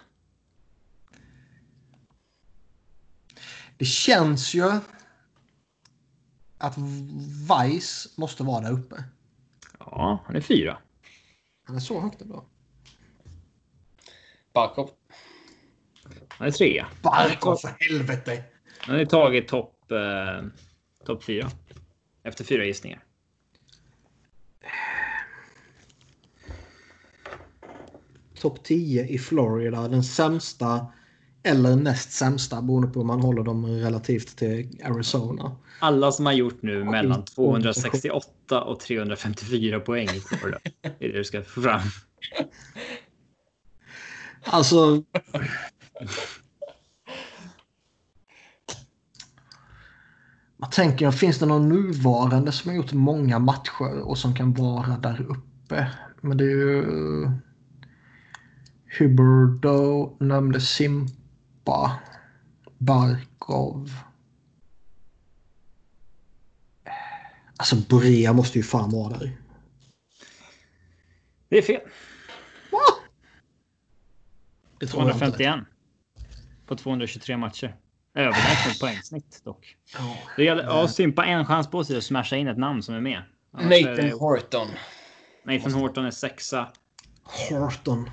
Det känns ju att Weiss måste vara där uppe. Ja, han är fyra. Han är så högt ändå. Barkov. Han är trea. Barkov för helvete! Han har ju tagit topp eh, top fyra. Efter fyra gissningar. Topp 10 i Florida. Den sämsta eller näst sämsta beroende på hur man håller dem relativt till Arizona. Alla som har gjort nu mellan inte- 268 och 354 poäng i Florida. Det är det du ska få fram. Alltså... Vad tänker jag? Finns det någon nuvarande som har gjort många matcher och som kan vara där uppe? Men det är ju... Huberdo nämnde Simpa. Barkov. Alltså Brea måste ju fan vara där. Det är fel. Det tror jag inte. 251. På 223 matcher. Överlägset poängsnitt dock. Ja. Det gäller ja, Sympa en chans på sig att smasha in ett namn som är med. Annars är Nathan det- Horton. Nathan Horton är sexa. Horton.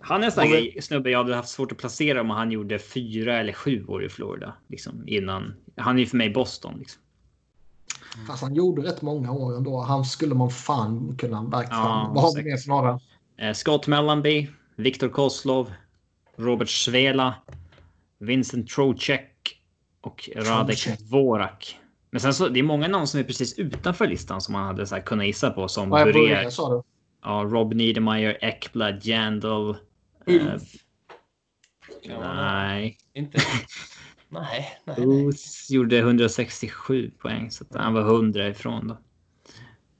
Han är en sån Och där snubbe jag hade haft svårt att placera om han gjorde fyra eller sju år i Florida. Liksom, innan. Han är ju för mig Boston. Liksom. Fast han gjorde rätt många år ändå. Han skulle man fan kunna verka Ja, fram. Vad har vi mer för några? Eh, Scott Mellanby, Viktor Kozlov, Robert Svela, Vincent Trocek och Radek Trocek. Dvorak. Men sen så det är många namn som är precis utanför listan som man hade så här kunnat gissa på som sa du? ja, Rob Niedermeyer, Ekblad, Jandal. Eh, Ulf. Nej, Inte. Nej, nej, nej. Booth gjorde 167 poäng så att han var 100 ifrån då.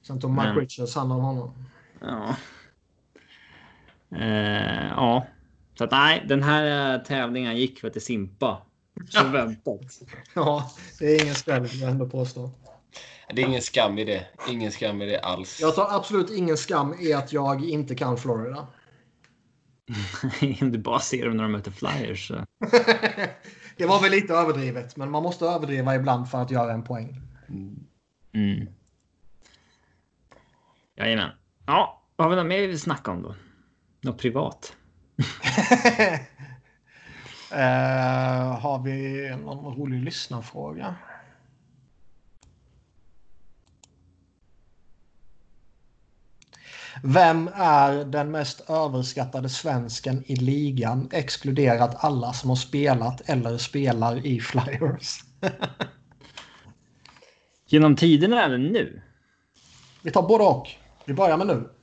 Sen tog Men- Richards hand om honom. Ja. Eh, ja, så att nej, den här eh, tävlingen gick väl till Simpa. Som väntat. Ja, det är ingen skräll vill jag ändå påstå. Det är ingen skam i det. Ingen skam i det alls. Jag tar absolut ingen skam i att jag inte kan Florida. Du bara ser dem när de möter Flyers. Så. det var väl lite överdrivet, men man måste överdriva ibland för att göra en poäng. Mm. Jajamän. Ja, vad har vi något mer vi vill snacka om då? Något privat? Eh, har vi någon rolig lyssnarfråga? Vem är den mest överskattade svensken i ligan exkluderat alla som har spelat eller spelar i Flyers? Genom tiderna eller nu? Vi tar både och. Vi börjar med nu.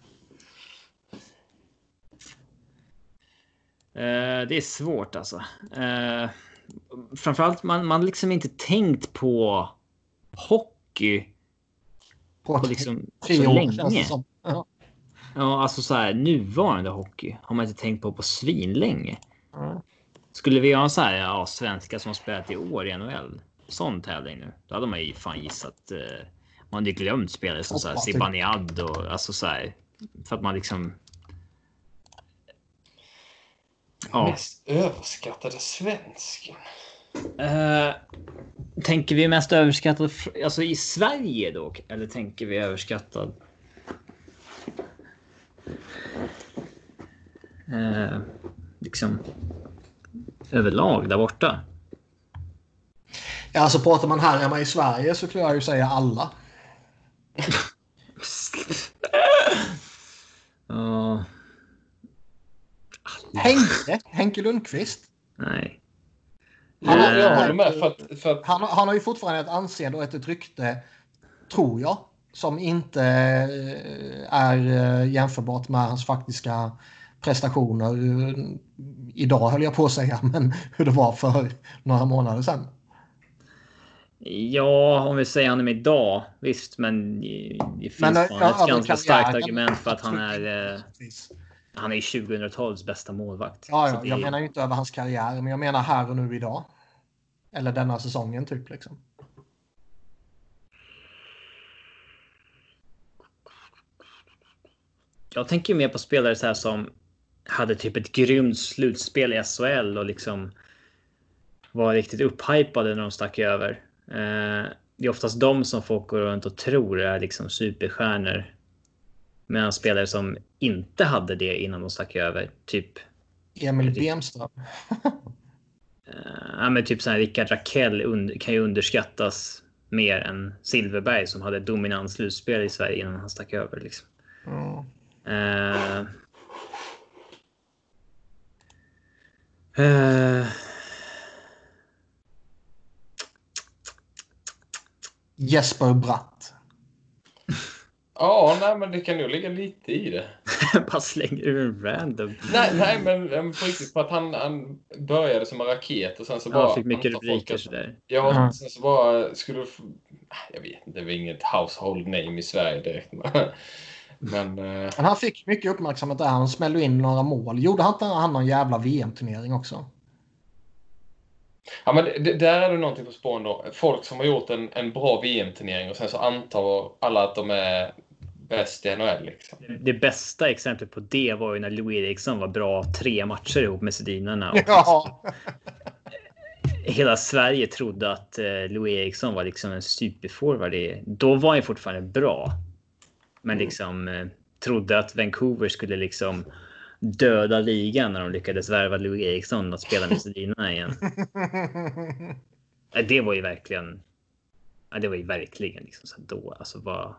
Det är svårt alltså. Eh, framförallt man man liksom inte tänkt på hockey På på liksom så länge. Ja. Ja, alltså så här nuvarande hockey har man inte tänkt på på svinlänge. Ja. Skulle vi ha en så här ja, svenska som har spelat i år i NHL, sån tävling nu, då hade man ju fan gissat. Eh, man hade ju glömt spelare som så här det. Zibanejad och alltså så här för att man liksom. Ja, Mest överskattade svensken. eh, tänker vi mest överskattad alltså i Sverige då? Eller tänker vi överskattad? Eh, liksom överlag där borta. Ja, alltså pratar man här hemma i Sverige så skulle jag ju säga alla. Ja, Henke, Henke Lundqvist. nej. Han har- Eh, Jag håller med för att, för att Han, han har ju fortfarande ett anseende och ett rykte, tror jag, som inte eh, är eh, jämförbart med hans faktiska prestationer eh, idag, höll jag på att säga, men hur det var för några månader sedan. Ja, om vi säger honom idag. Visst, men det finns Men, ja, ett över ganska starkt argument för att han är. Eh, Precis. Han är 2000-talets bästa målvakt. Ja, ja, jag är- menar ju inte över hans karriär, men jag menar här och nu idag. Eller denna säsongen typ liksom. Jag tänker mer på spelare så här som hade typ ett grymt slutspel i SHL och liksom var riktigt upphypade när de stack över. Eh, det är oftast de som folk går runt och tror är liksom superstjärnor. Medan spelare som inte hade det innan de stack över, typ Emil Bemström. Eh, ja, men typ så här Rickard Rakell kan ju underskattas mer än Silverberg som hade dominant slutspel i Sverige innan han stack över. Liksom. Mm. Eh, eh, Jesper Bratt. Ja, nej, men det kan nog ligga lite i det. bara slänger ur en random. Nej, nej men på riktigt. För att han, han började som en raket och sen så bara... Ja, fick mycket rubriker sådär. Ja, Mm. sen så bara skulle du... få- Jag vet inte, det var inget household name i Sverige direkt. Men... eh, Men han fick mycket uppmärksamhet där. Han smällde in några mål. Gjorde han inte han någon jävla VM-turnering också? Ja, men det, där är det någonting på spåren då. Folk som har gjort en, en bra VM-turnering och sen så antar alla att de är bäst i NHL. Liksom. Det bästa exemplet på det var ju när Louis Eriksson var bra tre matcher ihop med Sedinarna. Och Ja. hela Sverige trodde att eh, Louis Eriksson var liksom en superforward. Då var han fortfarande bra. Men Mm. liksom eh, trodde att Vancouver skulle liksom döda ligan när de lyckades värva Louis Eriksson att spela med Sedina igen. Ja, Det var ju verkligen. Det var ju verkligen liksom så då. Alltså vad.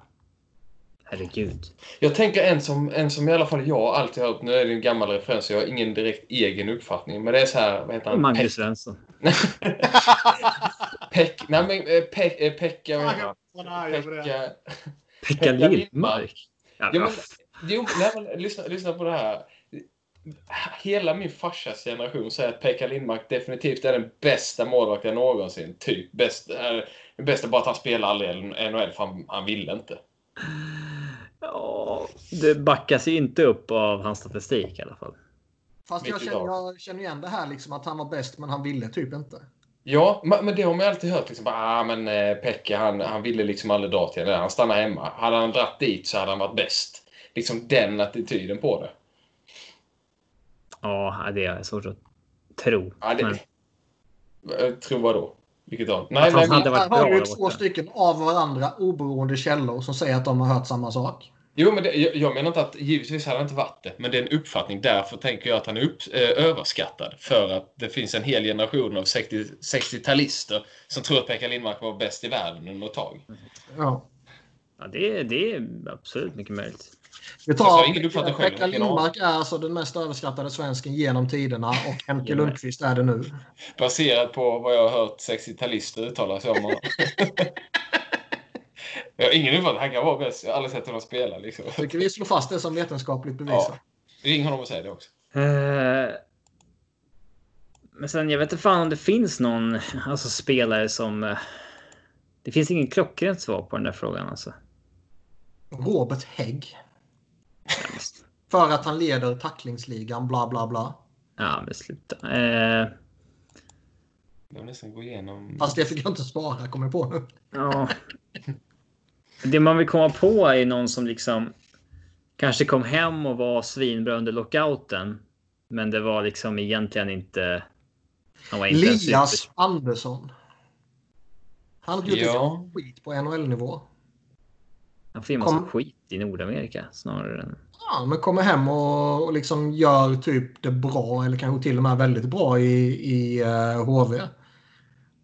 Herregud. Jag tänker en som, en som i alla fall jag alltid har hört, nu är det en gammal referens så jag har ingen direkt egen uppfattning, men det är så här, vad heter han? Magnus Svensson. Peck, nej men eh, eh, Pekka, han? Pekka, Pekka Lindmark. Ja, Ja, men, vad jo, nej, men, lyssna, lyssna på det här. Hela min farsas generation säger att Pekka Lindmark definitivt är den bästa målvakten någonsin. Typ. Bäst, är, den bästa bara att han spelar aldrig NHL för han, han ville inte. Ja, det backas ju inte upp av hans statistik i alla fall. Fast jag känner, jag känner igen det här liksom att han var bäst men han ville typ inte. Ja, men det har man ju alltid hört. Liksom, ah, men eh, Pekka han, han ville liksom aldrig dra till det. Han stannade hemma. Hade han dratt dit så hade han varit bäst. Liksom den attityden på det. Ja, det är svårt att tro. Ja, det Men Jag tror vad då? Vilket då? Att Nej, han nej, men, hade varit Här har bra du ju två stycken av varandra oberoende källor som säger att de har hört samma sak. Jo, men det, jag, jag menar inte att givetvis hade han inte varit det. Men det är en uppfattning. Därför tänker jag att han är upp, eh, överskattad. För att det finns en hel generation av 60 60-talister som tror att Pekka Lindmark var bäst i världen under ett tag. Ja. Ja, det, är- det är absolut mycket möjligt. Vi tar Pekka. Lindmark är alltså den mest överskattade svensken genom tiderna och Henke. Lundqvist är det nu. Baserat på vad jag har hört 60-talister uttala sig om honom. jag har ingen uppfattning. Han kan vara bäst. Jag har aldrig sett honom spela. Liksom. Tycker vi slår fast det som vetenskapligt bevisat. Ring honom och säg det också. Eh, Men sen, jag vet inte fan om det finns någon alltså, spelare som... eh, Det finns ingen klockrent svar på den där frågan alltså. Robert Hägg. För att han leder tacklingsligan, bla bla bla. Ja, men sluta. Eh, Jag nästan gå igenom... Fast det fick jag inte svara, kommer jag på nu. ja. Det man vill komma på är någon som liksom kanske kom hem och var svinbra under lockouten. Men det var liksom egentligen inte... Han var inte en Elias super- Andersson. Han har gjort Ja. ett skit på NHL-nivå. Han får ju massa Kom- skit i Nordamerika snarare än... Ja, men kommer hem och, och liksom gör typ det bra eller kanske till och med väldigt bra i, i eh, HV.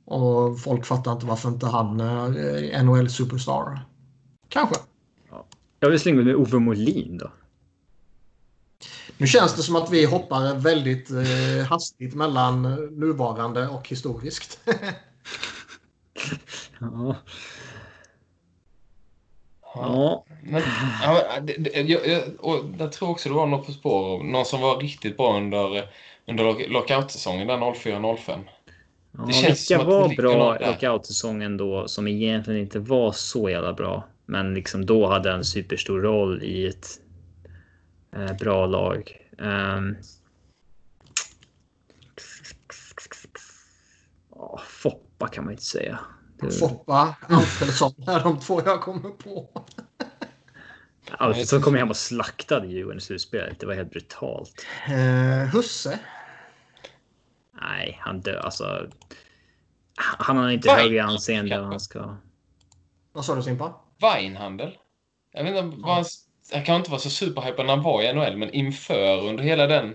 Och folk fattar inte varför inte han är eh, NHL-superstar. Kanske. Jag vill slänga med Ove Molin då. Nu känns det som att vi hoppar väldigt eh, hastigt mellan nuvarande och historiskt. Ja. Ja. Men, ja, men, det, det, jag, jag, och jag tror också det var något på spår. Någon som var riktigt bra under, under lock- lockout-säsongen, där 04-05. Ja, Det känns som vilka att det var bra lockout-säsongen då som egentligen inte var så jävla bra. Men liksom då hade en superstor roll i ett eh, bra lag. Um, Foppa kan man inte säga. Det- Foppa, Alfredsson är de två jag kommer på. Alfredsson kom hem och slaktade Djurgården i slutspelet. Det var helt brutalt. Eh, Husse. Nej, han dör. Alltså, han har inte högre anseende än han ska. Vad sa du Simpa? Weinhandel. Jag vet inte, var han, han kan inte vara så superhypad när han var i NHL, men inför under hela den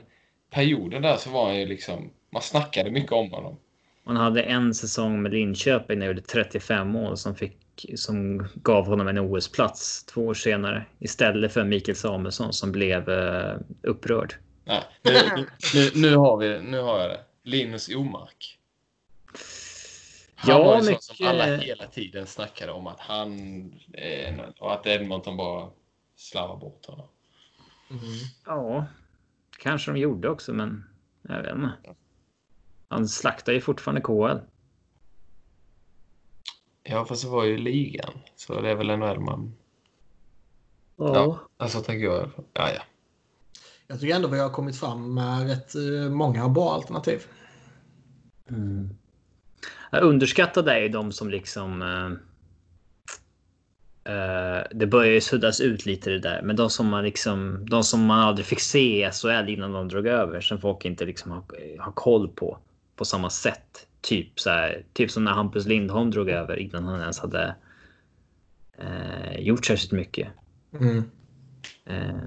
perioden där så var han ju liksom... Man snackade mycket om honom. Han hade en säsong med Linköping när han gjorde 35 mål som, fick, som gav honom en OS-plats två år senare. Istället för Mikael Samuelsson som blev eh, upprörd. Nej, nu, nu, nu, har vi, nu har jag det. Linus Omark. Han Ja, var ju sån som mycket- alla hela tiden snackade om att han... Eh, och att Edmonton bara slarvar bort honom. Ja, kanske de gjorde också, men jag vet inte. Han slaktar ju fortfarande KL. Ja, fast det var ju ligan. Så det är väl NHL man... Ja. Alltså tänker jag. Ja, ja. Jag tycker ändå vi har kommit fram med rätt eh, många bra alternativ. Mm. Jag underskattade är ju de som liksom. Eh, eh, det börjar ju suddas ut lite det där, men de som man liksom de som man aldrig fick se i SHL innan de drog över som folk inte liksom har, har koll på på samma sätt. Typ så här, typ som när Hampus Lindholm drog över innan han ens hade eh, gjort särskilt mycket. Mm. Eh,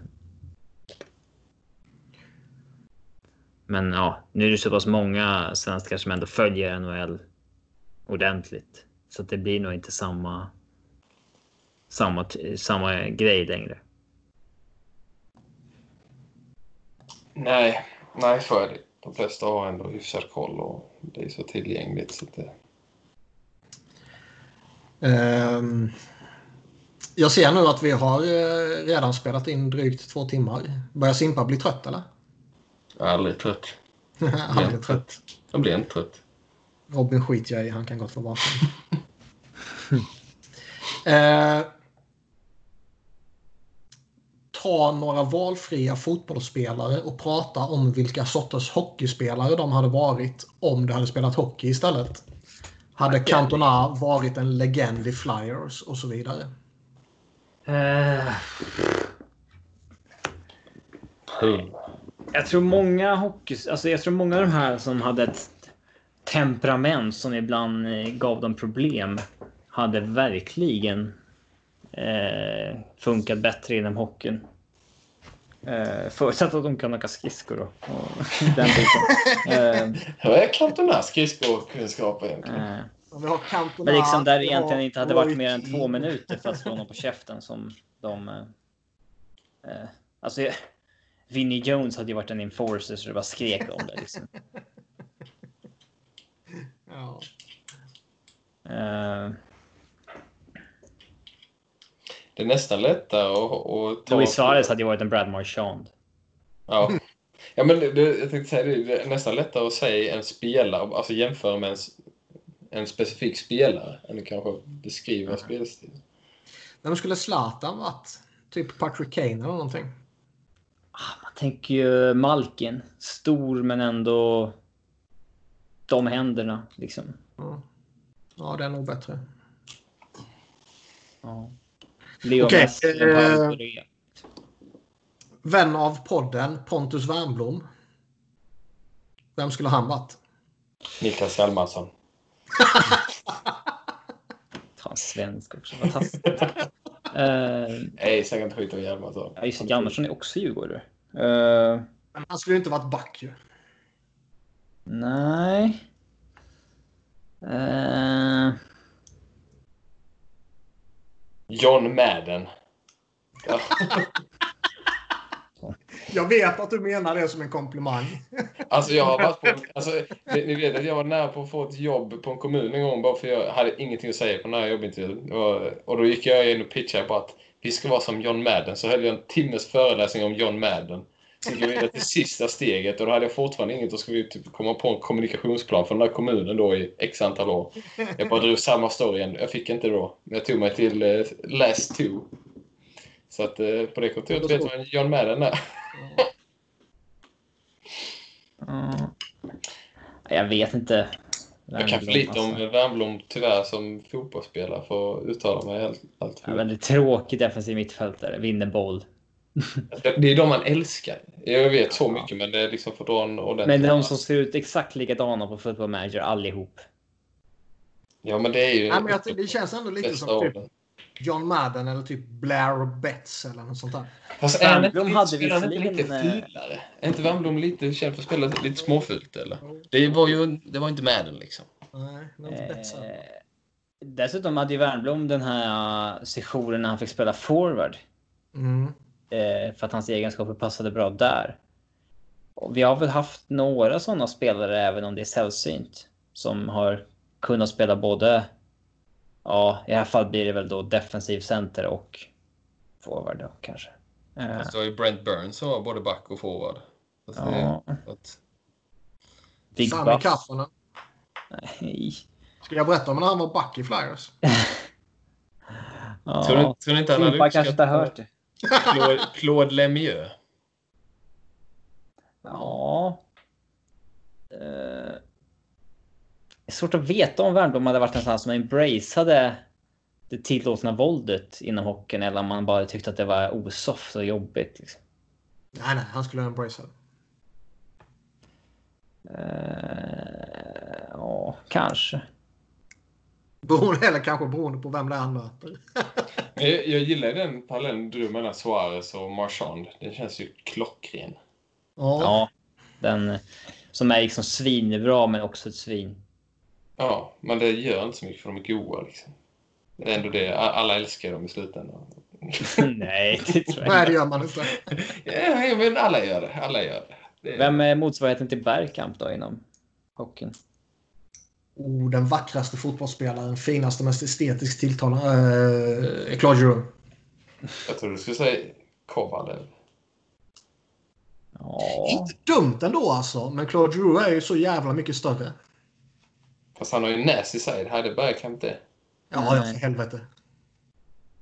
Men ja, nu är det så pass många svenskar som ändå följer NHL ordentligt. Så att det blir nog inte samma, samma, samma grej längre. Nej, nej så är det. De flesta har ändå hyfsad koll och det är så tillgängligt. Så det... Ehm, jag ser nu att vi har eh, redan spelat in drygt två timmar. Börjar Simpa bli trött eller? Jag är aldrig trött. Aldrig trött. Jag blir inte trött. Robin skiter jag i. Han kan gott vara vaken. eh, ta några valfria fotbollsspelare och prata om vilka sorters hockeyspelare de hade varit om de hade spelat hockey istället. Hade Cantona varit en legend i Flyers och så vidare. Eh, Puh. jag tror många hockey, alltså jag tror många av de här som hade ett temperament som ibland eh, gav dem problem hade verkligen eh, funkat bättre inom hockeyn. Eh, förutsatt att de kan åka skridskor då. Och den biten. Eh, Vad är Cantonas skridskokunskap egentligen? eh, Om vi har Cantona, men liksom där det egentligen inte hade varit mer än två minuter för att slå någon på käften som de... Eh, eh, alltså, jag- Vinnie Jones hade ju varit en enforcer så det bara skrek om det. Liksom. Ja. Eh, Det är nästan lättare att, att ta... Luis Suarez hade ju varit en Brad Marchand. Ja. Ja, men det, jag tänkte säga det, det är nästan lättare att säga en spelare, alltså jämföra med en, en specifik spelare, än att kanske beskriva spelstil. Vem skulle Zlatan varit? Typ Patrick Kane eller någonting. Ah, Man tänker ju Malkin. Stor men ändå de händerna liksom. Ja, ja det är nog bättre. Ja. Leo Okej, Messi, eh. Vän av podden, Pontus Wernbloom. Vem skulle han varit? Niklas Hjalmarsson. Fan, svensk också. Fantastiskt. Eh, Nej, inte skit om Hjalmarsson. ja, just. Hjalmarsson är också djurgårdare. Eh, Men Han skulle ju inte varit back ju. nej. Eh, John Madden. Ja. Jag vet att du menar det som en komplimang. Alltså jag har varit på, alltså, ni vet att jag var nära på att få ett jobb på en kommun en gång bara för jag hade ingenting att säga på den här jobbintervjun. Och, och då gick jag in och pitchade bara att vi ska vara som John Madden. Så höll jag en timmes föreläsning om John Madden. Jag vidare till sista steget och då hade jag fortfarande inget. Då skulle vi typ komma på en kommunikationsplan för den här kommunen då i x antal år. Jag bara drog samma story igen. Jag fick inte då. Men jag tog mig till eh, last two. Så att eh, på det kontoret vet man John Madden är. ja. jag vet inte. Jag kan för lite om Wernbloom tyvärr som fotbollsspelare för att uttala mig allt, allt Ja, för väldigt tråkig defensiv mittfältare. Vinner boll. Det är de man älskar. Jag vet så mycket men det är liksom för att dra en ordentlig... Men de som ser ut exakt likadana på Football Manager allihop. Ja men det är ju... Nej, men jag, det känns ändå lite som typ. John Madden eller typ Blair Betts eller något sånt där. Fast är Wernbloom lite, hade han inte visserligen, lite eh, fulare? Är inte Wernbloom lite känd för att spela lite småfult eller? Det var ju det var inte Madden liksom. Nej, det var inte Betts. Eh, dessutom hade ju Wernbloom den här sessionen när han fick spela forward. Mm. Eh, för att hans egenskaper passade bra där. Och vi har väl haft några sådana spelare, även om det är sällsynt, som har kunnat spela både, ja, i det här fallet blir det väl då defensiv center och forward då kanske. Eh, det var ju Brent Burns som var både back och forward. Det- ja, att- Big Sami. Kaffonen. Nej. Ska jag berätta om när han var back i Flyers? Ja. Tror ni, tror ni inte han hade Simpa kanske inte har hört det. Claude, Claude Lemieux? Ja. Eh, Det är svårt att veta om Wernbloom hade varit en sån här som embraceade det tillåtna våldet inom hockeyn eller om man bara tyckte att det var osoft och jobbigt. Liksom. Nej, nej, han skulle embrace det. Eh, Ja, kanske. Beroende, eller kanske beroende på vem det är han möter. Jag, jag gillar den parallellen du drog mellan Suarez och Marchand. Den känns ju klockren. Ja. Ja. Den som är liksom svinbra men också ett svin. Ja, men det gör inte så mycket för de är goda. Liksom. Det är ändå det. Alla älskar dem i slutändan. Nej, det tror jag Nej, inte. det gör man inte. Ja, men alla gör det. Alla gör det. det är... Vem är motsvarigheten till Bergkamp då inom hockeyn? Oh, den vackraste fotbollsspelaren, finaste, mest estetiskt tilltalande. Är Claude Giroux. Jag tror du skulle säga Kovalev. Ja, Inte dumt ändå alltså, men Claude Giroux är ju så jävla mycket större. Fast han har ju nasty side. Hade Bergkamp det? Ja, ja, för helvete.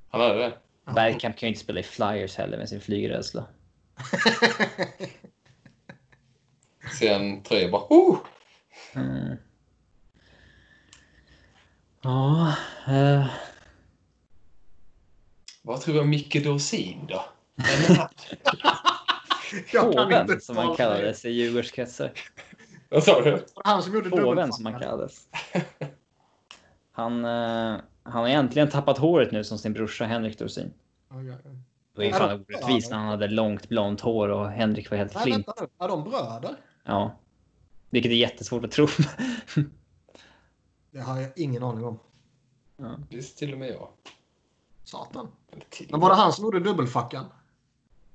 Han hade det. Ja. Bergkamp kan ju inte spela i Flyers heller med sin flygrädsla. Ser en tröja bara... Oh! Mm. Ja, eh, Vad tror du om Micke Dorsin då? Påven som han kallades i Djurgårdskretsar. Vad sa du? Han som gjorde Påven som han kallades. Han, eh, han har egentligen tappat håret nu som sin brorsa Henrik Dorsin. Det var ju Är fan orättvist när han hade långt blont hår och Henrik var helt flint. Är de bröder? Ja. Vilket är jättesvårt att tro. Det har jag ingen aning om. Visst, till och med jag. Satan. Men var det han som gjorde dubbelfackan?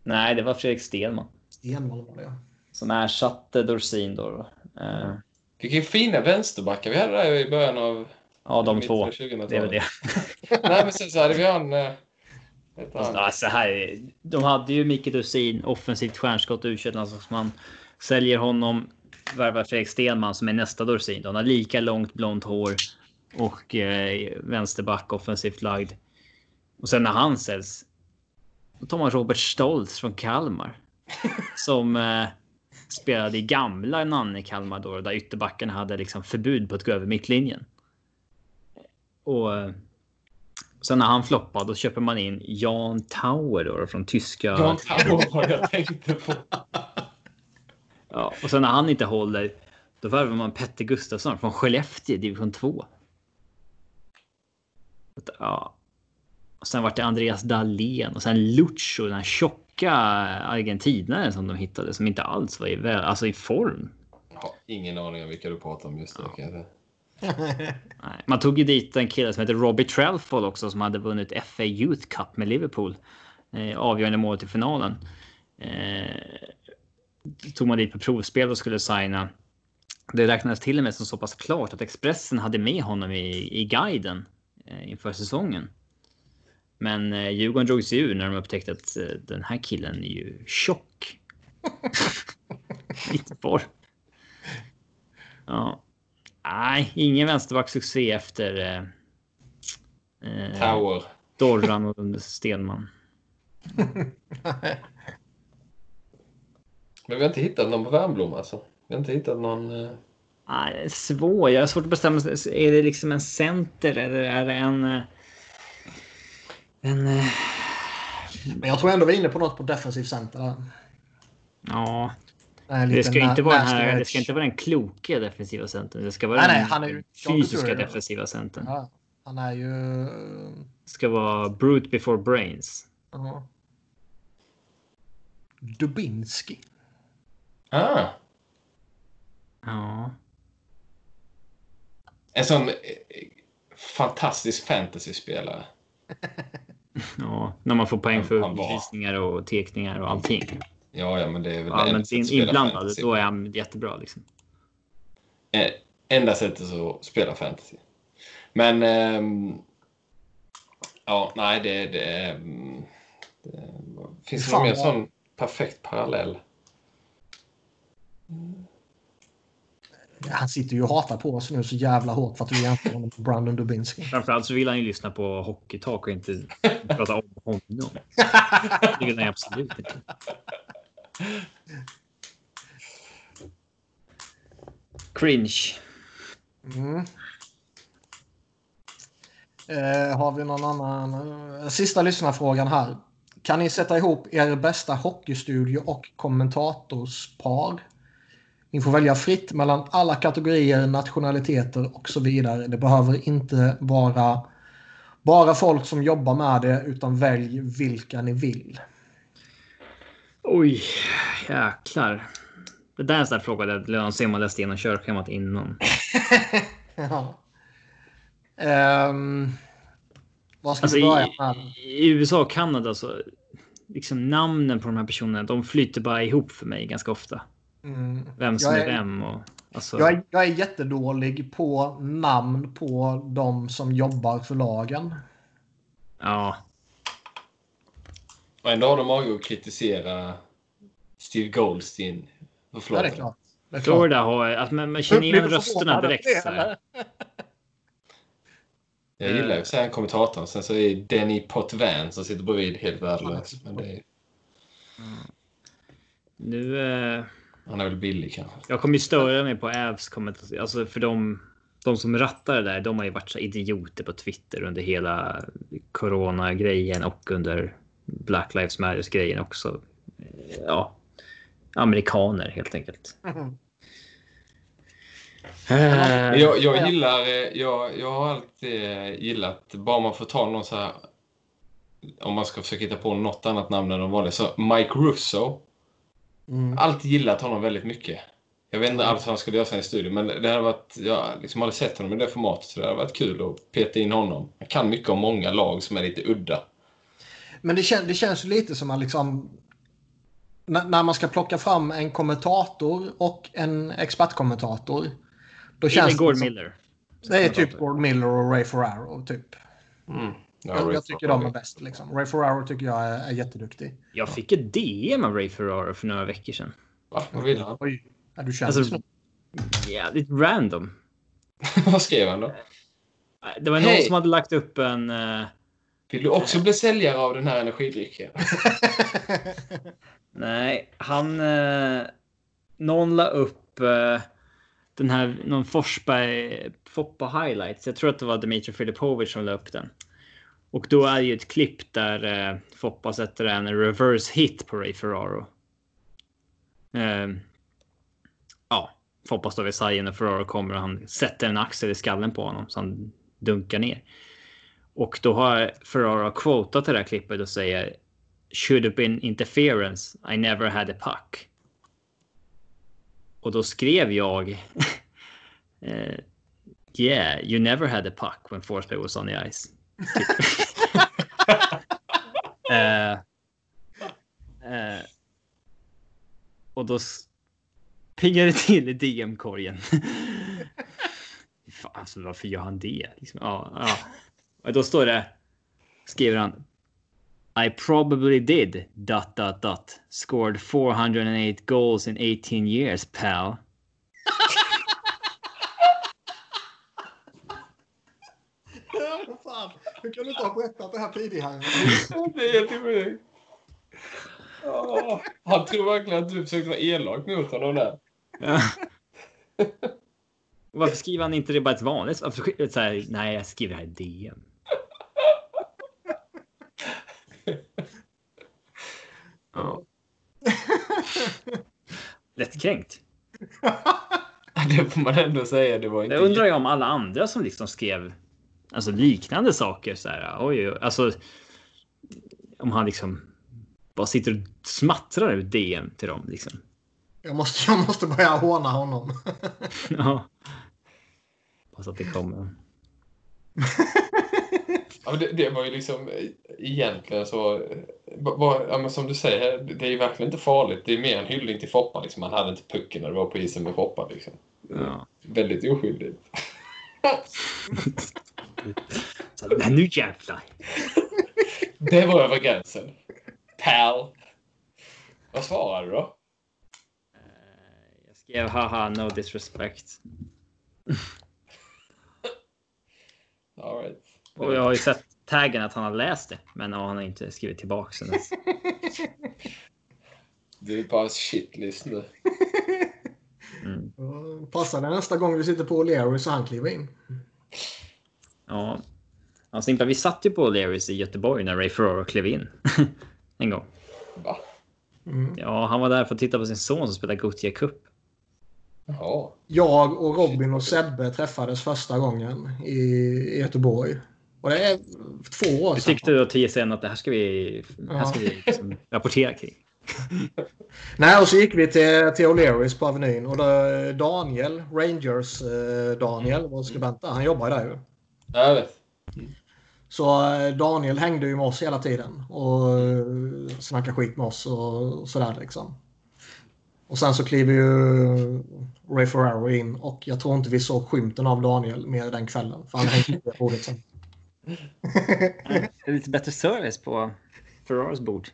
Nej, det var Fredrik Stenman Stenvall var det, ja. som ersatte Dorsin då. Eh, Vilka fina vänsterbackar vi hade där i början av... ja, de två. av 2000-talet. Det är väl det. Nej, men sen så hade vi han... eh. Alltså, här, de hade ju Micke Dorsin, offensivt stjärnskott, u man Säljer honom, värvar Fredrik Stenman som är nästa Dorsin. De har lika långt blont hår och eh, vänsterback, offensivt lagd. Och sen när han säljs, då tar man Robert Stoltz från Kalmar. Som eh, spelade i gamla Nanne Kalmar då, där ytterbackarna hade liksom förbud på att gå över mittlinjen. Och eh, sen när han floppade, då köper man in Jan Tauer då, från tyska. Jan Tauer jag tänkte på. Ja, och sen när han inte håller, då värvar man Petter Gustafsson från Skellefteå, division 2. Ja. Och sen vart det Andreas Dahlén och sen Lucho, den här tjocka argentinaren som de hittade som inte alls var i, väl, alltså i form. Har ingen aning om vilka du pratar om just nu. Nej. Man tog ju dit en kille som heter Robbie Trelfall också som hade vunnit FA Youth Cup med Liverpool. Eh, avgörande målet i finalen. Eh, tog man dit på provspel och skulle signa. Det räknades till och med som så pass klart att Expressen hade med honom i, i guiden eh, inför säsongen. Men eh, Djurgården drog sig ur när de upptäckte att eh, den här killen är ju tjock. Form. Ja. Nej, ingen vänsterbacksuccé efter eh, eh, Tauer. Dorran och Stenman. Men vi har inte hittat någon på Värmblom alltså. Vi har inte hittat någon... eh, Nej, det är svårt. Jag har svårt att bestämma. Är det liksom en center eller är det en... eh, En... eh, Men jag tror ändå vi är inne på något på defensiv center. där. Ja, det ska inte vara den här. Det ska inte vara den kloka defensiva centern. Det ska vara Nej, nej, den han är ju- fysiska defensiva centern. Ja, han är ju... Det ska vara brute before brains. Ja. Dubinski. Ah! Ja, En sån eh, fantastisk fantasyspelare. ja, när man får poäng för visningar och tekningar och allting. Ja, ja, men det är väl Ja, enda men in, inblandad, då är han jättebra liksom. Eh, Enda sättet att spela fantasy. Men... ehm, ja, nej, det... det, ehm, det finns det någon mer sån perfekt parallell? Han sitter ju och hatar på oss nu så jävla hårt för att vi jämför honom med Brandon Dubinski. Framförallt så vill han ju lyssna på Hockeytalk och inte prata om honom. Det vill han absolut inte. Cringe. Mm. Eh, har vi någon annan? eh, Sista lyssnarfrågan här. Kan ni sätta ihop er bästa hockeystudio och kommentatorspar? Ni får välja fritt mellan alla kategorier, nationaliteter och så vidare. Det behöver inte vara bara folk som jobbar med det, utan välj vilka ni vill. Oj, jäklar. Det där är en sån där fråga där sig om man läst igenom körschemat innan. ja. Ehm, vad ska Alltså vi börja i, med? i USA och Kanada så liksom namnen på de här personerna, de flyter bara ihop för mig ganska ofta. Mm. Vem som Jag är, är- vem och alltså. Jag är, jag är jättedålig på namn på de som jobbar för lagen. Ja, Och ändå har de mage att kritisera Steve Goldstein för Ja, Florida. det är klart. Det är klart. Florida har att man, man känner igen du rösterna direkt. det, Så här. Jag gillar ju här kommentatorn. Sen så är Denny Potvin som sitter bredvid helt värdelös. Men det är, Nu, eh, han är väl billig kanske. jag kommer ju störa mig på Avs kommentarer. Alltså för de, de som rattar det där, de har ju varit så idioter på Twitter under hela corona-grejen och under Black Lives Matters-grejen också. Eh, Ja, amerikaner helt enkelt. Men Jag, jag gillar, eh, jag, jag har alltid eh, gillat, bara man får ta någon så här, om man ska försöka hitta på något annat namn än de vanliga, så Mike Russo. Mm. Alltid gillat honom väldigt mycket. Jag vet inte alls vad han skulle göra sen i studion, men det hade varit, jag har liksom aldrig sett honom i det formatet, så det hade varit kul att peta in honom. Han kan mycket om många lag som är lite udda. Men det, kän, det känns ju lite som att liksom... När, man ska plocka fram en kommentator och en expertkommentator. Då känns Gord det som, Miller. Det är typ Gord Miller och Ray Ferraro. Typ. Mm. Ja, Jag, jag tycker de är bäst. Liksom. Ray Ferraro tycker jag är, är jätteduktig. Jag fick ett DM av Ray Ferraro för några veckor sedan. Va? Vad vill han? Oj, är du känd Alltså, jävligt random. vad skrev han då? Det var någon som hade lagt upp en... eh, Vill du också bli säljare av den här energidrycken? nej, han... Eh, någon la upp eh, den här, någon Forsberg Foppa highlights. Jag tror att det var Dmitri Filipovic som la upp den. Och då är ju ett klipp där eh, Foppa sätter en reverse hit på Ray Ferraro. Eh, ja, Foppa står vid sargen och Ferraro kommer och han sätter en axel i skallen på honom så han dunkar ner. Och då har Ferraro quotat det där klippet och säger Should have been interference. I never had a puck. Och då skrev jag eh, Yeah, you never had a puck when Forsberg was on the ice. Eh, eh, och då s- pingade det till i DM-korgen. Alltså, varför gör han det? Liksom, ja, ja. Och då står det, skriver han. I probably did dot dot dot scored 408 goals in 18 years, pal. Ja, hur kan du inte ha berättat det här tidigare? Det är helt sjukt. Åh, Han tror verkligen att du försökte vara elak mot honom där. Ja. Varför skriver han inte det bara ett vanligt? Varför, sk- så här, nej, jag skriver det här i DM. Ja. Lättkränkt. Det får man ändå säga. Det var inte... Jag undrar ju om alla andra som liksom skrev alltså liknande saker så här. Oj, oj, alltså. Om han liksom bara sitter och smattrar ut DM till dem liksom. Jag måste, jag måste börja håna honom. Ja. Hoppas att det kommer. Ja, det, det var ju liksom eh, egentligen så... eh, va- va- Ja, men som du säger, det är ju verkligen inte farligt. Det är mer en hyllning till Foppa. Liksom. Han hade inte pucken när det var på isen med Foppa. Liksom. Ja. Väldigt oskyldigt. Så, men nu jävlar. Det var över gränsen. Pal. Vad svarade du då? Eh, Jag skrev haha no disrespect. All right. Och jag har ju sett taggen att han har läst det. Men han har inte skrivit tillbaka sen dess. Du är på hans shitlist nu. Mm. Passar det nästa gång vi sitter på O'Leary så han kliver in. Ja. Alltså, inte, vi satt ju på Larrys i Göteborg när Ray Ferraro klev in. en gång. Va? Mm. Ja, han var där för att titta på sin son som spelar Gothia Cup. Jaha. Jag och Robin och Sebbe träffades första gången i, i Göteborg. Och det är två år sedan. tyckte du då TSN att det här ska vi, här ska vi liksom rapportera kring? Nej, och så gick vi till, till O'Learys på Avenyn och då, Daniel, Rangers eh, Daniel, vår skribent han jobbar där ju. Ja, jag vet. Så eh, Daniel hängde ju med oss hela tiden och eh, snackade skit med oss och sådär liksom. Och sen så kliver ju Ray Ferraro in och jag tror inte vi såg skymten av Daniel mer den kvällen. För han hängde på bordet sen. Det är lite bättre service på Ferraris bord.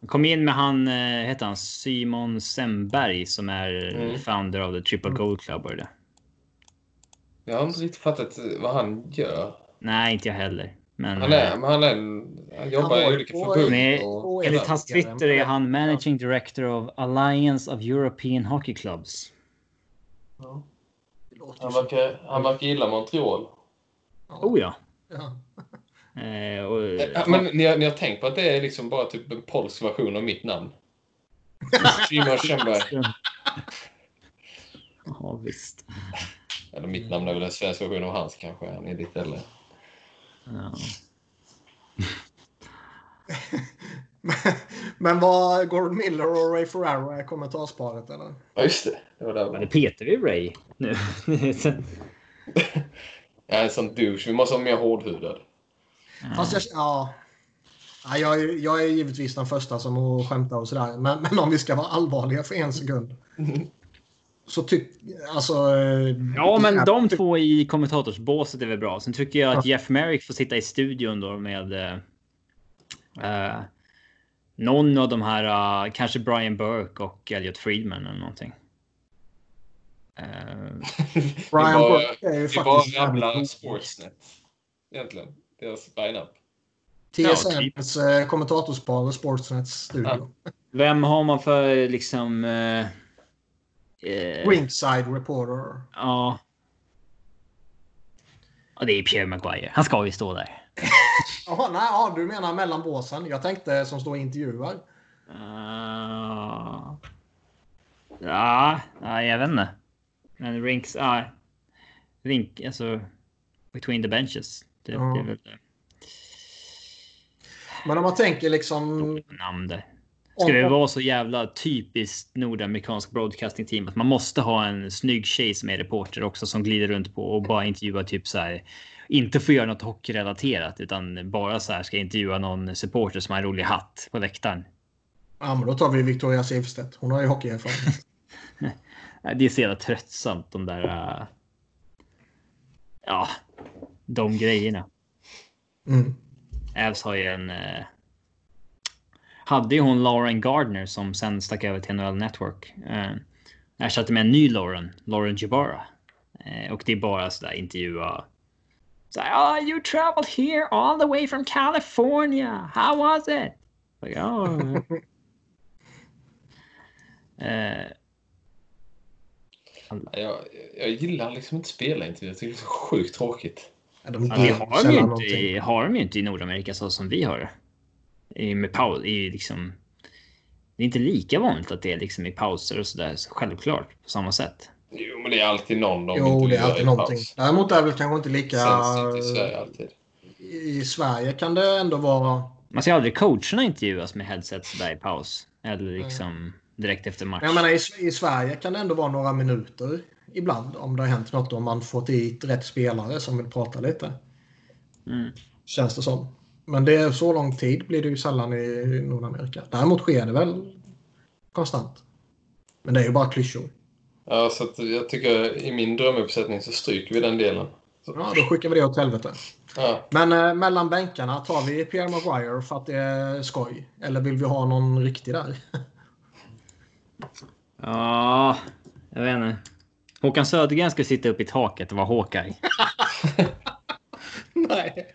Jag kom in med han, eh, heter han Simon Semberg som är Mm. founder av The Triple Gold Club. Var det. Jag har inte riktigt fattat vad han gör. Nej, inte jag heller. Men, Han är, eh, men han, är han jobbar Han i olika förbund. Och, enligt hans Twitter är han Managing Director of Alliance of European Hockey Clubs. Låter han, verkar, han verkar gilla Montreal. Oh ja. Ja. Eh, och, Eh, Men ni har, ni har tänkt på att det är liksom bara typ en polsk version av mitt namn? Simon Kjellberg. Ja, visst. Eller mitt namn är väl en svensk version av hans kanske. Han är lite äldre. Ja. Men vad Gordon Miller och Ray Ferraro är kommentarsparet eller? Ja, just det. Det var där. Men det petar vi Ray nu. Jag är en sån douche. Vi måste vara mer hårdhudad. Fast jag, ja. Ja, jag, är- jag är givetvis den första som att skämta och sådär. Men, men om vi ska vara allvarliga för en sekund. Så tyck... Alltså... eh, Ja, men de två i kommentatorsbåset är väl bra. Sen tycker jag att Jeff Merrick får sitta i studion då med eh, eh, någon av de här, eh, kanske Brian Burke och Elliot Friedman eller någonting. Brian det var, Burke är ju det var faktiskt jävligt- Sportsnet. Egentligen. Deras line-up. TSNs eh, kommentatorspar och Sportsnets studio. vem har man för liksom? Eh, Ringside reporter. ja. Ja, det är Pierre Maguire. Han ska ju stå där. Jaha, nej, ja, du menar mellan båsen. Jag tänkte som står och intervjuar. Uh, ja, ja, jag vet inte. Men rinks, ja. Rink, alltså. Between the benches. Det, Ja. det är väl Men om man tänker liksom... det namn där. Ska det vara så jävla typiskt nordamerikansk broadcasting team att man måste ha en snygg tjej som är reporter också som glider runt på och bara intervjuar typ så här. Inte får göra något hockeyrelaterat utan bara så här ska intervjua någon supporter som har en rolig hatt på läktaren. Ja, men då tar vi Victoria Silvstedt. Hon har ju hockeyerfarenhet. Det är så jävla tröttsamt de där. äh, ja, de grejerna. Mm. Avs har ju en. Eh, hade ju hon Lauren Gardner som sen stack över till NHL Network. Uh, ersatte med en ny Lauren, Lauren Jabara. Eh, och det är bara sådär intervjua. Så här, oh, you traveled here all the way from California. How was it? Like, oh. Eh, Jag, jag gillar liksom inte spelintervjuer. Jag tycker det är så sjukt tråkigt. Ja, de Ja, det ger har de, ju inte, har de ju inte i Nordamerika så som vi har det. I, med paus, i liksom, det är inte lika vanligt att det är liksom i pauser och sådär. Så självklart på samma sätt. Jo, men det är alltid någon de Jo, det är alltid någonting. paus. Däremot är det väl kanske inte lika... Inte i Sverige alltid. I Sverige kan det ändå vara... Man ser aldrig coacherna intervjuas med headset sådär i paus. Eller liksom direkt efter match. Jag menar, i, I Sverige kan det ändå vara några minuter ibland om det har hänt något. Om man fått dit rätt spelare som vill prata lite. Mm. Känns det som. Men det är så lång tid blir det ju sällan i Nordamerika. Däremot sker det väl konstant. Men det är ju bara klyschor. Ja, så att jag tycker i min drömuppsättning så stryker vi den delen. Ja, då skickar vi det åt helvete. Ja, Men eh, mellan bänkarna, tar vi Pierre Maguire för att det är skoj? Eller vill vi ha någon riktig där? Ja, jag vet inte. Håkan Södergren ska sitta upp i taket och vara Hawkeye. Nej.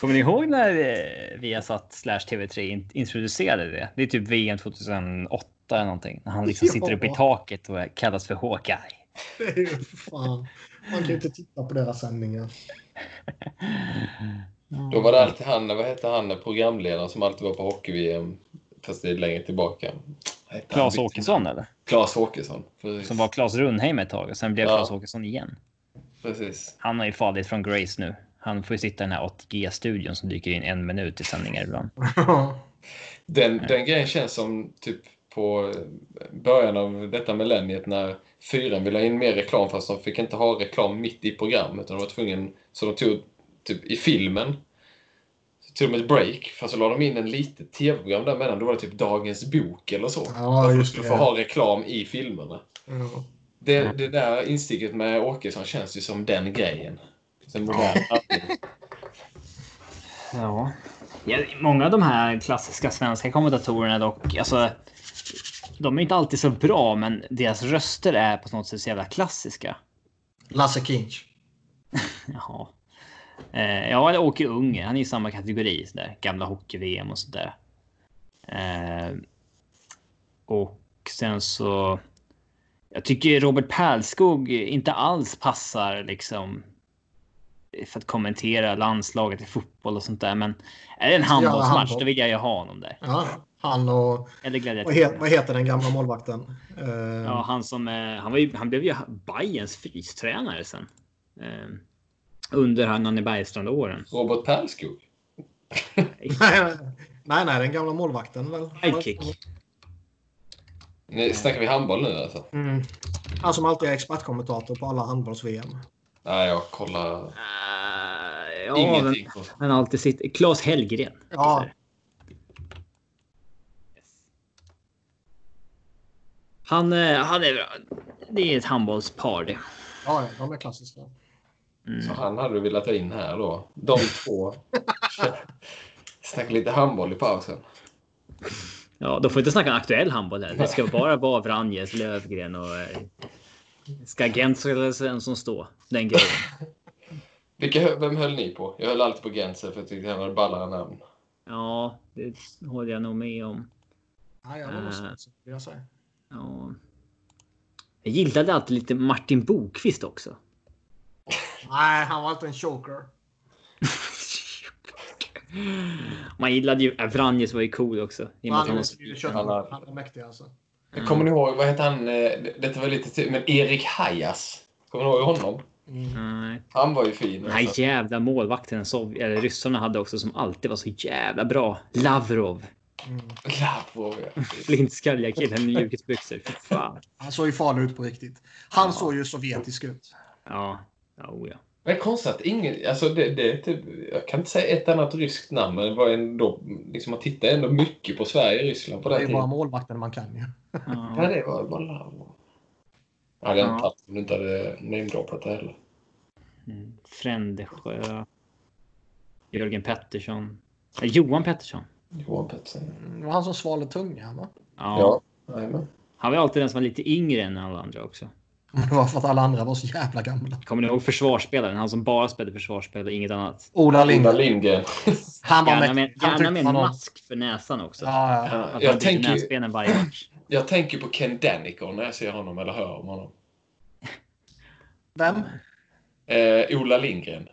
Kommer ni ihåg när eh, Viasat slash TV3 in- introducerade det? Det är typ VM 2008 eller någonting. När han liksom sitter uppe i taket och kallas för Hawkeye. Det är fan. Man kan ju inte titta på deras sändningar. då var det alltid han, vad hette han, programledaren som alltid var på hockey-VM. Fast det är längre tillbaka. Han? Åkesson eller? Claes Åkesson. Precis. Som var Claes Rundheim ett tag och sen blev Ja. Claes Åkesson igen. Precis. Han har ju fallit från Grace nu. Han får ju sitta i den här 8G-studion som dyker in en minut i sändningar ibland. Den, den grejen känns som typ på början av detta millenniet när fyran ville ha in mer reklam fast de fick inte ha reklam mitt i programmet. Utan de var tvungen, så de tog typ i filmen så tog de ett break fast så la de in en litet tv-program däremellan. Då var det typ Dagens Bok eller så. Ja, Varför just skulle det. få ha reklam i filmerna. Ja. Det, det där insticket med Åkesson känns ju som den grejen. Den moderna. Ja. ja. Många av de här klassiska svenska kommentatorerna dock, alltså. De är inte alltid så bra, men deras röster är på något sätt så jävla klassiska. Lasse Kinch. Jaha. Eh, ja, eller Åke Unge. Han är i samma kategori. Sådär. Gamla hockey-VM och sådär. Eh, och sen så. Jag tycker Robert Pärlskog inte alls passar liksom. För att kommentera landslaget i fotboll och sånt där. Men är det en handbollsmatch handboll. då vill jag ju ha honom där. Ja, han och... Eller Vad, gladiator. he, vad heter den gamla målvakten? Eh, Ja, han som eh, han var ju, han blev ju Bayerns fystränare sen. Eh, under han Nanne Bergstrand-åren. Robert Pärlskog. nej, nej, nej, den gamla målvakten väl? Sidekick. Nu snackar vi handboll nu alltså? Mm. Han som alltid är expertkommentator på alla handbolls-VM. Nej, jag kollar Uh, ja, men, ingenting på. men alltid sitt. Claes Hellgren. Ja. Han, eh, han är bra. Det är ett handbollspar det. Ja, ja, de är klassiska. Mm. Så han hade du velat ta in här då. De två. Snacka lite handboll i pausen. Ja, de får inte snacka aktuell handboll här. Det ska bara vara Vranjes, Lövgren och... Eh, ska Gentzel som stå. Den grejen. Vilka, vem höll ni på? Jag höll alltid på Genser för jag tyckte han hade ballare namn. Ja, det håller jag nog med om. Ja, jag var så, vill jag säga. Ja. Jag gillade alltid lite Martin Bokvist också. Nej, han var alltid en choker. Man gillade ju... äh, Vranjes var ju cool också. I Han, han Han han är mäktig alltså. Jag kommer ni ihåg, vad hette han? eh, Detta var lite till, men Erik Hajas. Kommer ni ihåg honom? Mm. Nej. Han var ju fin. Den här jävla målvakten Sov- eller ryssarna hade också som alltid var så jävla bra. Lavrov. Mm. Lavrov, ja. Flintskalliga killen med mjukisbyxor. Fy fan. Han såg ju farlig ut på riktigt. Han Ja. såg ju sovjetisk ut. Ja. Ja, oh ja. Men det är konstigt att ingen, alltså det, det är typ, jag kan inte säga ett annat ryskt namn, men det var ändå, liksom man tittar ändå mycket på Sverige och Ryssland på Det den är bara tiden. målvakten man kan ju. Ja, Ja. det var bara. Jag hade inte Ja. tagit om du inte hade namedroppat det heller. Mm. Frändesjö. Jörgen Pettersson. Nej, Johan Pettersson. Johan Pettersson. Det var han som svalde tungan va? Ja. Ja. Han var alltid den som var lite yngre än alla andra också. Men det var för att alla andra var så jävla gamla. Kommer ni ihåg försvarsspelaren? Han som bara spelade försvarsspel och inget annat. Ola Ola Lindgren. Han var Gärna med. Han gärna med en mask för näsan också. Ja, ja. Jag, tänker, näsbenen varje match. jag tänker på Ken Danico när jag ser honom eller hör om honom. Vem? Eh, Ola Lindgren.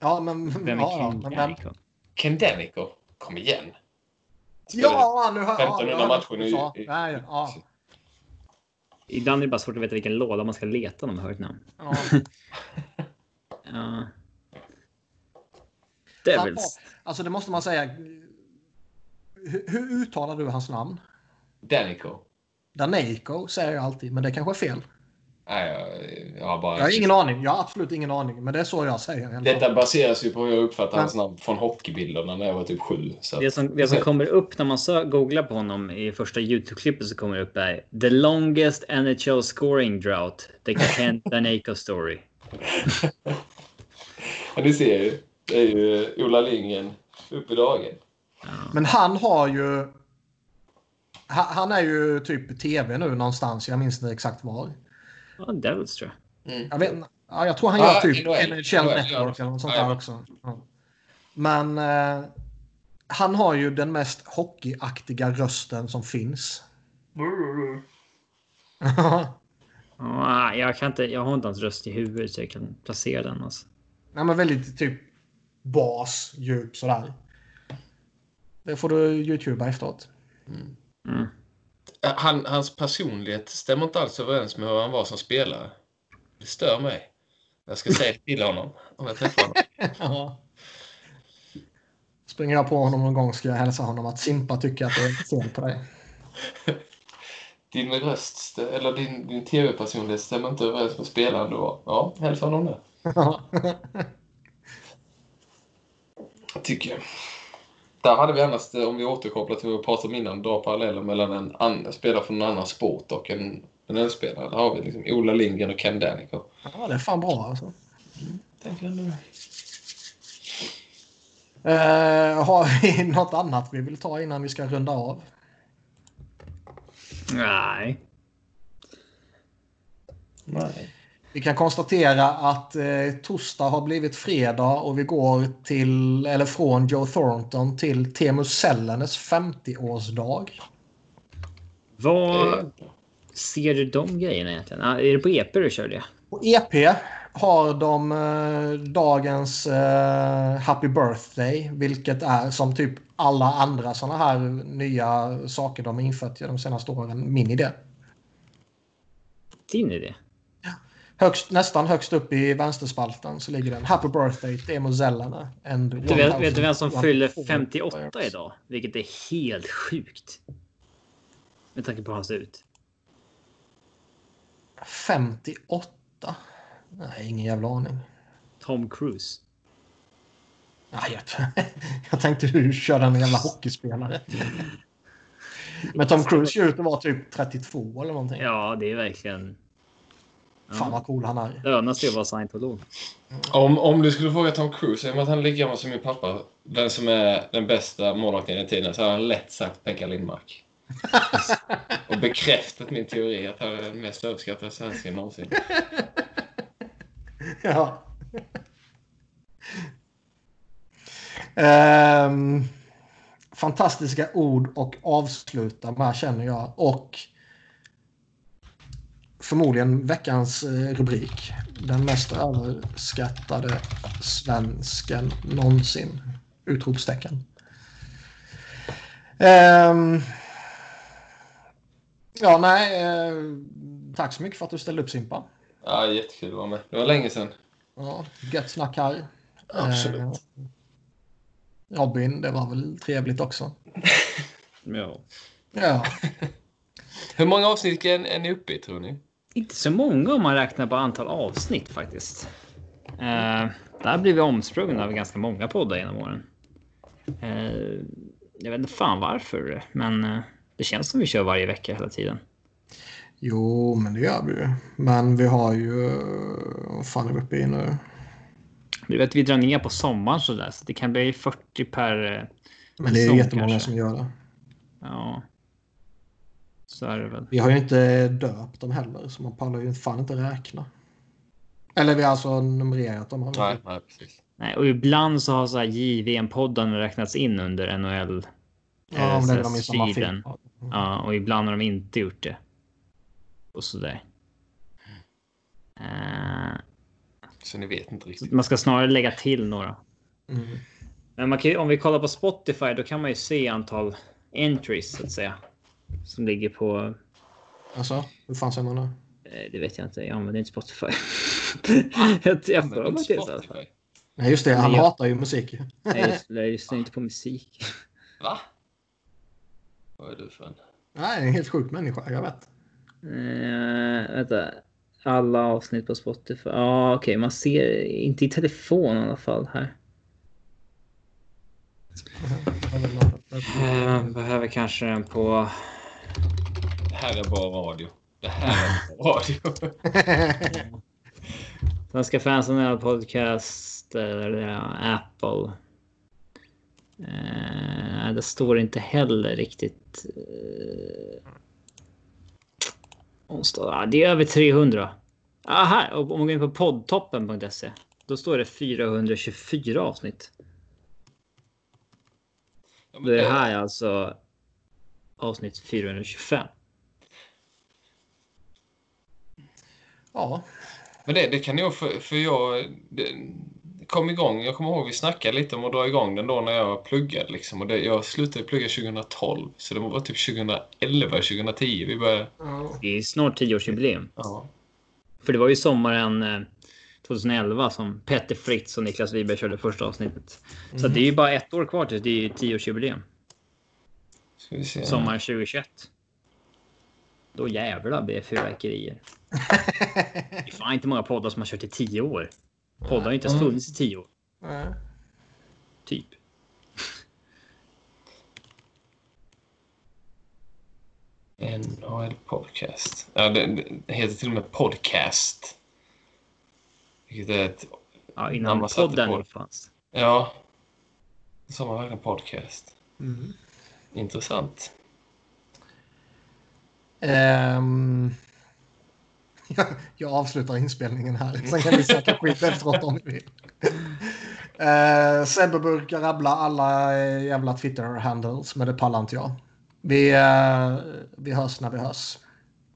Ja, men... Vem är ja, ja, King men vem? Danico? Ken Danico. Kom igen. Ja, nu hör ja, 1500 jag hörde matcher i- Ja, ja, ja. Ibland är det bara svårt att veta vilken låda man ska leta när man hör ett namn. ja. Ja. Devils. Alltså det måste man säga. Hur, hur uttalar du hans namn? Danico. Danejko säger jag alltid, men det kanske är fel. Nej, jag, jag har bara... Jag har ingen aning. Jag har absolut ingen aning, men det är så jag säger. Detta baseras ju på hur jag uppfattar hans namn från hockeybilderna när jag var typ sju. Så. Det som, det som kommer upp när man googlar på honom i första Youtube-klippet så kommer det upp är The longest NHL scoring drought. The Ken Danico story. Ja, ni ser ju. Det är ju Ola Lindgren upp i dagen. Men han har ju... ha- Han är ju typ tv nu någonstans. Jag minns inte exakt var. Ja, Devils tror jag. Jag, vet, ja, jag tror han gör typ NHL. Network eller något sånt där ja. också. Ja. Men eh, han har ju den mest hockeyaktiga rösten som finns. Ja, jag, kan inte, jag har inte hans röst i huvudet så jag kan placera den. Alltså. Nej, men väldigt typ bas, djup sådär. Det får du youtuba efteråt. Mm. Han, hans personlighet stämmer inte alls överens med hur han var som spelare. Det stör mig. Jag ska säga till honom om jag träffar honom. Ja. Springer jag på honom någon gång ska jag hälsa honom att Simpa tycker att det är fel på dig. Din röst, eller din, din tv-personlighet stämmer inte överens med spelaren du var. Ja, hälsa honom det. Tycker jag. Där hade vi annars, om vi återkopplar till vad vi pratade om innan, dra paralleller mellan en an, spelare från en annan sport och en NHL-spelare. Där har vi liksom Ola Lindgren och Ken Danica. ja, det är fan bra alltså. Tänker jag nu. Eh, har vi något annat vi vill ta innan vi ska runda av? Nej. Nej. Vi kan konstatera att eh, torsdag har blivit fredag och vi går till, eller från Joe Thornton till Teemu Sellänes 50-årsdag. Vad ser du de grejerna egentligen? Ah, är det på EP du kör det? På EP har de eh, dagens eh, Happy Birthday, vilket är som typ alla andra sådana här nya saker de har infört de senaste åren. Min idé. Din idé? Högst, nästan högst upp i vänsterspalten så ligger den Happy Birthday Selänne. and Du vet, vet du vem som 1000 fyller 58 idag? Vilket är helt sjukt. Med tanke på hur han ser ut. 58? Nej, ingen jävla aning. Tom Cruise. Nej, jag, jag tänkte du körde en jävla hockeyspelare. Men Tom Cruise ser ut att vara typ 32 eller någonting. Ja, det är verkligen... Fan vad cool han är. Lönar sig att vara scientolog. Om, om du skulle fråga Tom Cruise, i att han är lika gammal som min pappa, vem som är den bästa målvakten i tiden, så har han lätt sagt Pekka Lindmark. Och bekräftat min teori att han är den mest överskattade svensken någonsin. Ja. Ehm, fantastiska ord och avsluta med känner jag. Och förmodligen veckans eh, rubrik. Den mest överskattade svensken någonsin. Utropstecken. Ehm, ja, nej. Eh, tack så mycket för att du ställde upp Simpa. Ja, jättekul att vara med. Det var länge sedan. Ja, gött snack här. Absolut. Eh, Robin, det var väl trevligt också. Ja. Ja, Hur många avsnitt är, är ni uppe i, tror ni? Inte så många om man räknar på antal avsnitt faktiskt. Eh, där blir vi omsprungna av ganska många poddar genom åren. Eh, jag vet inte fan varför, men eh, det känns som vi kör varje vecka hela tiden. jo, men det gör vi ju. Men vi har ju... Vad fan är vi uppe i nu? Du vet, vi drar ner på sommaren så där, så det kan bli 40 per. eh, Men det är säsong jättemånga kanske. som gör det. Ja. Så är det väl. Vi har ju inte döpt dem heller, så man pallar ju fan inte räkna. Eller vi har alltså numrerat dem. Nej, nej precis. Nej, och ibland så har så här JVM-podden räknats in under NHL. Ja, om så det är de i samma film. Ja, och ibland har de inte gjort det. Och sådär. Eh, Så ni vet inte riktigt. man ska snarare lägga till några. Mm. Men man kan ju, om vi kollar på Spotify, då kan man ju se antal entries så att säga. Som ligger på. Alltså, hur fan säger man det? Eh, det vet jag inte. Jag använder inte Spotify. jag jag får mig det. Spotify. Nej, just det. Han jag- hatar ju musik. Nej, just- jag lyssnar inte på musik. Va? Vad är du för en? Nej, en helt sjuk människa, jag vet. Uh, vänta. Alla avsnitt på Spotify. Ja, ah, okej. Man ser inte i telefon i alla fall här. Uh, behöver kanske den på... Det här är bara radio. Det här är bara radio. Svenska fansen podcast eller ja, Apple. Uh, det står inte heller riktigt. Ah, det är över 300. Ah, här, om man går in på poddtoppen.se. Då står det 424 avsnitt. Ja, Det det- här är alltså avsnitt 425. ja, Men det, det kan jag för, för jag det, kom igång. Jag kommer ihåg vi snackade lite om att dra igång den då när jag pluggade liksom. Och det, jag slutade plugga 2012. Så det var typ 2011, 2010 vi började. Det är snart 10-årsjubileum. Ja. För det var ju sommaren eh, 2011 som Petter Fritz och Niklas Wiberg körde första avsnittet. Så det är ju bara ett år kvar tills det är 10-årsjubileum. Ska vi se. Sommaren 2021. Då jävlar blir det fyrverkerier. Det är fan inte många poddar som har kört i 10 år. Poddar har inte ens funnits i 10 år. Nej. Typ. NHL Podcast. Ja, det, det heter till och med Podcast. Vilket är ett... Ja, innan podden på- fanns. Ja. Det sa man verkligen podcast. Mm. Intressant. Ehm, jag, jag avslutar inspelningen här. Sen kan vi snacka skit efteråt om vi vill. Uh, Sebbe brukar rabbla alla eh, jävla Twitter-handles, men det pallar inte jag. Vi, eh, vi hörs när vi hörs.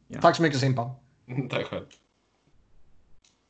Ja. Tack så mycket Simpa. Tack själv.